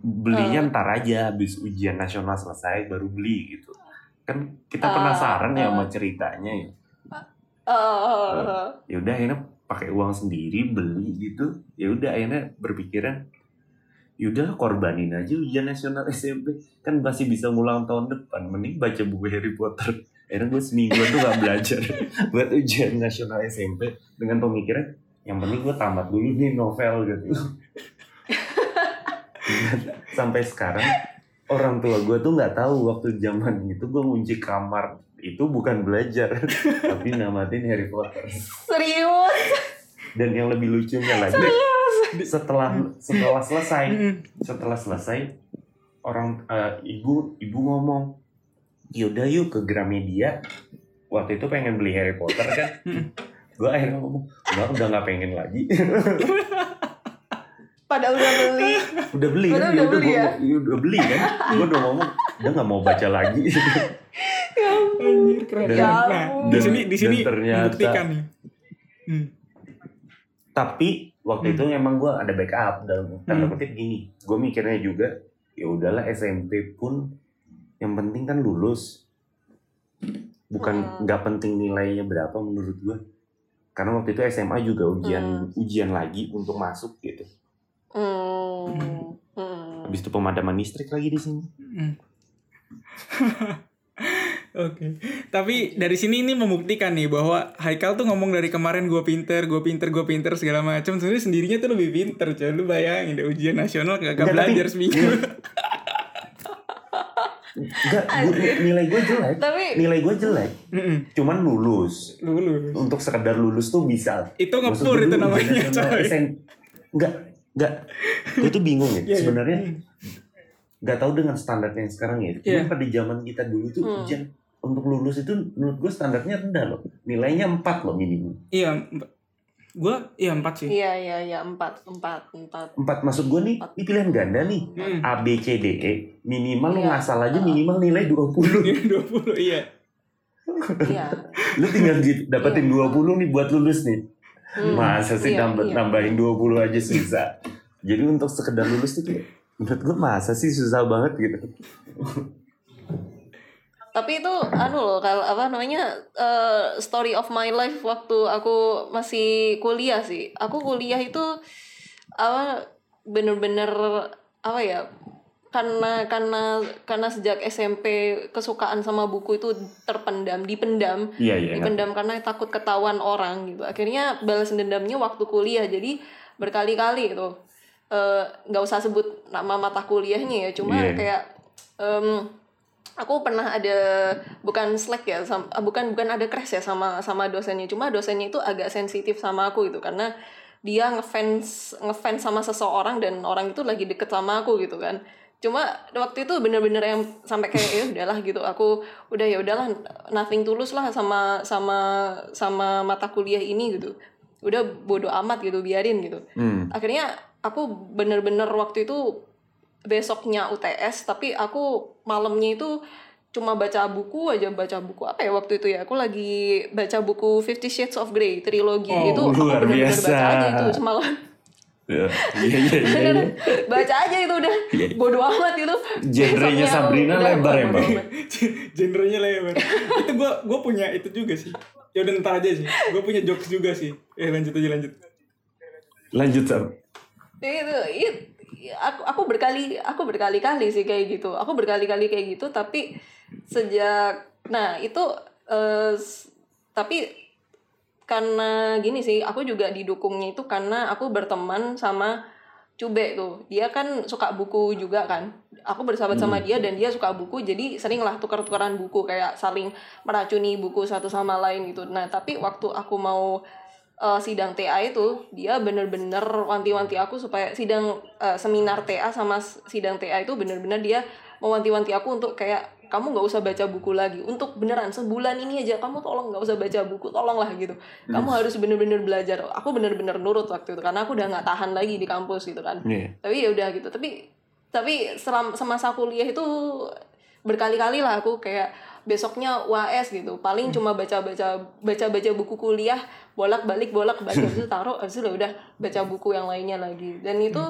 belinya Ah. ntar aja habis ujian nasional selesai baru beli gitu. Kan kita Ah, penasaran ya ah. sama ceritanya ya. Oh, ya udah akhirnya pakai uang sendiri beli gitu. Ya udah akhirnya berpikiran ya udah korbanin aja ujian nasional SMP kan masih bisa ngulang tahun depan mending baca buku Harry Potter. Akhirnya gue seminggu tuh gak belajar buat ujian nasional SMP dengan pemikiran yang penting gue tamat dulu nih novel gitu sampai sekarang orang tua gue tuh nggak tahu waktu zaman itu gue ngunci kamar. Itu bukan belajar tapi namatin Harry Potter. Serius? dan yang lebih lucunya lagi setelah setelah selesai setelah selesai orang eh, ibu ibu ngomong yaudah yuk ke Gramedia. Waktu itu pengen beli Harry Potter kan. Gue akhirnya ngomong enggak udah nggak pengen lagi Padahal udah beli. udah beli kan udah Yaudah, beli gua ya? mau- ya udah beli kan gue udah ngomong udah nggak mau baca lagi ya Anjir keren. Ya nah, ampun. di sini di Dan sini ternyata- nih. Hmm. tapi waktu itu emang gue ada backup dalam tanda Hmm. kutip gini gue mikirnya juga ya udahlah SMP pun yang penting kan lulus bukan Hmm. nggak penting nilainya berapa menurut gue karena waktu itu SMA juga ujian ujian lagi untuk masuk gitu Hmm. Hmm. habis itu pemadaman listrik lagi di sini Hmm. Oke, tapi dari sini ini membuktikan nih bahwa Haikal tuh ngomong dari kemarin gue pinter, gue pinter, gue pinter segala macam. Sebenarnya sendirinya tuh lebih pinter, coy. Lu bayangin deh ujian nasional kagak Enggak, belajar tapi- seminggu. Enggak, gua- nilai gue jelek Tapi nilai gue jelek Mm-mm. cuman lulus Lulus. untuk sekedar lulus tuh bisa Itu ngepur itu namanya, coy. Enggak, enggak. Gue tuh bingung ya. Iya, iya. Sebenarnya nggak tahu dengan standarnya yang sekarang ya. Cuma Iya. pada zaman kita dulu tuh Hmm. ujian untuk lulus itu menurut gue standarnya rendah loh. Nilainya 4 loh minimum. Iya, gue iya empat sih. iya iya iya empat empat empat. 4 maksud gue nih, ini pilihan ganda nih. Hmm. A, B, C, D, E. Minimal lo Iya. ngasal aja minimal nilai 20. Dua puluh iya. Iya. lu tinggal dapetin 20 nih buat lulus nih. Hmm. Masa sih Iya, nambah, iya. nambahin 20 aja susah. Jadi untuk sekedar lulus tuh kayak, menurut gue masa sih susah banget gitu. Tapi itu anu loh kalau apa namanya eh, story of my life waktu aku masih kuliah sih. Aku kuliah itu apa bener-bener apa ya? Karena karena karena sejak SMP kesukaan sama buku itu terpendam, dipendam. Iya, iya. dipendam karena takut ketahuan orang gitu akhirnya balas dendamnya waktu kuliah jadi berkali-kali itu Eh, nggak usah sebut nama mata kuliahnya ya cuma Iya. kayak em, aku pernah ada bukan slack ya sam- ah, bukan bukan ada crash ya sama sama dosennya cuma dosennya itu agak sensitif sama aku gitu karena dia ngefans ngefans sama seseorang dan orang itu lagi deket sama aku gitu kan cuma waktu itu bener-bener yang sampai kayak ya udahlah gitu. Aku udah ya udahlah nothing tulus lah sama sama sama mata kuliah ini gitu. Udah bodoh amat gitu biarin gitu. Hmm. akhirnya aku bener-bener waktu itu besoknya UTS tapi aku malamnya itu cuma baca buku aja baca buku apa ya waktu itu ya? Aku lagi baca buku Fifty Shades of Grey trilogi. Oh, itu aku luar bener-bener biasa. baca aja itu semalam Iya, iya, iya, iya. iya. baca aja itu udah Iya. bodoh amat itu Genrenya Sabrina udah lebar ya, bodo Bang? Genrenya lebar. itu gue gue punya itu juga sih. Ya udah ntar aja sih. Gue punya jokes juga sih. Eh lanjut aja lanjut. Lanjut, Sam. itu, itu aku aku berkali aku berkali-kali sih kayak gitu aku berkali-kali kayak gitu tapi sejak nah itu eh, tapi karena gini sih aku juga didukungnya itu karena aku berteman sama Cube tuh. Dia kan suka buku juga kan. Aku bersahabat sama dia dan dia suka buku jadi seringlah tukar-tukaran buku kayak saling meracuni buku satu sama lain gitu. Nah tapi waktu aku mau eh, sidang TA itu dia bener-bener wanti-wanti aku supaya sidang eh, seminar TA sama sidang TA itu bener-bener dia mewanti-wanti aku untuk kayak kamu nggak usah baca buku lagi. Untuk beneran sebulan ini aja kamu tolong nggak usah baca buku tolonglah gitu. Kamu harus bener-bener belajar. Aku bener-bener nurut waktu itu karena aku udah nggak tahan lagi di kampus gitu kan. Iya. tapi ya udah gitu. Tapi tapi selam semasa kuliah itu berkali-kali lah aku kayak besoknya UAS gitu. Paling cuma baca-baca baca-baca buku kuliah bolak-balik bolak-balik. Itu taruh habis itu udah baca buku yang lainnya lagi. Dan itu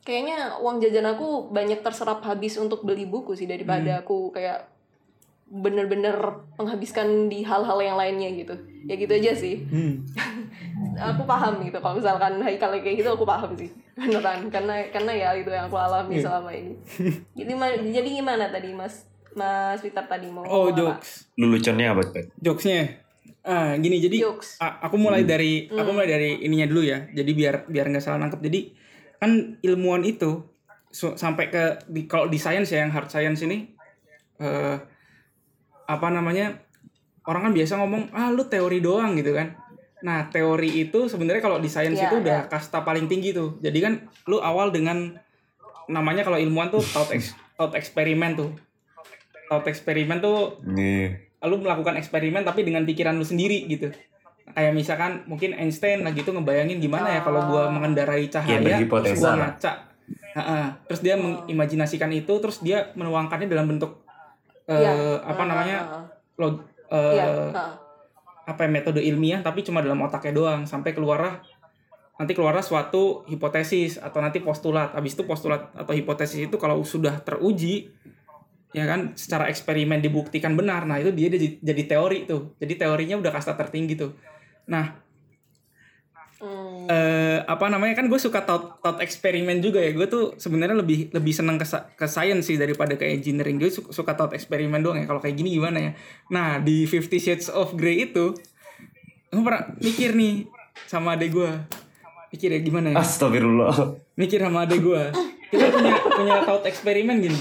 kayaknya uang jajan aku banyak terserap habis untuk beli buku sih daripada aku kayak bener-bener menghabiskan di hal-hal yang lainnya gitu ya gitu aja sih Hmm. aku paham gitu kalau misalkan Haikal kayak gitu aku paham sih beneran karena karena ya itu yang aku alami Iya. selama ini jadi ma- jadi gimana tadi mas mas Peter tadi mau Oh jokes. Leluconnya apa, Pet? Jokesnya. Ah gini jadi Jokes. aku mulai dari aku mulai dari ininya dulu ya. Jadi biar biar nggak salah nangkep. Jadi kan ilmuwan itu su- sampai ke di kalau di science ya yang hard science ini eh apa namanya orang kan biasa ngomong ah lu teori doang gitu kan. Nah teori itu sebenarnya kalau di science Iya, itu udah kasta paling tinggi tuh. Jadi kan lu awal dengan namanya kalau ilmuwan tuh thought, ex, thought eksperimen tuh. Thought eksperimen tuh Nih. lu melakukan eksperimen tapi dengan pikiran lu sendiri gitu kayak misalkan mungkin Einstein lagi tuh ngebayangin gimana ya kalau gua mengendarai cahaya Ya, terus gua ngaca. Ha-ha. terus dia mengimajinasikan itu terus dia menuangkannya dalam bentuk eh, Iya. apa namanya log eh, Iya, heeh. apa ya, metode ilmiah tapi cuma dalam otaknya doang. Sampai keluarlah nanti keluarlah suatu hipotesis atau nanti postulat. Habis itu postulat atau hipotesis itu kalau sudah teruji ya kan secara eksperimen dibuktikan benar nah itu dia jadi, jadi teori tuh. Jadi teorinya udah kasta tertinggi tuh nah Hmm. eh apa namanya kan gue suka thought, thought eksperimen juga ya. Gue tuh sebenarnya lebih lebih seneng ke sa- ke science sih daripada ke engineering. Gue suka, suka thought eksperimen doang ya. Kalau kayak gini gimana ya? Nah di Fifty Shades of Grey itu gue pernah mikir nih sama adek gue mikir ya gimana ya? Astagfirullah. mikir sama adek gue kita punya punya thought eksperimen gini.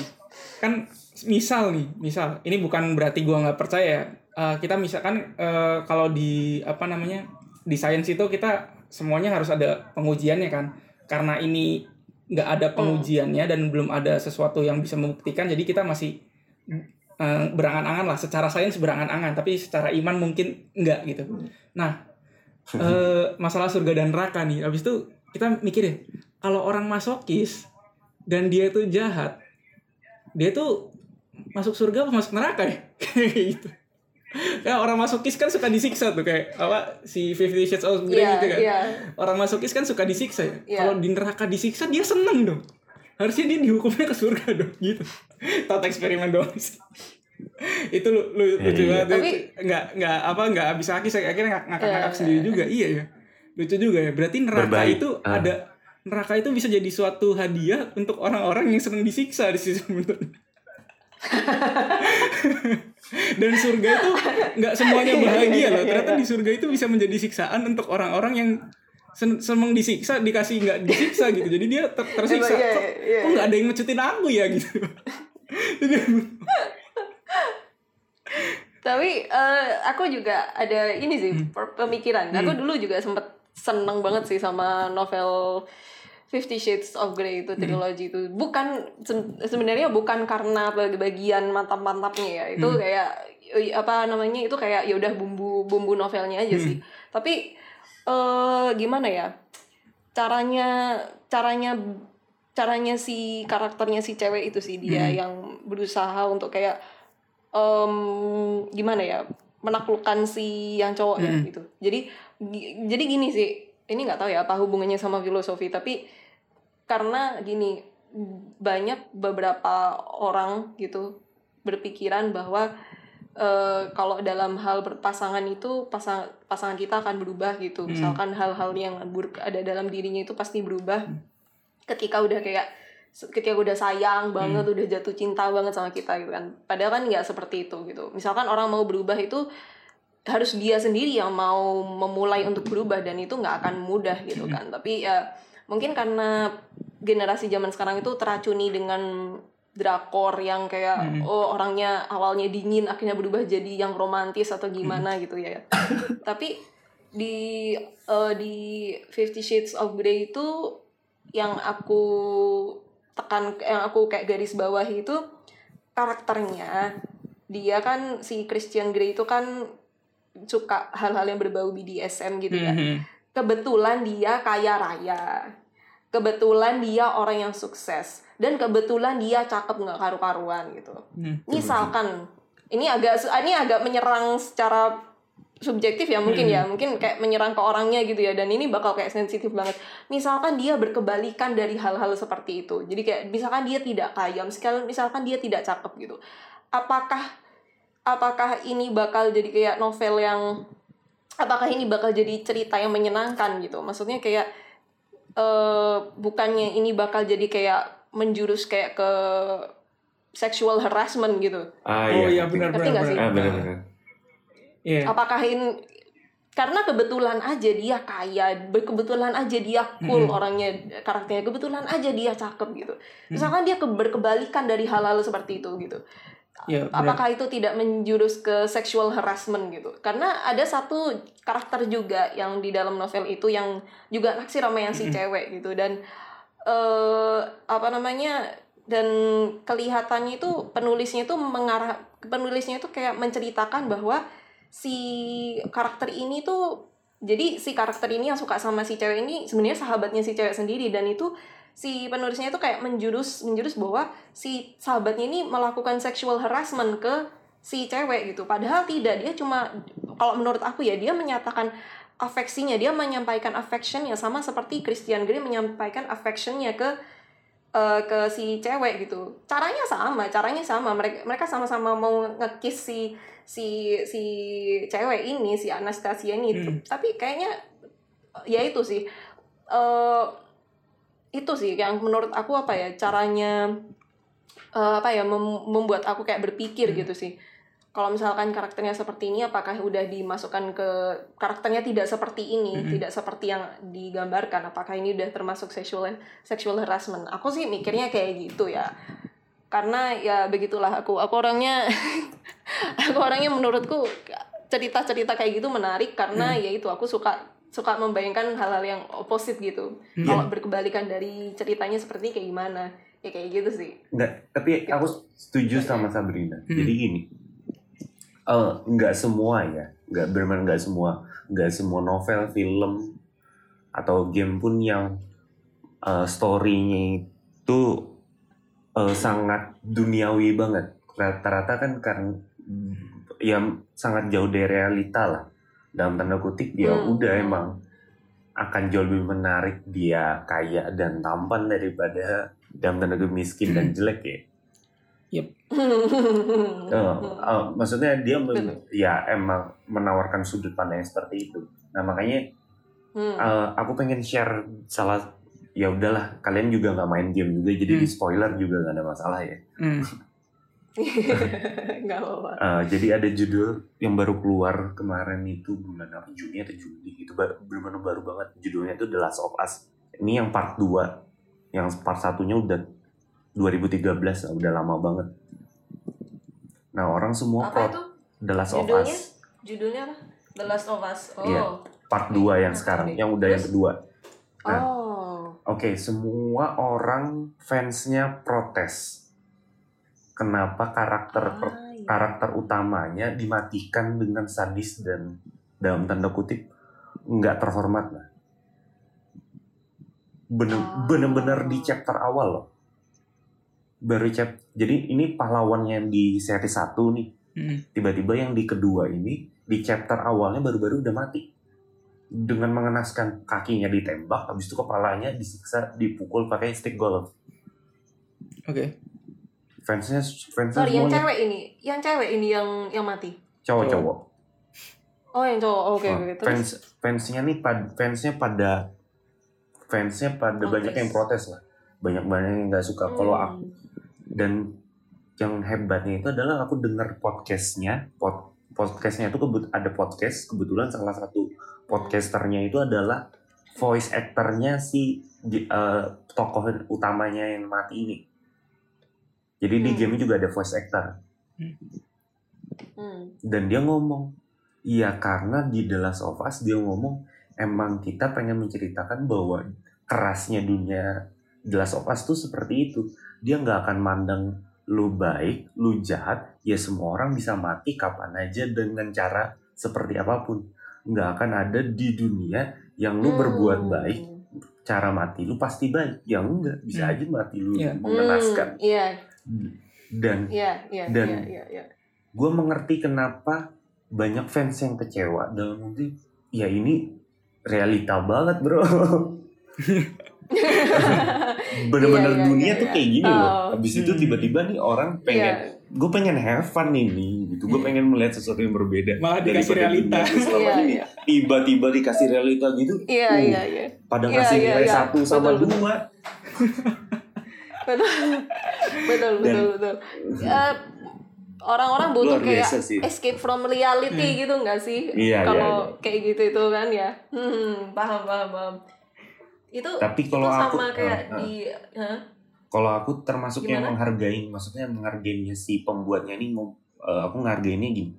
Kan misal nih misal. Ini bukan berarti gue nggak percaya Eh, kita misalkan eh, kalau di apa namanya di sains itu kita semuanya harus ada pengujiannya kan. Karena ini nggak ada pengujiannya dan belum ada sesuatu yang bisa membuktikan jadi kita masih eh, berangan-angan lah. Secara sains berangan-angan tapi secara iman mungkin enggak gitu. Nah eh, masalah surga dan neraka nih. Habis itu kita mikir ya kalau orang masokis dan dia itu jahat dia tuh masuk surga apa masuk neraka ya? Kayak gitu kan orang masokis kan suka disiksa tuh kayak apa si Fifty Shades of Grey Iya, gitu kan. iya. orang masokis kan suka disiksa ya. Iya. kalau di neraka disiksa dia seneng dong. Harusnya dia dihukumnya ke surga dong gitu. Tat eksperimen doang sih. Itu lu, lu Iya, lucu iya. banget. Tapi- nggak nggak apa nggak habis habis akhirnya ngak- ngakak-ngakak Iya, sendiri juga. Iya ya lucu juga ya. Berarti neraka Berbaik. itu Ah. ada neraka itu bisa jadi suatu hadiah untuk orang-orang yang senang disiksa di sisi menurut dan surga itu nggak semuanya bahagia loh. ternyata di surga itu bisa menjadi siksaan untuk orang-orang yang sen- seneng disiksa dikasih nggak disiksa gitu. Jadi dia ter- tersiksa. Iya, kok, iya, kok nggak ada yang ngecutin aku ya gitu? Tapi eh, aku juga ada ini sih Hmm. pemikiran. Aku dulu juga sempet seneng banget sih sama novel Fifty Shades of Grey Hmm. itu trilogi itu. Bukan se- sebenarnya bukan karena bag- bagian mantap-mantapnya ya. Itu Hmm. kayak apa namanya itu kayak ya udah bumbu bumbu novelnya aja Hmm. sih. Tapi eh gimana ya? Caranya caranya caranya si karakternya si cewek itu sih dia Hmm. yang berusaha untuk kayak em, gimana ya menaklukkan si yang cowok ya Hmm. gitu jadi jadi gini sih ini nggak tahu ya apa hubungannya sama filosofi tapi karena gini banyak beberapa orang gitu berpikiran bahwa eh, kalau dalam hal berpasangan itu pasang pasangan kita akan berubah gitu. Hmm. misalkan hal-hal yang buruk ada dalam dirinya itu pasti berubah. Ketika udah kayak ketika udah sayang banget udah jatuh cinta banget sama kita gitu kan. Padahal kan nggak seperti itu gitu. Misalkan orang mau berubah itu harus dia sendiri yang mau memulai untuk berubah dan itu nggak akan mudah gitu kan. Tapi ya mungkin karena generasi zaman sekarang itu teracuni dengan drakor yang kayak oh orangnya awalnya dingin akhirnya berubah jadi yang romantis atau gimana gitu ya. Tapi di eh, di Fifty Shades of Grey itu yang aku tekan yang aku kayak garis bawahi itu karakternya dia kan si Christian Grey itu kan suka hal-hal yang berbau BDSM gitu ya. Mhm. kebetulan dia kaya raya. Kebetulan dia orang yang sukses. Dan kebetulan dia cakep nggak karu-karuan gitu. Hmm. misalkan ini agak ini agak menyerang secara subjektif ya mungkin ya. Mungkin kayak menyerang ke orangnya gitu ya. Dan ini bakal kayak sensitif banget. Misalkan dia berkebalikan dari hal-hal seperti itu. Jadi kayak misalkan dia tidak kaya misalkan misalkan dia tidak cakep gitu. Apakah apakah ini bakal jadi kayak novel yang apakah ini bakal jadi cerita yang menyenangkan gitu maksudnya kayak eh bukannya ini bakal jadi kayak menjurus kayak ke sexual harassment gitu Ah, oh iya ngerti. benar Ngerti benar nggak sih? Ah, benar-benar. Iya. apakah ini karena kebetulan aja dia kaya kebetulan aja dia cool orangnya karakternya kebetulan aja dia cakep gitu misalkan dia ke- berkebalikan dari hal-hal seperti itu gitu Benar. apakah itu tidak menjurus ke sexual harassment gitu? Karena ada satu karakter juga yang di dalam novel itu yang juga naksir sama yang si cewek gitu. Dan eh apa namanya dan kelihatannya itu penulisnya itu mengarah penulisnya itu kayak menceritakan bahwa si karakter ini tuh jadi si karakter ini yang suka sama si cewek ini sebenarnya sahabatnya si cewek sendiri. Dan itu si penulisnya itu kayak menjurus menjurus bahwa si sahabatnya ini melakukan sexual harassment ke si cewek gitu. Padahal tidak dia cuma kalau menurut aku ya dia menyatakan afeksinya dia menyampaikan affectionnya sama seperti Christian Grey menyampaikan affectionnya ke eh, ke si cewek gitu. Caranya sama caranya sama. Mereka mereka sama-sama mau ngekiss si si si cewek ini si Anastasia ini. Hmm. tapi kayaknya ya itu sih. Eh itu sih yang menurut aku apa ya caranya eh, apa ya mem- membuat aku kayak berpikir gitu sih. Kalau misalkan karakternya seperti ini apakah udah dimasukkan ke karakternya tidak seperti ini Mhm. tidak seperti yang digambarkan? Apakah ini udah termasuk sexual sexual harassment? Aku sih mikirnya kayak gitu ya. Karena ya begitulah aku aku orangnya aku orangnya menurutku cerita-cerita kayak gitu menarik karena ya itu aku suka suka membayangkan hal-hal yang oposit gitu kalau berkebalikan dari ceritanya seperti kayak gimana ya kayak gitu sih Enggak, tapi aku setuju sama Sabrina. Hmm. Jadi gini, eh nggak semua ya, nggak benar nggak semua, nggak semua novel, film atau game pun yang eh, story-nya itu eh, sangat duniawi banget. Rata-rata kan karena ya sangat jauh dari realita lah. Dalam tanda kutip ya Hmm. udah emang akan jauh lebih menarik dia kaya dan tampan daripada dalam tanda kutip miskin dan jelek ya. Eh, eh, maksudnya dia men- Betul. ya emang menawarkan sudut pandang yang seperti itu. Nah makanya Hmm. eh, aku pengen share salah ya udahlah kalian juga nggak main game juga jadi Hmm. di spoiler juga nggak ada masalah ya. Hmm. nggak apa-apa Eh, jadi ada judul yang baru keluar kemarin itu bulan apa Juni atau Juli itu ba- benar-benar baru banget judulnya itu The Last of Us. Ini yang part 2 yang part satunya udah 2013 udah lama banget. Nah orang semua apa itu The Last of judulnya Us judulnya apa The Last of Us oh Iya. part 2 yang Nah, sekarang, yang udah yang Terus? kedua. Nah. oh Oke, semua orang fansnya protes. Kenapa karakter per- Ah, iya. karakter utamanya dimatikan dengan sadis dan dalam tanda kutip nggak terhormat lah. Bener, Oh. bener-bener di chapter awal loh. Baru chap, jadi ini pahlawannya yang di seri 1 nih. Hmm. Tiba-tiba yang di kedua ini di chapter awalnya baru-baru udah mati. Dengan mengenaskan kakinya ditembak, habis itu kepalanya disiksa, dipukul pakai stick golf. Oke. Fansnya, fansnya sorry yang cewek ini yang cewek ini yang yang mati? Cowok-cowok. oh yang cowok oke Nah, oke. Terus? Fans fansnya nih pad, fansnya pada fansnya pada Protes. banyak yang protes lah. Banyak banyak yang nggak suka. Kalau Hmm. aku dan yang hebatnya itu adalah aku dengar podcastnya pod, podcastnya itu kebut ada podcast kebetulan salah satu podcasternya itu adalah voice actornya si eh, tokoh utamanya yang mati ini jadi di Hmm. game juga ada voice actor Hmm. dan dia ngomong iya karena di The Last of Us dia ngomong emang kita pengen menceritakan bahwa kerasnya dunia The Last of Us tuh seperti itu dia nggak akan mandang lu baik lu jahat ya semua orang bisa mati kapan aja dengan cara seperti apa pun nggak akan ada di dunia yang lu berbuat Hmm. baik cara mati lu pasti baik ya enggak bisa Hmm. aja mati lu Iya. mengenaskan Hmm, iya dan iya iya Dan- iya iya iya gue mengerti kenapa banyak fans yang kecewa dalam arti ya ini realita banget bro bener-bener Iya, iya, dunia iya, tuh iya. kayak gini loh Oh. habis itu Hmm. tiba-tiba nih orang pengen Iya. gue pengen have fun ini gitu gue pengen melihat sesuatu yang berbeda Malah dikasih realita. selama Iya, ini tiba-tiba dikasih realita gitu iya uh, iya iya pada Iya, ngasih iya, nilai iya. satu sama betul. dua betul. Betul Dan- betul betul. Eh, orang-orang butuh kayak sih. escape from reality gitu nggak sih? Iya, kalau iya, kayak gitu itu kan ya. Hmm, paham paham paham. Itu Tapi kalau itu aku- sama kayak ah. di Hah? kalau aku termasuk yang Gimana? menghargai maksudnya menghargainya si pembuatnya ini eh, aku menghargainya gini.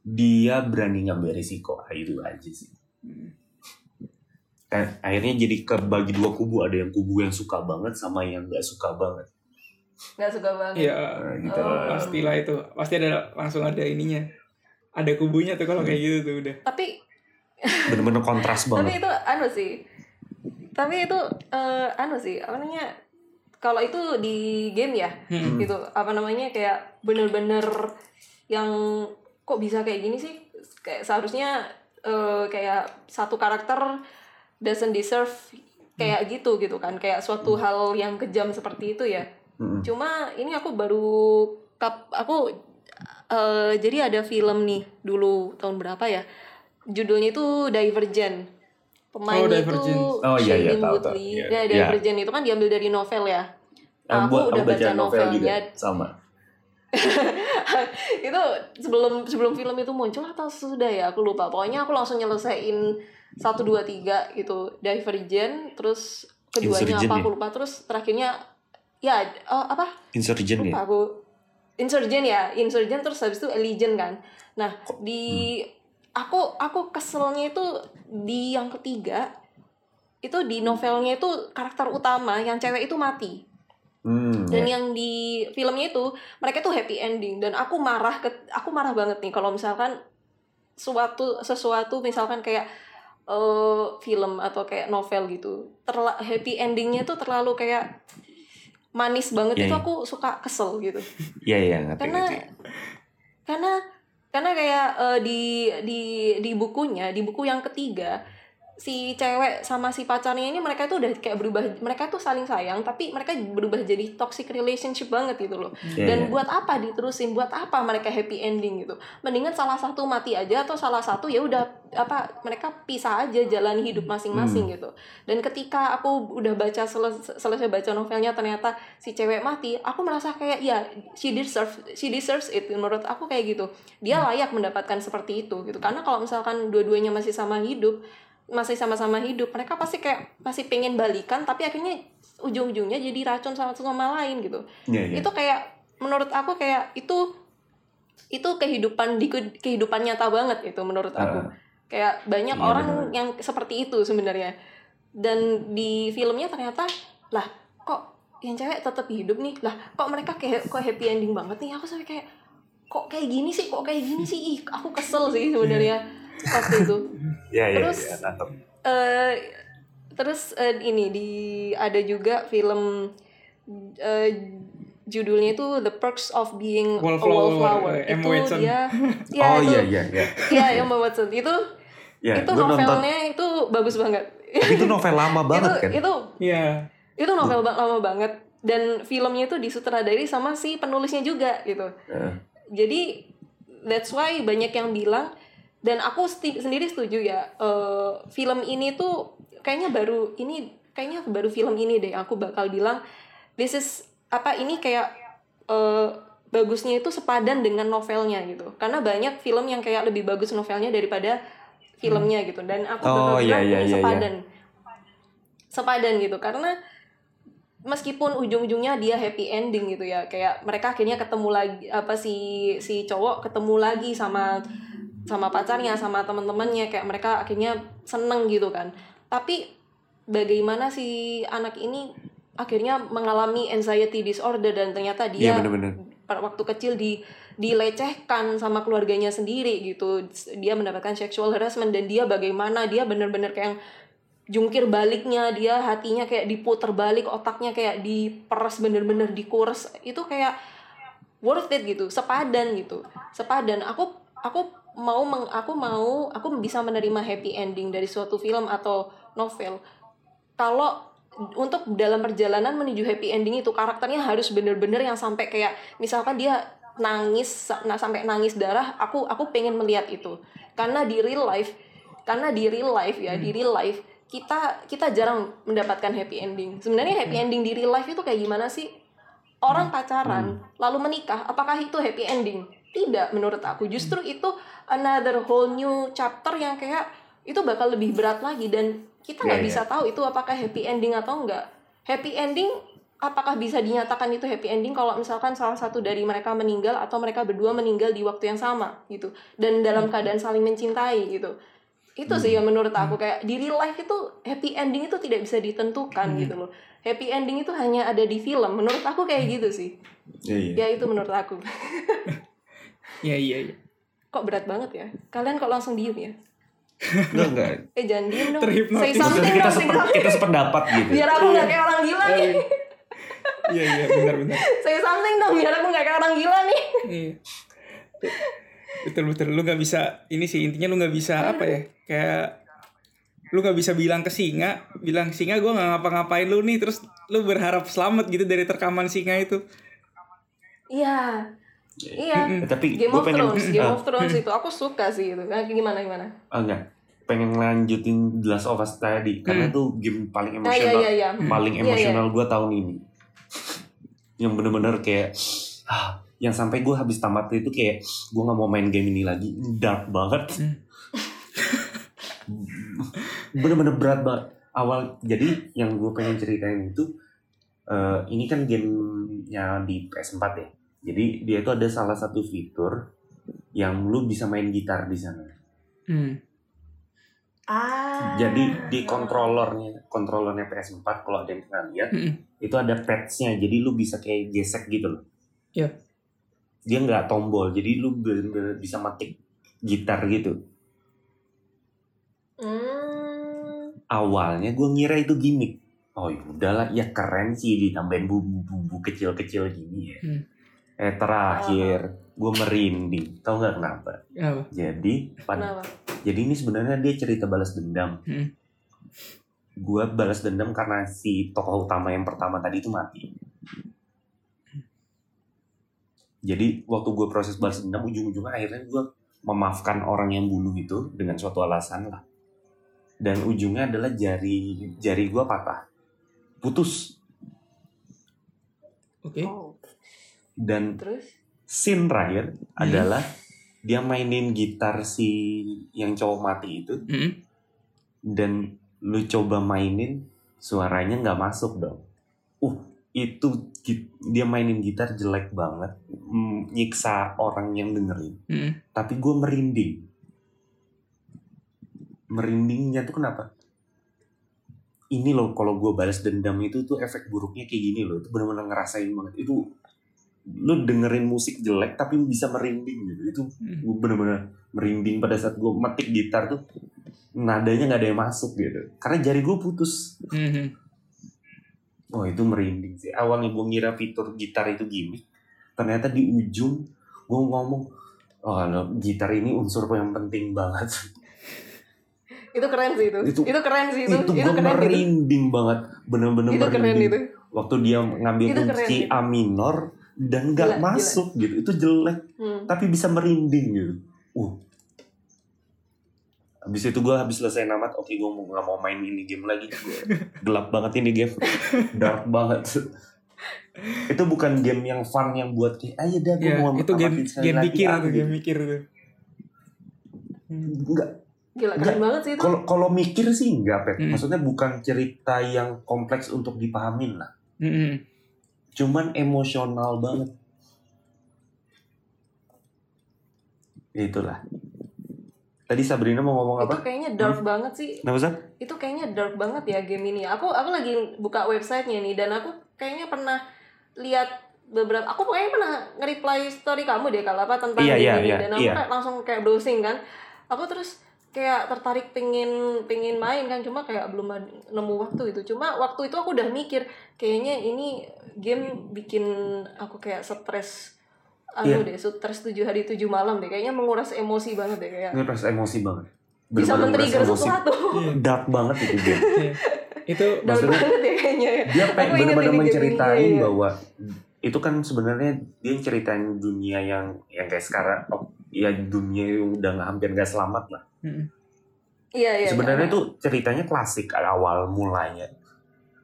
Dia berani ngambil risiko Ah, itu aja sih. Kan akhirnya jadi kebagi dua kubu ada yang kubu yang suka banget sama yang nggak suka banget nggak suka banget Iya. Nah, gitu Oh. Pastilah itu. Pasti ada langsung ada ininya. Ada kubunya tuh kalau kayak gitu tuh udah. tapi bener-bener kontras tapi banget itu anu sih tapi itu eh, anu sih apa namanya kalau itu di game ya Hmm. gitu apa namanya kayak bener-bener yang kok bisa kayak gini sih kayak seharusnya eh, kayak satu karakter doesn't deserve kayak gitu gitu kan kayak suatu hal yang kejam seperti itu ya Mm-mm. cuma ini aku baru kap aku eh, jadi ada film nih dulu tahun berapa ya judulnya itu Divergent pemainnya itu Divergent. Oh, iya, iya, tahu, tahu. Iya. ya Iya. Divergent itu kan diambil dari novel ya Eh, aku buat- udah aku baca novelnya sama. itu sebelum sebelum film itu muncul atau sudah ya aku lupa pokoknya aku langsung nyelesain satu dua tiga gitu. Divergent terus keduanya Insurgent apa ya? aku lupa. Terus terakhirnya ya oh, apa? Insurgent lupa ya? aku. Insurgent ya Insurgent terus habis itu Allegiant kan. Nah di aku aku keselnya itu di yang ketiga itu di novelnya itu karakter utama yang cewek itu mati. Hmm, dan ya. yang di filmnya itu mereka tuh happy ending. Dan aku marah ke aku marah banget nih kalau misalkan suatu sesuatu misalkan kayak eh, film atau kayak novel gitu terla happy endingnya tuh terlalu kayak manis banget Iya, itu iya. aku suka kesel gitu Iya, iya, ngerti, karena ngerti. karena karena kayak eh, di di di bukunya di buku yang ketiga si cewek sama si pacarnya ini mereka tuh udah kayak berubah mereka tuh saling sayang tapi mereka berubah jadi toxic relationship banget gitu loh. Iya, dan iya. buat apa diterusin? Buat apa mereka happy ending gitu? Mendingan salah satu mati aja atau salah satu ya udah apa mereka pisah aja jalani hidup masing-masing Hmm. gitu. Dan ketika aku udah baca seles- selesai baca novelnya ternyata si cewek mati aku merasa kayak ya she deserves she deserves it. Menurut aku kayak gitu. Dia Hmm. layak mendapatkan seperti itu gitu. Karena kalau misalkan dua-duanya masih sama hidup masih sama-sama hidup mereka pasti kayak masih pengen balikan tapi akhirnya ujung-ujungnya jadi racun sama satu sama lain gitu. Iya, iya. itu kayak menurut aku kayak itu itu kehidupan di kehidupan nyata banget itu menurut aku. Ah. kayak banyak Iya, orang benar. yang seperti itu sebenarnya. Dan di filmnya ternyata lah kok yang cewek tetap hidup nih? Lah kok mereka kayak kok happy ending banget nih? Aku sampai kayak kok kayak gini sih kok kayak gini sih? Ih aku kesel sih sebenarnya waktu itu Iya, iya, Terus- iya, nangkep. eh terus eh, ini di ada juga film eh, judulnya itu The Perks of Being Wallflower, a Wallflower. Emma itu Watson. dia ya oh itu iya, iya, iya. ya Emma Watson. Itu Ya, itu gua nonton. novelnya itu bagus banget. Tapi itu novel lama banget itu kan? itu Iya. itu novel ba- lama banget dan filmnya itu disutradari sama si penulisnya juga gitu. Heeh. Jadi that's why banyak yang bilang dan aku sti- sendiri setuju ya eh, film ini tuh kayaknya baru ini kayaknya baru film ini deh aku bakal bilang this is apa ini kayak eh, bagusnya itu sepadan dengan novelnya gitu. Karena banyak film yang kayak lebih bagus novelnya daripada filmnya gitu. Dan aku Oh, bakal iya, bilang iya, ini iya, sepadan. Sepadan gitu. Karena meskipun ujung-ujungnya dia happy ending gitu ya kayak mereka akhirnya ketemu lagi apa si si cowok ketemu lagi sama sama pacarnya sama teman-temannya kayak mereka akhirnya seneng gitu kan. Tapi bagaimana si anak ini akhirnya mengalami anxiety disorder dan ternyata dia Iya, bener-bener. pada waktu kecil di dilecehkan sama keluarganya sendiri gitu. Dia mendapatkan sexual harassment dan dia bagaimana dia bener-bener kayak yang jungkir baliknya dia hatinya kayak diputer balik otaknya kayak diperes bener-bener dikurs. Itu kayak worth it gitu sepadan gitu. Sepadan. Aku aku mau meng, aku mau aku bisa menerima happy ending dari suatu film atau novel. Kalau untuk dalam perjalanan menuju happy ending itu karakternya harus bener-bener yang sampai kayak misalkan dia nangis nah sampai nangis darah aku aku pengen melihat itu. Karena di real life karena di real life ya di real life kita kita jarang mendapatkan happy ending. Sebenarnya happy ending di real life itu kayak gimana sih? Orang pacaran lalu menikah apakah itu happy ending tidak menurut aku. Justru itu another whole new chapter yang kayak itu bakal lebih berat lagi dan kita nggak Iya, bisa tahu itu apakah happy ending atau enggak happy ending apakah bisa dinyatakan itu happy ending kalau misalkan salah satu dari mereka meninggal atau mereka berdua meninggal di waktu yang sama gitu. Dan dalam keadaan saling mencintai gitu. Itu sih yang menurut aku kayak di real life itu happy ending itu tidak bisa ditentukan gitu loh. Happy ending itu hanya ada di film. Menurut aku kayak gitu sih. Iya, iya. ya itu menurut aku Iya, iya, iya. kok berat banget ya kalian kok langsung diem ya Enggak, enggak. eh jangan diem dong Terhipnotis. say something kita, dong say sepen- something kita sependapat gitu. biar aku nggak kayak orang gila nih Iya, iya, benar, benar. say something dong biar aku nggak kayak orang gila nih Iya. betul betul lu nggak bisa ini sih intinya lu nggak bisa apa ya kayak lu nggak bisa bilang ke singa bilang singa gue nggak ngapa-ngapain lu nih terus lu berharap selamat gitu dari terkaman singa itu Iya. Iya. Tapi Game gue of pengen Thrones, Game ah, of Thrones itu aku suka sih itu. Nah, gimana gimana? ah, enggak. Pengen lanjutin The Last of Us tadi karena itu game paling Ah iya emosional iya iya. paling Iya, emosional gue tahun ini. Yang bener-bener kayak ah, yang sampai gue habis tamat itu kayak gue nggak mau main game ini lagi. Dark banget. Bener-bener berat banget. Awal jadi yang gue pengen ceritain itu eh, ini kan gamenya di PS4 ya jadi dia itu ada salah satu fitur yang lu bisa main gitar di sana hmm. Ah. jadi di controllernya controllernya PS4 kalau ada yang pernah lihat Mm-mm. itu ada pads-nya jadi lu bisa kayak gesek gitu loh Iya. dia nggak tombol jadi lu bener-bener bisa matik gitar gitu Hmm. awalnya gue ngira itu gimmick oh ya udahlah ya keren sih ditambahin bumbu-bumbu kecil-kecil gini ya Hmm. Eh terakhir gue merinding. Tau nggak kenapa? Kenapa? jadi pada Kenapa? jadi ini sebenarnya dia cerita balas dendam. Hmm. gue balas dendam karena si tokoh utama yang pertama tadi itu mati. Jadi waktu gue proses balas dendam ujung-ujungnya akhirnya gue memaafkan orang yang bunuh itu dengan suatu alasan lah. Dan ujungnya adalah jari jari gue patah. Putus. Oke. Oh, dan terus? scene terakhir Hmm. adalah dia mainin gitar si yang cowok mati itu Mm-mm. dan lu coba mainin suaranya nggak masuk dong. Uh itu dia mainin gitar jelek banget, mm, nyiksa orang yang dengerin. Mm-mm. Tapi gue merinding. Merindingnya tuh kenapa? Ini loh kalau gue balas dendam itu tuh efek buruknya kayak gini loh. Itu benar-benar ngerasain banget. Itu lu dengerin musik jelek tapi bisa merinding gitu. Itu Hmm. gue bener-bener merinding pada saat gue metik gitar tuh nadanya nggak ada yang masuk gitu karena jari gue putus Mhm. oh itu merinding sih awalnya gue ngira fitur gitar itu gimmick ternyata di ujung gue ngomong oh no, gitar ini unsur yang penting banget Itu keren sih itu. Itu- Itu, keren sih itu. itu, Itu, keren itu. merinding banget bener-bener Itu keren merinding itu. waktu dia ngambil Itu keren kunci itu. A minor dan nggak Gila, masuk gitu itu jelek Hmm. tapi bisa merinding gitu. Uh. Habis itu gue habis selesai namat, oke gue mau nggak mau main ini game lagi. Gelap banget ini game, dark banget. itu bukan game yang fun yang buat kayak ayo dah gue Ya, mau itu game game lagi, mikir ah, tuh, gitu. game mikir tuh. Hmm. Enggak, Gila keren Nggak, banget sih itu. kalau kalau mikir sih enggak, Pet. Hmm. Maksudnya bukan cerita yang kompleks untuk dipahamin lah. Mm-mm. Cuman emosional banget. Itulah. Tadi Sabrina mau ngomong Itu apa? kayaknya dark banget sih. Kenapa Sab? Itu kayaknya dark banget ya game ini. Aku aku lagi buka websitenya nih dan aku kayaknya pernah lihat beberapa aku kayaknya pernah nge-reply story kamu deh kalau apa tentang Iya, game iya, ini iya, dan aku iya. langsung kayak browsing kan. Aku terus kayak tertarik pingin pingin main kan cuma kayak belum nemu waktu itu cuma waktu itu aku udah mikir kayaknya ini game bikin aku kayak stres anu Iya. deh stres tujuh hari tujuh malam deh kayaknya menguras emosi banget deh kayak rasa emosi banget. bisa Bener-bener men-trigger sesuatu Iya. Dark banget itu game. Iya. Itu dark Maksudnya- banget ya kayaknya ya Dia pengen benar-benar menceritain iya. bahwa itu kan sebenarnya dia ceritain dunia yang yang kayak sekarang oh, ya dunia yang udah nggak hampir nggak selamat lah. Mm-mm. iya iya sebenarnya iya. tuh ceritanya klasik awal mulanya.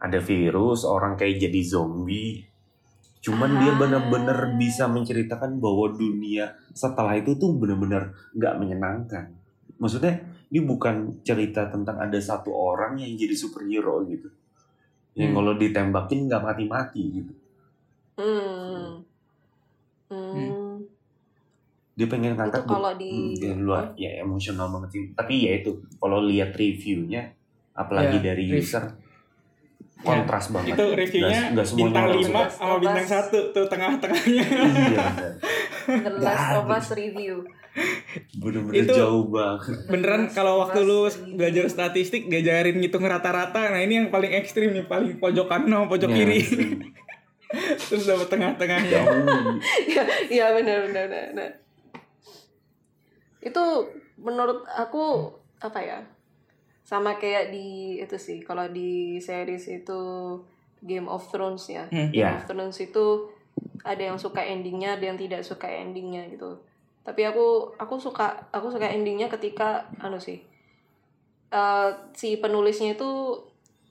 Ada virus, orang kayak jadi zombie. Cuman dia Ah. benar-benar bisa menceritakan bahwa dunia setelah itu tuh benar-benar nggak menyenangkan. Maksudnya ini bukan cerita tentang ada satu orang yang jadi superhero gitu. Yang Hmm. kalau ditembakin nggak mati-mati gitu. Hmm. Hmm. Dia pengen ngangkat Itu kalau di Hmm, ya, luar ya emosional banget sih. Tapi ya itu kalau lihat reviewnya apalagi Ya, dari user kontras banget. itu reviewnya Nggak- nggak semuanya bintang orang 5 suka. sama bintang 1 tuh tengah-tengahnya. Iya. The Last of Us review bener-bener Itu- jauh banget. Beneran kalau waktu lu belajar statistik diajarin ngitung rata-rata, nah ini yang paling ekstrim nih, paling pojok kanan sama pojok Ya, kiri. Terus dapat tengah-tengahnya. Iya iya benar benar benar itu menurut aku apa ya sama kayak di itu sih kalau di series itu Game of Thrones ya Hmm. Game Iya. of Thrones itu ada yang suka endingnya ada yang tidak suka endingnya gitu tapi aku aku suka aku suka endingnya ketika anu sih eh, si penulisnya itu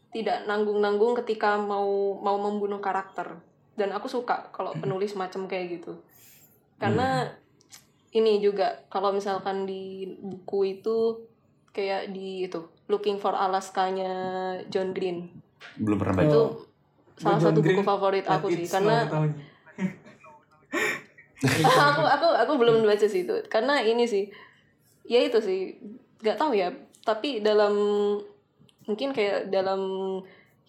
tidak nanggung-nanggung ketika mau mau membunuh karakter dan aku suka kalau penulis macam kayak gitu. Karena ini juga kalau misalkan di buku itu kayak di itu Looking for Alaska-nya John Green. Belum pernah baca. Itu Oh. salah John satu buku Green, favorit aku sih karena aku aku aku belum baca sih itu. Karena ini sih ya itu sih nggak tahu ya. Tapi dalam mungkin kayak dalam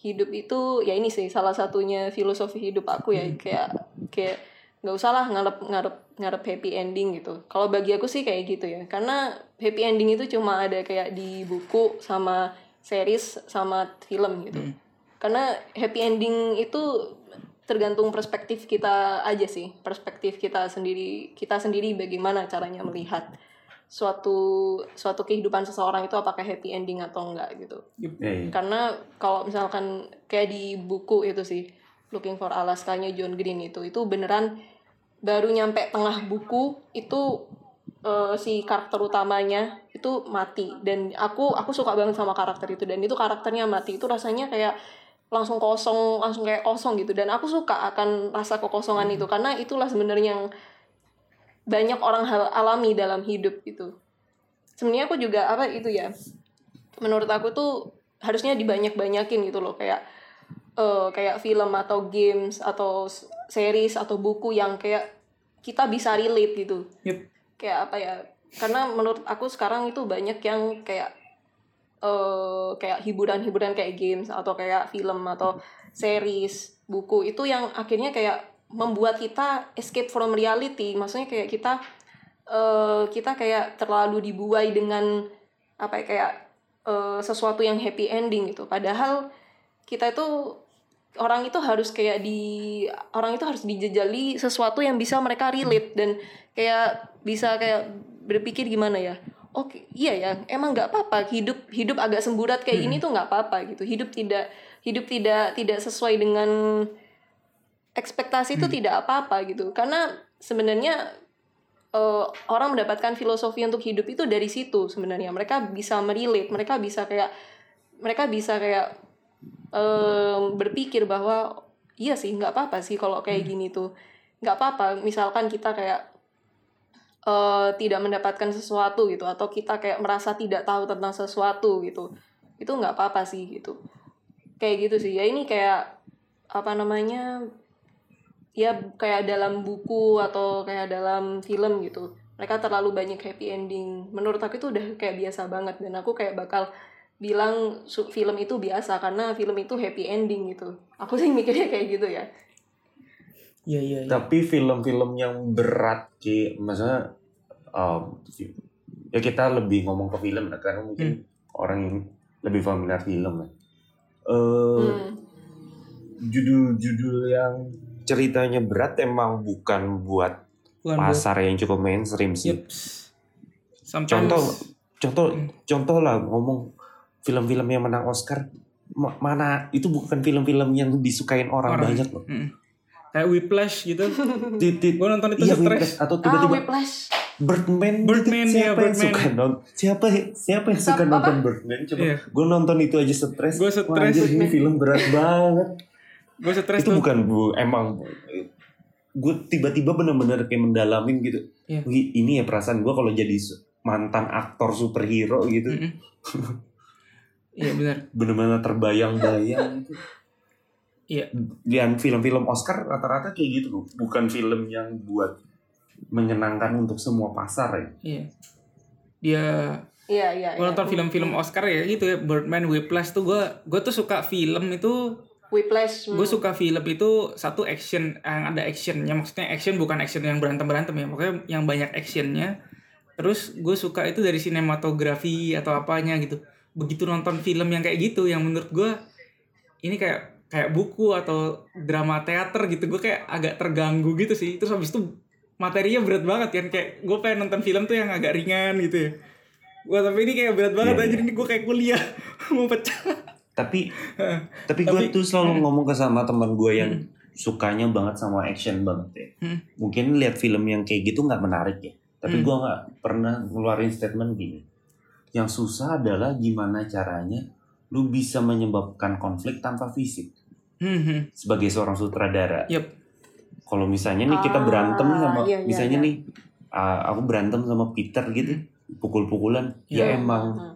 hidup itu ya ini sih salah satunya filosofi hidup aku ya kayak kayak nggak usah lah ngarep ngarep ngarep happy ending gitu. Kalau bagi aku sih kayak gitu ya karena happy ending itu cuma ada kayak di buku sama series sama film gitu. Karena happy ending itu tergantung perspektif kita aja sih perspektif kita sendiri kita sendiri bagaimana caranya melihat suatu suatu kehidupan seseorang itu apakah happy ending atau enggak gitu. Ya, ya. karena kalau misalkan kayak di buku itu sih Looking for Alaska-nya John Green itu itu beneran baru nyampe tengah buku itu eh, si karakter utamanya itu mati. Dan aku aku suka banget sama karakter itu. Dan itu karakternya mati itu rasanya kayak langsung kosong langsung kayak kosong gitu. Dan aku suka akan rasa kekosongan itu. Karena itulah sebenarnya yang banyak orang hal alami dalam hidup gitu sebenarnya aku juga apa itu ya menurut aku tuh harusnya dibanyak-banyakin gitu loh. Kayak eh kayak film atau games atau series atau buku yang kayak kita bisa relate gitu. Yup. kayak apa ya karena menurut aku sekarang itu banyak yang kayak eh kayak hiburan-hiburan kayak games atau kayak film atau series buku itu yang akhirnya kayak membuat kita escape from reality. Maksudnya kayak kita eh kita kayak terlalu dibuai dengan apa ya kayak eh, sesuatu yang happy ending gitu. Padahal kita itu orang itu harus kayak di orang itu harus dijejali sesuatu yang bisa mereka relate dan kayak bisa kayak berpikir gimana ya oke iya ya emang nggak apa-apa hidup hidup agak semburat kayak gini tuh nggak apa-apa gitu. Hidup tidak hidup tidak tidak sesuai dengan ekspektasi itu tidak apa-apa gitu. Karena sebenarnya eh, orang mendapatkan filosofi untuk hidup itu dari situ sebenarnya. Mereka bisa merelate mereka bisa kayak mereka bisa kayak em, berpikir bahwa iya sih nggak apa-apa sih kalau kayak gini tuh. Nggak apa-apa misalkan kita kayak eh, tidak mendapatkan sesuatu gitu atau kita kayak merasa tidak tahu tentang sesuatu gitu itu nggak apa-apa sih gitu. Kayak gitu sih. Ya ini kayak apa namanya ya kayak dalam buku atau kayak dalam film gitu mereka terlalu banyak happy ending menurut aku itu udah kayak biasa banget dan aku kayak bakal bilang film itu biasa karena film itu happy ending gitu aku sih mikirnya kayak gitu ya Iya iya. iya. Tapi film-film yang berat ki, maksudnya um, ya kita lebih ngomong ke film lah, karena mungkin orang yang lebih familiar film ya. Eh, Hmm. Judul-judul yang ceritanya berat emang bukan buat Bukan buat- pasar yang cukup mainstream sih. Sometimes- Contoh, contoh, Hmm. contoh lah ngomong film-film yang menang Oscar ma- mana itu bukan film-film yang disukain orang, Orang. banyak loh. Mm. Kayak Whiplash gitu. Gue nonton itu iya, stres. Whiplash. atau ah tiba-tiba Whiplash Birdman, Birdman, gitu. iya, siapa yang Birdman. suka nonton siapa siapa yang suka nonton Birdman coba Iya. gue nonton itu aja stres Gua Wah, stres. ini film berat banget Gue stres itu tuh. bukan bu emang gue tiba-tiba bener-bener kayak mendalamin gitu Iya. Wih, ini ya perasaan gue kalau jadi mantan aktor superhero gitu. Iya benar. bener-bener terbayang-bayang gitu. Iya. Dan film-film Oscar rata-rata kayak gitu loh. Bukan film yang buat menyenangkan untuk semua pasar ya. Iya. Dia iya iya gue iya. nonton film-film Oscar ya gitu ya Birdman, Whiplash tuh gue gue tuh suka film itu Whiplash hmm. gue suka film itu satu action yang ada actionnya. Maksudnya action bukan action yang berantem berantem ya. Pokoknya yang banyak actionnya. Terus gue suka itu dari sinematografi atau apanya gitu. Begitu nonton film yang kayak gitu yang menurut gue ini kayak kayak buku atau drama teater gitu. Gue kayak agak terganggu gitu sih. Terus habis itu materinya berat banget kan. Kayak gue pengen nonton film tuh yang agak ringan gitu ya. Wah tapi ini kayak berat banget Iya, aja iya. ini gue kayak kuliah. Mau pecah tapi tapi gue tuh selalu ngomong ke sama teman gue yang sukanya banget sama action banget ya Hmm. mungkin lihat film yang kayak gitu nggak menarik ya tapi gue nggak pernah ngeluarin statement gini yang susah adalah gimana caranya lu bisa menyebabkan konflik tanpa fisik Hmm, hmm. sebagai seorang sutradara Yep. kalau misalnya nih kita Ah, berantem sama iya, iya, misalnya iya. nih ah, aku berantem sama Peter gitu pukul-pukulan ya Iya. emang Hmm.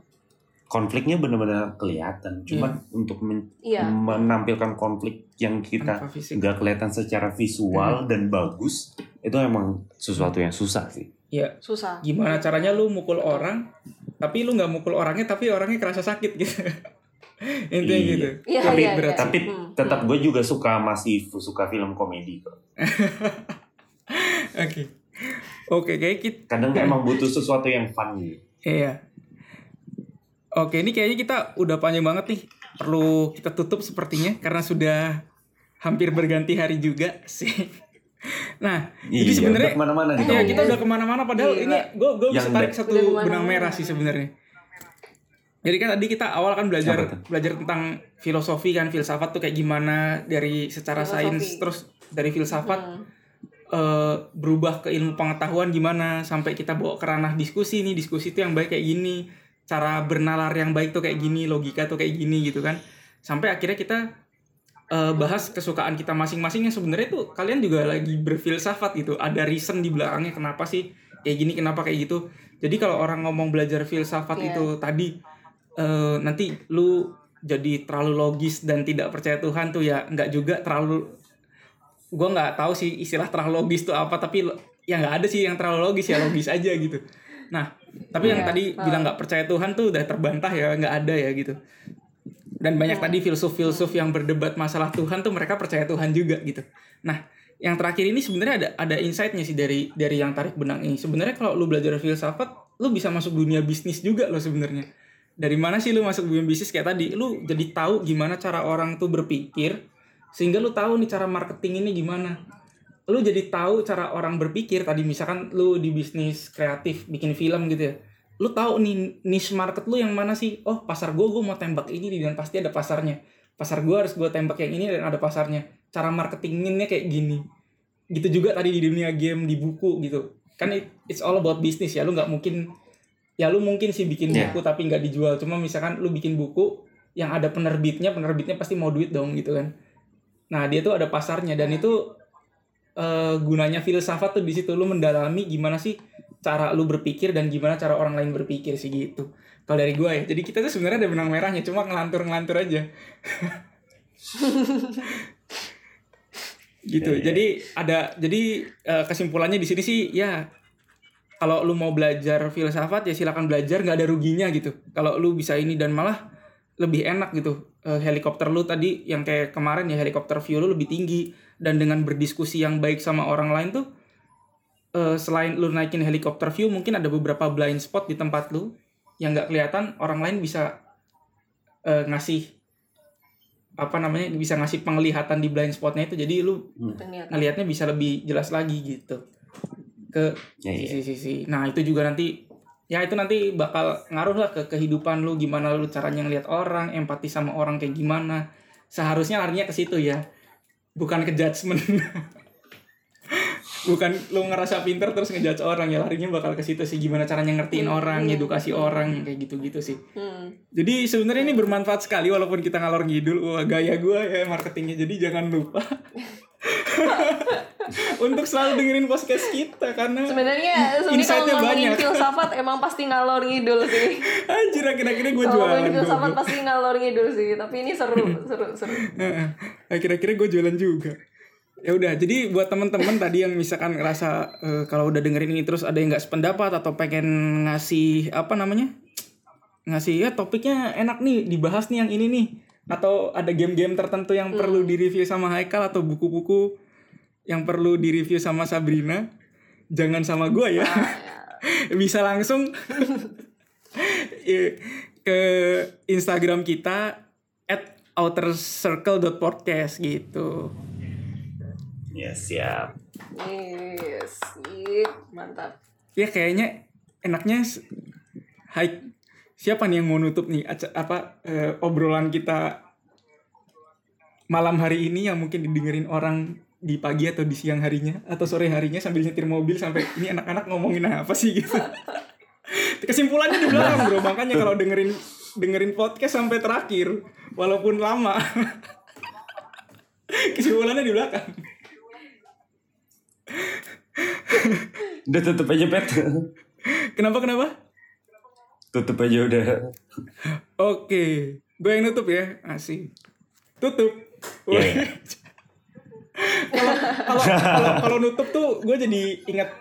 Konfliknya benar-benar kelihatan. Cuman untuk men- Iya. menampilkan konflik yang kita nggak kelihatan secara visual dan bagus itu emang sesuatu yang susah sih. Ya susah. Gimana caranya lu mukul orang tapi lu nggak mukul orangnya tapi orangnya kerasa sakit gitu. Intinya Iya. gitu. Iya, tapi iya, iya. tapi Hmm, tetap gue juga suka masih suka film komedi kok. Oke. Oke kayak kita kadang emang butuh sesuatu yang fun gitu. Iya. Oke, ini kayaknya kita udah panjang banget nih. Perlu kita tutup sepertinya karena sudah hampir berganti hari juga sih. Nah, jadi Iya, sebenarnya udah ke mana-mana nih ya kita udah ke mana-mana padahal Gila. ini gue gue bisa tarik satu benang merah sih sebenarnya. Jadi kan tadi kita awal kan belajar belajar tentang filosofi kan filsafat tuh kayak gimana dari secara Filosofi. sains terus dari filsafat Hmm. eh, berubah ke ilmu pengetahuan gimana sampai kita bawa ke ranah diskusi nih diskusi itu yang baik kayak gini cara bernalar yang baik tuh kayak gini logika tuh kayak gini gitu kan. Sampai akhirnya kita eh, bahas kesukaan kita masing-masing yang sebenarnya tuh kalian juga lagi berfilsafat gitu. Ada reason di belakangnya kenapa sih kayak gini kenapa kayak gitu. Jadi kalau orang ngomong belajar filsafat Iya. itu tadi eh, nanti lu jadi terlalu logis dan tidak percaya Tuhan tuh ya nggak juga terlalu gue nggak tahu sih istilah terlalu logis tuh apa tapi ya nggak ada sih yang terlalu logis ya logis aja gitu. Nah tapi yang Iya. tadi Ah. bilang nggak percaya Tuhan tuh udah terbantah ya nggak ada ya gitu. Dan banyak tadi filsuf-filsuf yang berdebat masalah Tuhan tuh mereka percaya Tuhan juga gitu. Nah yang terakhir ini sebenarnya ada ada insightnya sih dari dari yang tarik benang ini. Sebenarnya kalau lu belajar filsafat lu bisa masuk dunia bisnis juga lo sebenarnya. Dari mana sih lu masuk dunia bisnis? Kayak tadi lu jadi tahu gimana cara orang tuh berpikir sehingga lu tahu nih cara marketing ini gimana lu jadi tahu cara orang berpikir. Tadi misalkan lu di bisnis kreatif bikin film gitu ya. Lu tahu nih niche market lu yang mana sih? Oh pasar gua gua mau tembak ini nih dan pasti ada pasarnya. Pasar gua harus gua tembak yang ini dan ada pasarnya. Cara marketinginnya kayak gini. Gitu juga tadi di dunia game di buku gitu. Kan it- it's all about business ya. Lu nggak mungkin ya lu mungkin sih bikin Yeah. buku tapi nggak dijual. Cuma misalkan lu bikin buku yang ada penerbitnya penerbitnya pasti mau duit dong gitu kan. Nah dia tuh ada pasarnya dan itu eh, gunanya filsafat tuh di situ. Lu mendalami gimana sih cara lu berpikir dan gimana cara orang lain berpikir sih gitu. Kalau dari gua ya. Jadi kita tuh sebenarnya ada benang merahnya cuma ngelantur ngelantur aja. Gitu. Ya, ya. jadi ada jadi eh, kesimpulannya di sini sih ya kalau lu mau belajar filsafat ya silakan belajar. Nggak ada ruginya gitu. Kalau lu bisa ini dan malah lebih enak gitu. Eh, helikopter lu tadi yang kayak kemarin ya helikopter view lu lebih tinggi dan dengan berdiskusi yang baik sama orang lain tuh eh, selain lu naikin helikopter view mungkin ada beberapa blind spot di tempat lu yang nggak kelihatan orang lain bisa eh, ngasih apa namanya bisa ngasih penglihatan di blind spotnya itu jadi lu Ternyata. ngelihatnya bisa lebih jelas lagi gitu ke Ya, iya. sisi-sisi. Nah itu juga nanti ya itu nanti bakal ngaruh lah ke kehidupan lu gimana lu caranya ngelihat orang, empati sama orang kayak gimana. Seharusnya larinya ke situ ya, bukan ke judgement. bukan lu ngerasa pinter terus ngejudge orang ya larinya bakal ke situ sih gimana caranya ngertiin orang, edukasi orang kayak gitu-gitu sih. Hmm. Jadi sebenarnya ini bermanfaat sekali walaupun kita ngalor ngidul. Wah, gaya gua ya marketingnya. Jadi jangan lupa untuk selalu dengerin podcast kita karena Sebenarnya Insight-nya ngomongin banyak. filsafat emang pasti ngalor ngidul sih. anjir akhir-akhirnya gue Kalau jualan. ngomongin filsafat pasti ngalor ngidul sih. Tapi ini seru, seru, seru. Heeh. akhir-akhirnya gue jualan juga. Ya udah, jadi buat teman-teman tadi yang misalkan ngerasa eh, kalau udah dengerin ini terus ada yang nggak sependapat atau pengen ngasih apa namanya? ngasih ya topiknya enak nih dibahas nih yang ini nih atau ada game-game tertentu yang perlu direview sama Haikal atau buku-buku yang perlu direview sama Sabrina? Jangan sama gue ya. Bisa langsung ke Instagram kita at outercircle.podcast gitu. Ya siap. Yes, sip, mantap. Ya kayaknya enaknya s- Hai siapa nih yang mau nutup nih aca- apa eh, obrolan kita malam hari ini yang mungkin didengerin orang di pagi atau di siang harinya atau sore harinya sambil nyetir mobil sampai ini anak-anak ngomongin apa sih gitu. Kesimpulannya di belakang bro, makanya kalau dengerin dengerin podcast sampai terakhir walaupun lama. Kesimpulannya di belakang. Udah tutup aja pet. Kenapa kenapa? Tutup aja udah. Oke, gue yang nutup ya, asik. Tutup. Iya, iya. Kalau kalau kalau kalau nutup tuh gue jadi ingat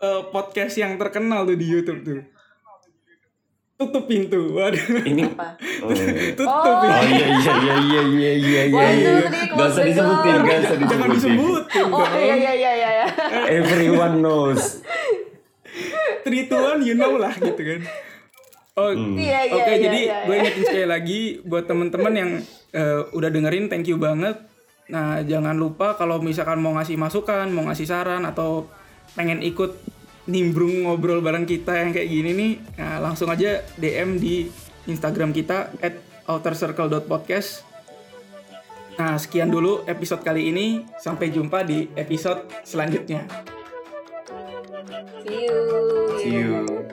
eh, podcast yang terkenal tuh di YouTube tuh. Tutup pintu, waduh. Ini Apa? Oh, iya. Tutup Oh pintu. iya iya iya iya iya iya iya. Iya. three, Gak usah disebutin, gak usah Jangan disebutin. disebutin Oh iya iya iya iya. iya. Everyone knows. Three, two, one, you know lah gitu kan. Oh, Iya iya Oke, iya, jadi iya, gue iya. ingetin sekali lagi buat temen-temen yang eh, udah dengerin, thank you banget. Nah, jangan lupa kalau misalkan mau ngasih masukan, mau ngasih saran atau pengen ikut nimbrung ngobrol bareng kita yang kayak gini nih, nah, langsung aja DM di Instagram kita at outercircle.podcast. Nah, sekian dulu episode kali ini. Sampai jumpa di episode selanjutnya. See you. See you.